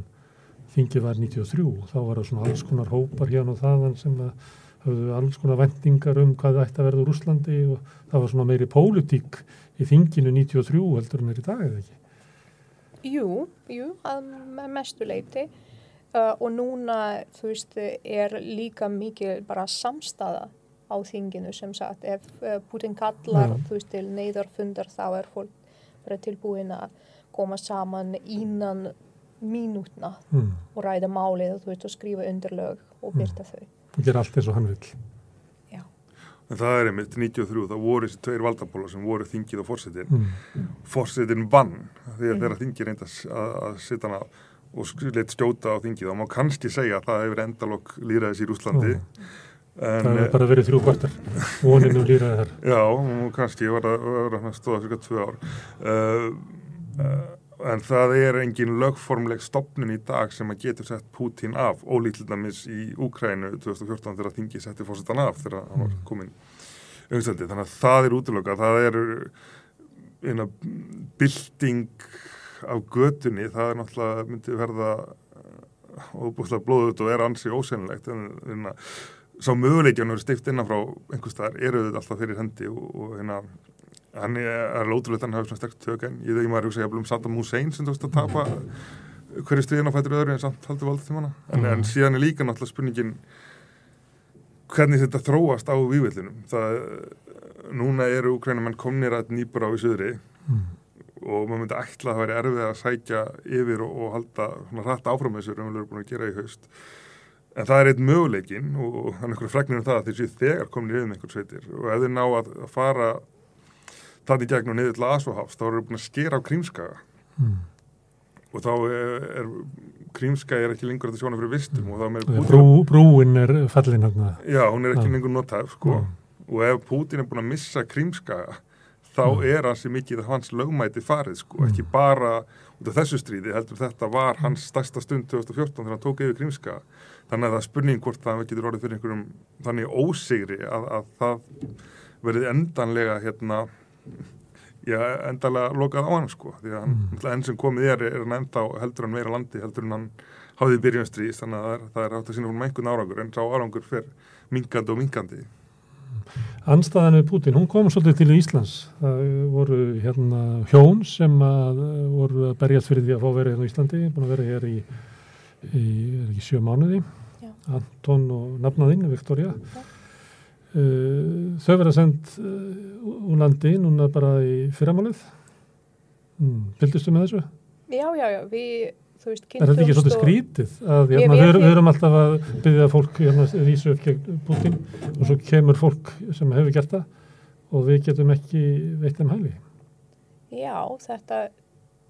þingi var 93. Þá var það svona alls konar hópar hérna og þaðan sem að höfðu alls konar vendingar um hvað það ætti að verða úr Úslandi og það var svona meiri pólitík í þinginu 93 heldur en er í dag eða ekki? Jú, jú, að me- mestu leiti uh, og núna, þú veist, er líka mikið bara samstaða á þinginu sem sagt, ef uh, Putin kallar, Já. þú veist, til neyðarfundar þá er fólk bara tilbúin að koma saman innan mínútna Mm. og ræða málið, þú veist, og skrifa undirlög og byrta þau. Og gera allt eins og hann vil. En það er einmitt 93, þá voru þessi tveir valdapólar sem voru þingið og fórsetin. Mm. Fórsetin vann því að þeirra þingið reynda að, að setja hana og leitt stjóta á þingið og má kannski segja að það hefur endalokk líraðis í Rúslandi. En, Það hefur bara verið þrjú kvartar. Voninu líraði þar. Já, kannski var það, var það stóða fyrir tvö ár. Uh, uh, en það er engin lögformleg stopnun í dag sem að getur sett Putin af, ólítildamis í Úkrænu 2014 þegar þingi setti fórsetan af þegar hann var komin umstandi. Þannig að það er útlöka, það er eina bylting af götunni, það er náttúrulega myndi verða óbúslega blóðut og er ansi ósennilegt en, að sá möguleikjan eru stift innan frá einhvers staðar eru þetta alltaf fyrir hendi og, hérna hann er, er ótrúlega hann hafi svona sterkt tök en ég þegar maður hugsa jafnvel um Saddam Hussein sem þú veist að tapa hverju stríðin á fættur öðru en samt haldur valda tímana en, en síðan er líka náttúrulega spurningin hvernig þetta þróast á vývillinum það núna eru úkrænumenn komnir að nýpur á í söðri Mm. Og maður myndi ætla að það væri erfið að sækja yfir og, og halda svona rætt áfram þessu erum búin að gera í haust en það er eitt möguleikin og það er einhverju fregnir um það að þeir séu þegar komin í yfir einhvern sveitir og ef þeir ná að, að fara það í gegn og niður til Asóhafs þá eru búin að skera á Krímskaga Mm. og þá er, er Krímskaga er ekki lengur að þetta sjóna fyrir vistum og þá með Brú, brúin er fallin. Já, hún er ekki Já. lengur notað sko. og ef Putin er búin að missa Krímskaga þá er hansi mikið hans lögmæti farið sko, ekki bara út af þessu stríði, heldur þetta var hans stærsta stund 2014 þegar hann tók yfir Krímskaga þannig að það er spurning hvort það getur orðið fyrir einhverjum þannig ósigri að, að það verið endanlega hérna já, endanlega lokað á hann sko því að mm. enn sem komið er, er hann enda heldur hann meira landi, heldur hann hafði byrjunstrís, þannig að það er, það er átt að sína með einhvern árangur, en sá árangur fer minkandi og minkandi Anstaðan við Putin, hún kom svolítið til Íslands. Það voru hérna hjón sem að eh, voru að berjast fyrir því að fá verið hérna á Íslandi, búin að vera hér í, í er ekki sjö mánuði. Já. Anton og nafnaðinn, Viktoria. Uh, þau verða sendt uh, úr landi núna bara í fyrramálið. Mm, Fylgdustu með þessu? Já, já, já, við, þú veist, Er þetta ekki svolítið og- skrítið? Að, Ég hérna, við, við erum alltaf að byggja fólk hérna, vísu upp gegn Putin og svo kemur fólk sem hefur gert það og við getum ekki veitt þeim hæli. Já, þetta,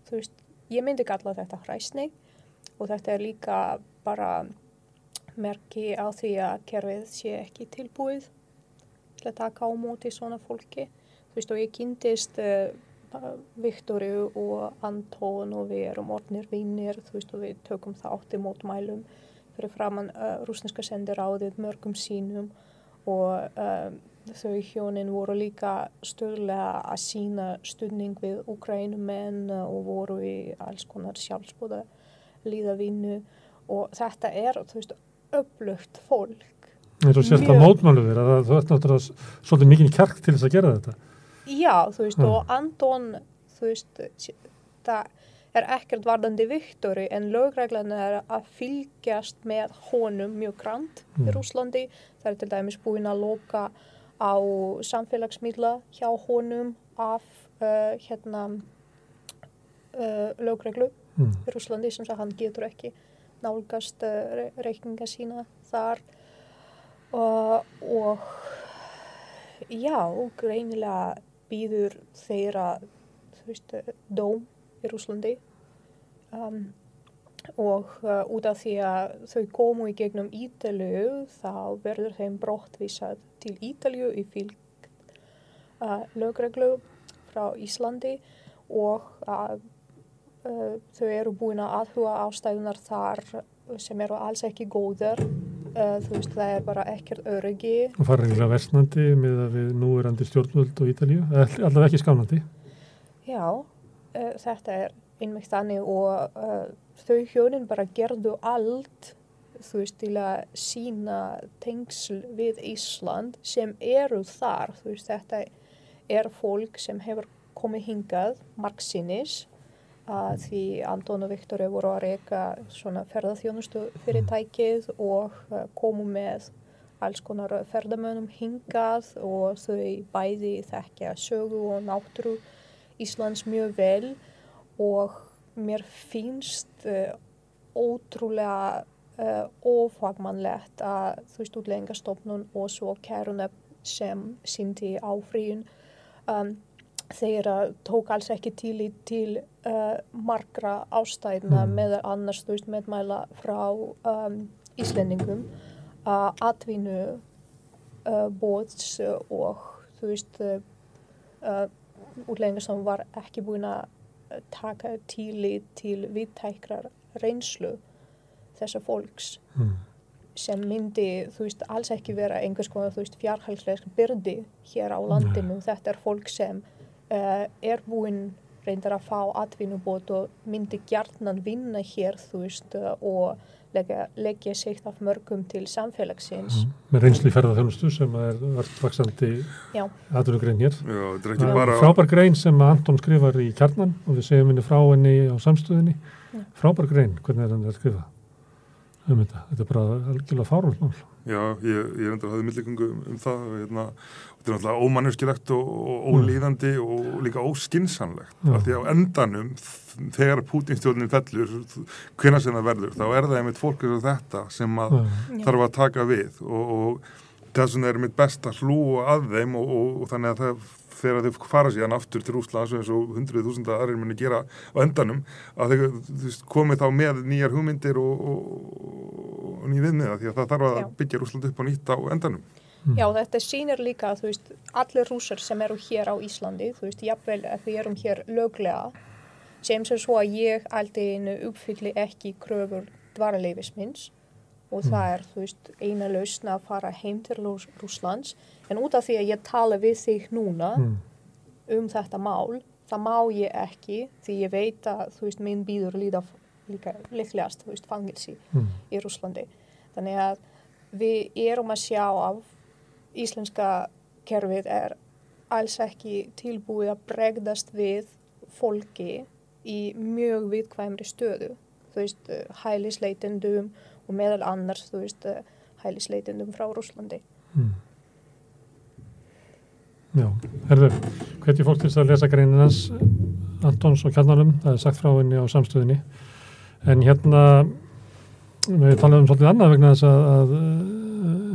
þú veist, ég myndi kalla þetta hræsni og þetta er líka bara merki á því að kerfið sé ekki tilbúið til að taka á móti svona fólki. Þú veist, og ég kynntist uh, Viktoru og Anton og við erum orðnir vinnir, þú veist, og við tökum þátt í mótmælum fyrir framann uh, rúsneska sendiráðið mörgum sínum og um, þau hjónin voru líka stöðlega að sína stuðning við Ukrænumenn og voru í alls konar sjálfsbúða líðavinnu og þetta er, þú veist, upplugt fólk. og sérst að mótmálu þér að þú ert náttúrulega svolítið mikið kjark til þess að gera þetta. Já, þú veist, Mm. og Anton, þú veist, það er ekkert varðandi Viktori en lögreglan er að fylgjast með honum mjög grant í Mm. Rúslandi. Það er til dæmis búin að loka á samfélagsmiðla hjá honum af uh, hérna uh, lögreglu Mm. í Rúslandi sem hann getur ekki nálgast uh, re reikninga sína þar og já, greinilega býður þeirra veist, eh, dóm í Rúslandi um, og uh, út af því að þau komu í gegnum Ítalju þá verður þeim brottvísað til Ítalju í fylg uh, lögreglu frá Íslandi og uh, þau eru búin að aðhuga ástæðunar þar sem eru alls ekki góðar þú veist það er bara ekkert öryggi Og fara reynilega versnandi með að við núverandi stjórnvöld og Ítalíu, allavega ekki skánandi. Já, uh, þetta er einmitt þannig og uh, þau hjónin bara gerðu allt þú veist, til að sína tengsl við Ísland sem eru þar, þú veist, þetta er fólk sem hefur komið hingað margsinnis að því Anton og Viktor voru að reyka svona ferðarþjónustu fyrirtækið og uh, komu með alls konar ferðamönnum hingað og þau bæði þekkja sögu og náttúru Íslands mjög vel. Og mér finnst uh, ótrúlega uh, ofagmannlegt að þú veist útleggingastofnun og svo kærunöf sem síndi áfríun um, þeirra tók alls ekki til í til uh, margra ástæðina mm. með annars þú veist meðmæla frá um, Íslendingum að uh, atvinnu uh, bóts og þú veist uh, útlengar sem var ekki búin að taka til í til viðtækrar reynslu þessa fólks mm. sem myndi þú veist alls ekki vera einhvers konar þú veist fjárhalslega byrdi hér á landinu, mm. þetta er fólk sem uh, er búinn reyndar að fá atvinnubót og myndi gjarnan vinna hér þú veist og leggja, leggja sig af mörgum til samfélagsins. Mm. Með reynsli ferðarþjónustu sem er verðt vaksandi atvinnugrein hér. Já, bara... Frábær grein sem Anton skrifar í kjarnan og við segjum henni frá henni á samstöðinni. Já. Frábær grein, hvernig er hann að skrifa um þetta? Þetta er bara algjörlega fárhaldmál. Já, ég, ég er endur að hafa millingungu um, um það hérna, þetta er náttúrulega ómannurskilegt og, og ólíðandi mm. og líka óskinsanlegt af því á endanum þegar Pútinstjórnin fellur hvena sem það verður, þá er það einmitt fólk eins og þetta sem að þarf að taka við og, og þess vegna er mitt best að hlúa að þeim og, og þannig að það þegar þau fara síðan aftur til Úslands eins og hundruð þúsunda aðrir muni gera á endanum að þau komið þá með nýjar hugmyndir og, og, og nýjum viðmiða því að það þarf að Já. byggja Úsland upp á nýtt á endanum. Mm. Já, þetta sýnir líka að þú veist, allir rúsar sem eru hér á Íslandi, þú veist, jafnvel að við erum hér löglega, sem sem svo að ég aldrei uppfylli ekki kröfur dvaraleifismins og mm. það er, þú veist, eina lausna að fara heim til Rúslands en út af því að ég tala við þig núna mm. um þetta mál það má ég ekki því ég veit að þú veist minn býður líka, líka liklegast, þú veist, fangilsi mm. í Rúslandi þannig að við erum að sjá af íslenska kerfið er alls ekki tilbúið að bregðast við fólki í mjög viðkvæmri stöðu þú veist, hælisleitendum og meðal annars, þú veist, hælisleitendum frá Rúslandi mm. Já, herður, hvernig fólk til þess að lesa greininans Antons og Kjarnalum, það er sagt frá henni á samstöðinni. En hérna við talaðum svolítið annað vegna þess að, að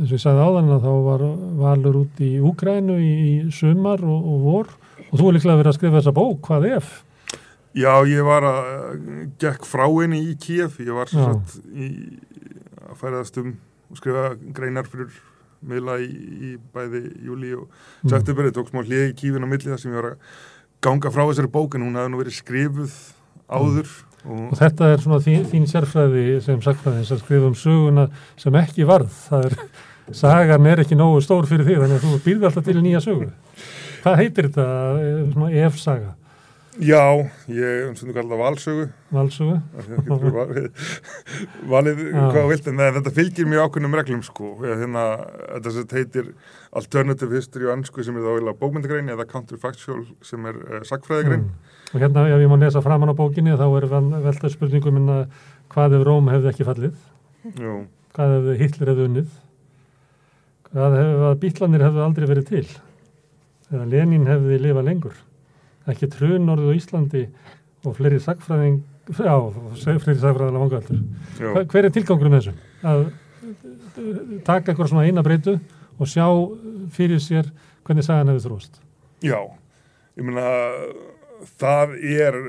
eins og ég sagði áðan að þá var valur út í Úgrænu í, í sumar og, og vor. Og þú er líklega verið að skrifa þessa bók, hvað ef? Já, ég var að gekk frá henni í Kíf, ég var satt í að færaðast um og skrifa greinar fyrir miðla í, í bæði júli og mm. september, það tók smá hlið í kífin á milli þar sem ég var að ganga frá þessari bók en hún hafði nú verið skrifuð áður mm. og, og þetta er svona þín, þín sérfræði sem sagfræðins að skrifa um söguna sem ekki varð, það er sagan er ekki nógu stór fyrir því þannig að þú býrði alltaf til nýja sögu hvað heitir þetta, svona ef-saga? Já, ég um svona kallar valsögu. Valsögu? Valið hvað vilt en þetta fylgir mjög ákveðnum reglum sko. Hérna, þetta sem heitir Alternative History og ennsku sem er þá vilja bókmyndagrein eða Counterfactual sem er uh, sagfræðigrein mm. Og hérna ef ég má lesa framann á bókinni þá er velta spurningum að hvað ef Róm hefði ekki fallið? Jú. hvað ef Hitler hefði unnið? Hvað ef bítlanir hefði aldrei verið til? Eða Lenin hefði lifað lengur ekki trunorðu á Íslandi og fleiri sagfræðing já, fleiri sagfræðilega vangaldur hver er tilgangur um þessu? að taka eitthvað svona eina breytu og sjá fyrir sér hvernig sagan hefur þróst Já, ég meina það er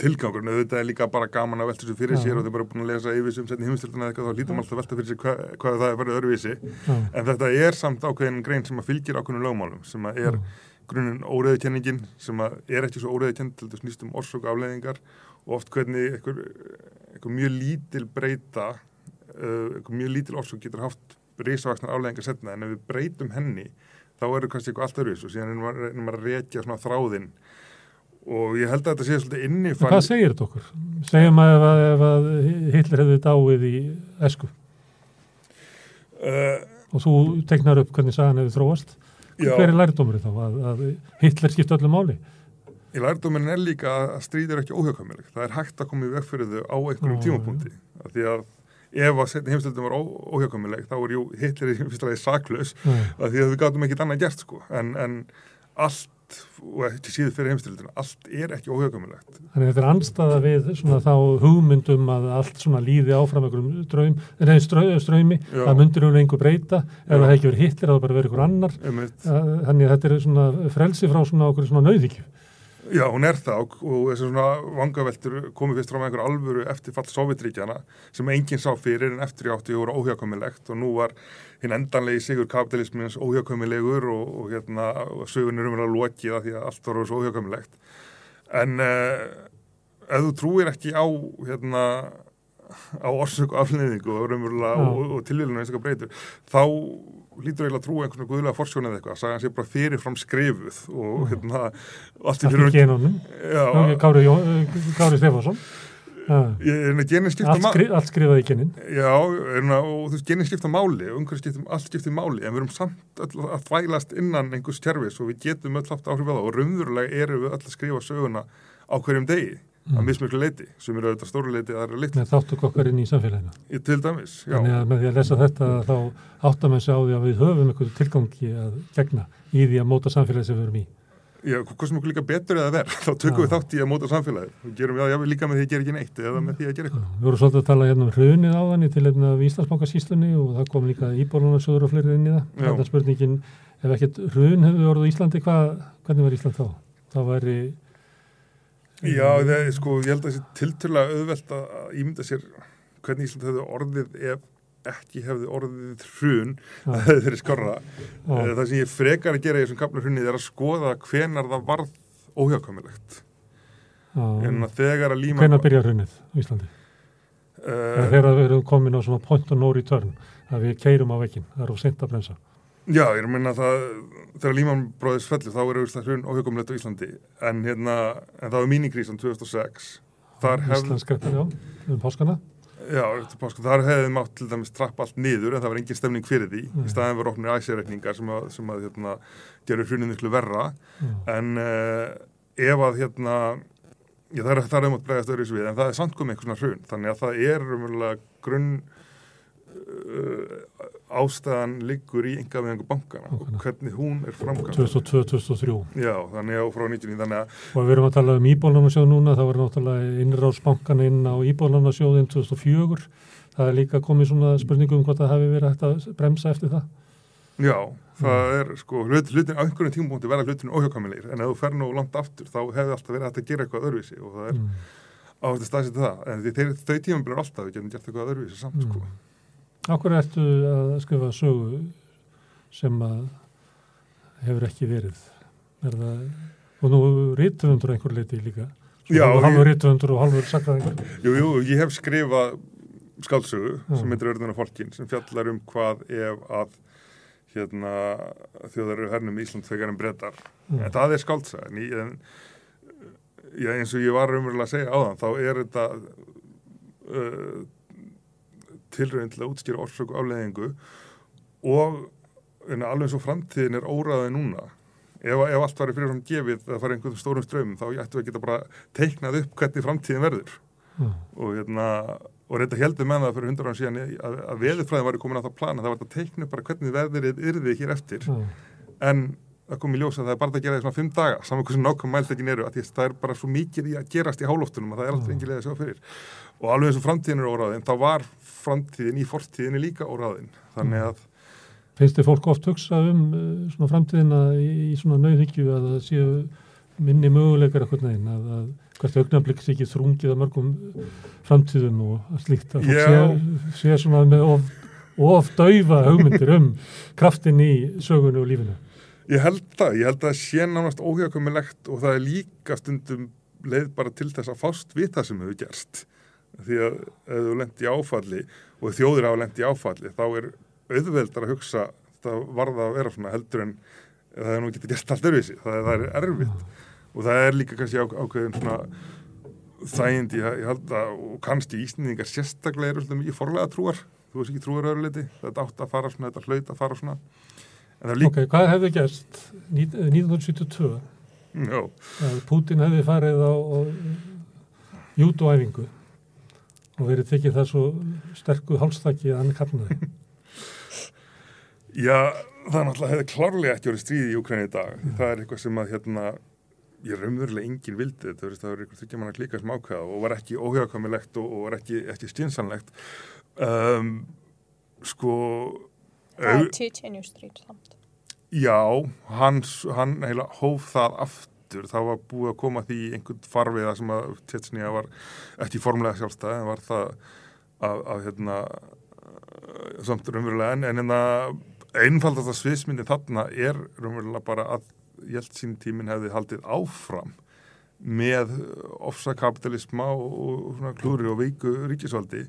tilgangur, þetta er líka bara gaman að velta þessu fyrir sér og þau bara búin að lesa yfir sem setni heimstölduna eða eitthvað, þá lítum alltaf velta fyrir sér hva, hvað það er farið öruvísi, Já. en þetta er samt ákveðin grein sem að fylgir ákveðinu lögmálum sem að er Já grunin óreðukenningin sem er ekki svo óreðukend til þess nýstum orsök afleðingar og oft hvernig eitthvað mjög lítil breyta uh, eitthvað mjög lítil orsök getur haft risavaksnar afleðingar setna en ef við breytum henni þá eru kannski eitthvað allt öruðs og síðan erum við að reykja svona þráðinn og ég held að þetta sé svolítið innifall Hvað segir þetta okkur? Segjum að að að Hitler hefði dáið í esku Uh, og þú teknar upp hvernig sagan hefði þróast. Hver er lærdómurinn þá? Að, að Hitler skipta öllu máli? í lærdóminn er líka að stríð er ekki óhjákvæmileg. Það er hægt að koma í veg fyrir þau á einhverjum tímapunkti. Af Því að ef að setni heimstöldum var ó- óhjákvæmileg þá er jú Hitler í fyrsta lagi saklaus af því að við gátum ekkert annað gert sko. En, en allt, og ekki síður fyrir heimstöldina, allt er ekki óhjákvæmilegt. Þannig að þetta er anstaða við svona þá hugmyndum að allt svona líði áfram einhverjum draum, nei, strau, straumi, Já. það myndir hún einhver breyta, ef það hefði ekki verið Hitler, það bara verið einhver annar. Þannig að þetta er svona frelsi frá svona okkur svona nauðíkju. Já, hún er það og, og þessi svona vangaveltur komið fyrst fram einhver alvöru eftir fall Sovjetríkjana sem enginn sá fyrir en eftir í áttu voru óhjákvæmilegt og nú var hinn endanlegi sigur kapitalismins óhjákvæmilegur og, og hérna og sögunir um að lokið að því að allt var svo óhjákvæmilegt. En uh, ef þú trúir ekki á hérna á orsök og afleiðingu og, og, og tilvílunum einstaklega breytur þá lítur eiginlega að trúa einhvern guðlega forsjón eða eitthvað, sagan sé bara fyrirfram skrifuð og hérna allt í Allt í fyrir genunum. Já, Kári, uh, Kári Stefánsson. Uh, að genin skipta allt, skri, allt skrifaði í genin. Já, er að, og þú veist, genin skipta máli og umhverju skiptum, allt skiptir máli en við erum samt öll að þvælast innan einhvers kerfis og við getum öll haft áhrif á það og raunverulega erum við öll að skrifa söguna á hverjum degi, að mismiklu leiti sem eru auðvitað stóru leiti að það eru litli með þáttu okkar inn í samfélaginu. Í- til dæmis, já, Þannig að með því að lesa þetta þá áttum við sig á því að við höfum einhverju tilgangi að gegna í því að móta samfélagi sem við erum í. já, hvað sem okkur líka betur eða verð, þá tökum Já. við þátt í að móta samfélagið og gerum við það líka með því að gera ekki neitt eða með því að gera eitthvað Við vorum svolítið að tala hérna um hrunið áðan í til hérna af Íslandsbankasýslunni og það kom líka íbólunasjóður og fleiri inn í það. Já. Þetta er spurningin, ef ekkert hrun hefur á Íslandi, hvað, hvernig var Ísland þá? Það væri... Já, það er sko, ég held að það sé tilturlega auðvelt að ímynda sér hvernig Ísland hefði orðið ef ekki hefði orðið hrun Já. að verið skorra. Já. Eh, Það sem ég frekar að gera í þessum kapla hrunnið er að skoða hvenar það varð óhjákvæmilegt. En Já, að þegar að líma... hvenær byrjar hrunið á Íslandi? Uh, þegar við erum komin á svona point of no return, að við keirum á vekkin, það er of sent að bremsa. Já, ég er að minna það, þegar Líman bróðis fellur, þá er auðvitað hrun óhjákvæmilegt á Íslandi. En hérna, en það var mínikrísan 2006. Þar hefði, já, um já, þar hefði mátt til dæmis trappa allt niður en það var engin stemning fyrir því. Nei. Í staðin var opnir æsirreikningar sem að, sem að hérna, gerur hrunin miklu verra. Já. en uh, ef að hérna já, það er, um að bregðast öðru við en það er samt komið einhvers svona hrun þannig að það er umverulega grunn uh, ástæðan liggur í enga með bankana og hvernig hún er framkvæmd. 2002-2003 já, þannig að frá 99 þannig að og við erum að tala um íbólanarsjóð núna það var náttúrulega innráðsbankan inn á íbólanarsjóðin 2004 það er líka komið svona spurningum um hvort það hefði verið hægt að bremsa eftir það. Já, það er sko hlut, hlutin á einhverjum tímpunkti verða hlutinu óhjákvæmilegir en ef þú fer nú langt aftur þá hefði alltaf verið hægt að gera eitthvað öðruvísi og það er mm. áhægt að staðsetja það en þau tímum byrjar alltaf við getum gert eitthvað öðruvísi samt sko. Akkur ertu að skrifa sögu sem að hefur ekki verið er það, og nú rítvöndur einhver leiti líka Já, halvur rítvöndur og halvur sakræðingur Jú, jú, ég hef skrifað skáldsögu Já. sem heitir Örðunar fólkin sem fjallar um hvað ef að hérna, þjóðar eru hernum í Ísland þegar en brettar. En það er skáldsaga. En, ég- en já, eins og ég var raunverulega að segja áðan, þá er þetta uh, tilröðin til að útskýra orsök og afleðingu og en, alveg eins og framtíðin er óraðið núna. Ef, ef allt var í fyrirfram gefið að fara einhverjum stórum strömmum þá ættum við að geta bara teiknað upp hvernig framtíðin verður Mm. og hérna og reynda heldur með það fyrir hundra ára síðan að, að veðurfræðin var komin á það plana það var að teikna upp bara hvernig veðrið yrði hér eftir Já. en það kom í ljós að það er bara að gera því svona fimm daga saman hversu nákvæm mæltekin eru að það er bara svo mikið í að gerast í hálóftunum að það er alltaf Já. engin leið að sjá fyrir og alveg eins og framtíðin er óráðin þá var framtíðin í fortíðinni líka óráðin þannig að Finnst þið fólk oft hugsa um uh, svona framtíðina í, svona nauðhyggju að það séu minni möguleikar eitthvað neginn að, að hvert augnablik sé ekki þrungið að mörgum framtíðum og slíkt að fólk Já. sé, sé svona með of, of daufa hugmyndir um kraftin í sögunu og lífinu. Ég held það, ég held að það sé nánast óhjákvæmilegt og það er líka stundum leið bara til þess að fást við það sem hefur gerst. Því að ef þú lendi í áfalli og þjóðir hafa lendi í áfalli þá er auðveldar að hugsa það varða að vera svona heldur en það er nú getið gert allt öruvísi, það, það er erfitt. Og það er líka kannski á, ákveðin svona þægindi, ég, ég held að og kannski Íslandingar sérstaklega eru svolítið mikið forlega trúar, þú veist ekki trúar öðruleiti, þetta átt að fara svona, þetta hlaut að fara svona. En það er líka, Ok, hvað hefði gerst ní- 1972 já, að Putin hefði farið á, á jútuæfingu og verið tekið það svo sterku hálstakki að hann kapnaði. já, það náttúrulega hefði klárlega ekki verið stríði í Ukraínu í dag, það er eitthvað sem að hérna, ég raunverulega enginn vildi þetta, það var eitthvað þryggja manna klíka sem ákveða og var ekki óhjákamilegt og, og var ekki, ekki stínsanlegt um, sko Það er Tjetjenju strít samt. Já, hans, hann heila hóf það aftur, það var búið að koma því einhvern farfiða sem að Tjetsnija var ekki formlega sjálfstæð en var það að, að hérna, eh, samt raunverulega. En, en hérna einfaldast að sviðsmyndi þarna er raunverulega bara að Jeltsin tíminn hefði haldið áfram með ofsakapitalisma og, og svona klúri og veiku ríkisvaldi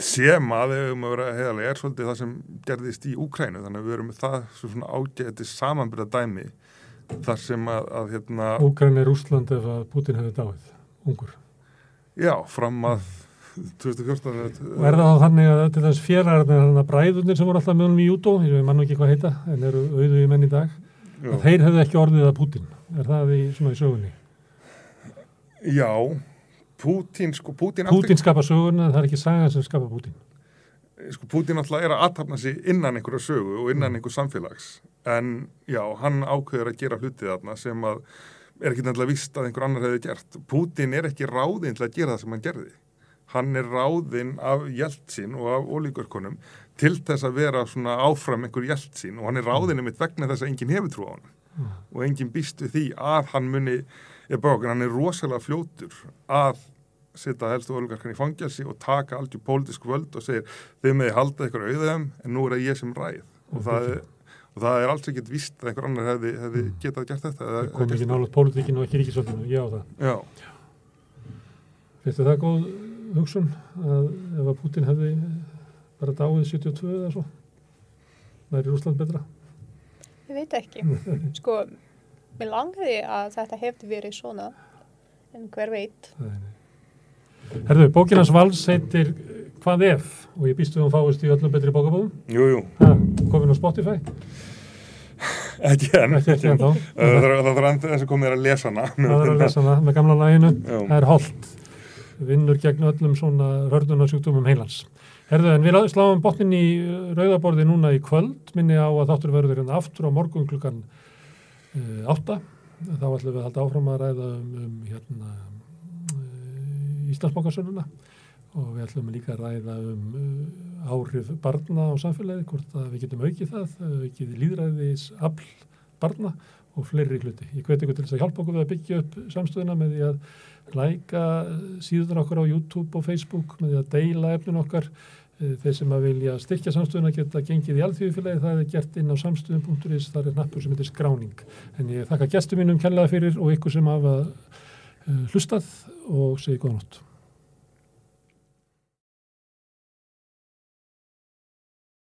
sem að við höfum að vera heiðarlega er svolítið það sem gerðist í Úkrænu þannig að við með það svo svona ágæti samanbyrða dæmi þar sem að, að hérna, Úkræn er Úsland ef að Putin hefði dáið, ungur. já, fram að 2014 Og er það þá þannig að til þess félagarnir þannig að bræðurnir sem voru alltaf með honum í jútó, ég mann ekki hvað heita, en eru auðu í menn í dag, já, að þeir hefðu ekki orðið að Putin. Er það í, svona í sögunni? já, Pútín sko, Pútín, Putin skapa söguna, það er ekki sagan sem skapa Putin. sko, Pútín alltaf er að aðtapna sig innan einhverja sögu og innan einhver samfélags en já, hann ákveður að gera hlutið þarna sem að er ekki nefnilega vist að einhver annar hefði gert. Pútín er ekki ráðinn til að gera það sem hann gerði. Hann er ráðinn af Jeltsin og af ólíkurkonum til þess að vera svona áfram einhver Jeltsin og hann er ráðinn mitt vegna þess að enginn hefur trú á hann og enginn býst við því að hann muni ég bák, en hann er rosalega fljótur að setja helstu ólíkarkan í fangelsi og taka aldrei pólitísk völd og segir þið meði halda ykkur auðum en nú er það ég sem ræð. Og það er, og það er alls ekkert víst að einhver annar hefði, hefði getað gert þetta eða, Það kom ekki nálega pólitíkinu og ekki ríkisvöldinu, já það. Já, Finnst það góð hugsun að ef að Putin hefði bara dáið 72 eða svo, væri Rúsland betra? Ég veit ekki. Sko, mér langaði að þetta hefði verið svona, en hver veit. Herðu, bókin hans Vals heitir Hvað ef? Og ég býstu að hún fáist í öllum betri bókabóðum. jú, jú, Ha, komin á Spotify. ekki enn Ekki ekki ennþá. Það þarf- þarf endur þess að komið að lesa hana Það er að lesa hana með gamla læginu. Já. Það er holdt. Vinnur gegn öllum svona hördunarsjúkdómum heilans. Herðu, en við lá- sláum botnin í uh, rauðaborði núna í kvöld. Minni á að þáttur verður hérna aftur á morgun klukkan uh, átta. Þá ætlum við að halda áfram að ræða um, um hérna, uh, Íslandsbókarsöluna og við ætlum líka að ræða um uh, áhrif barna á samfélagi, hvort að við getum aukið það, uh, aukið líðræðis afl barna og fleiri hluti. Ég hveti ykkur til þess að hjálpa okkur við að byggja upp samstöðuna með því að læka síðan okkur á YouTube og Facebook með því að deila efnin okkar. Þeir sem að vilja styrkja samstöðuna geta gengið í alþjóðfélagi, það er gert inn á samstöðum.is, það er nappur sem heitir skráning. En ég þakka gestum mínum kærlega fyrir og ykkur sem hafa hlustað og segi góða nótt.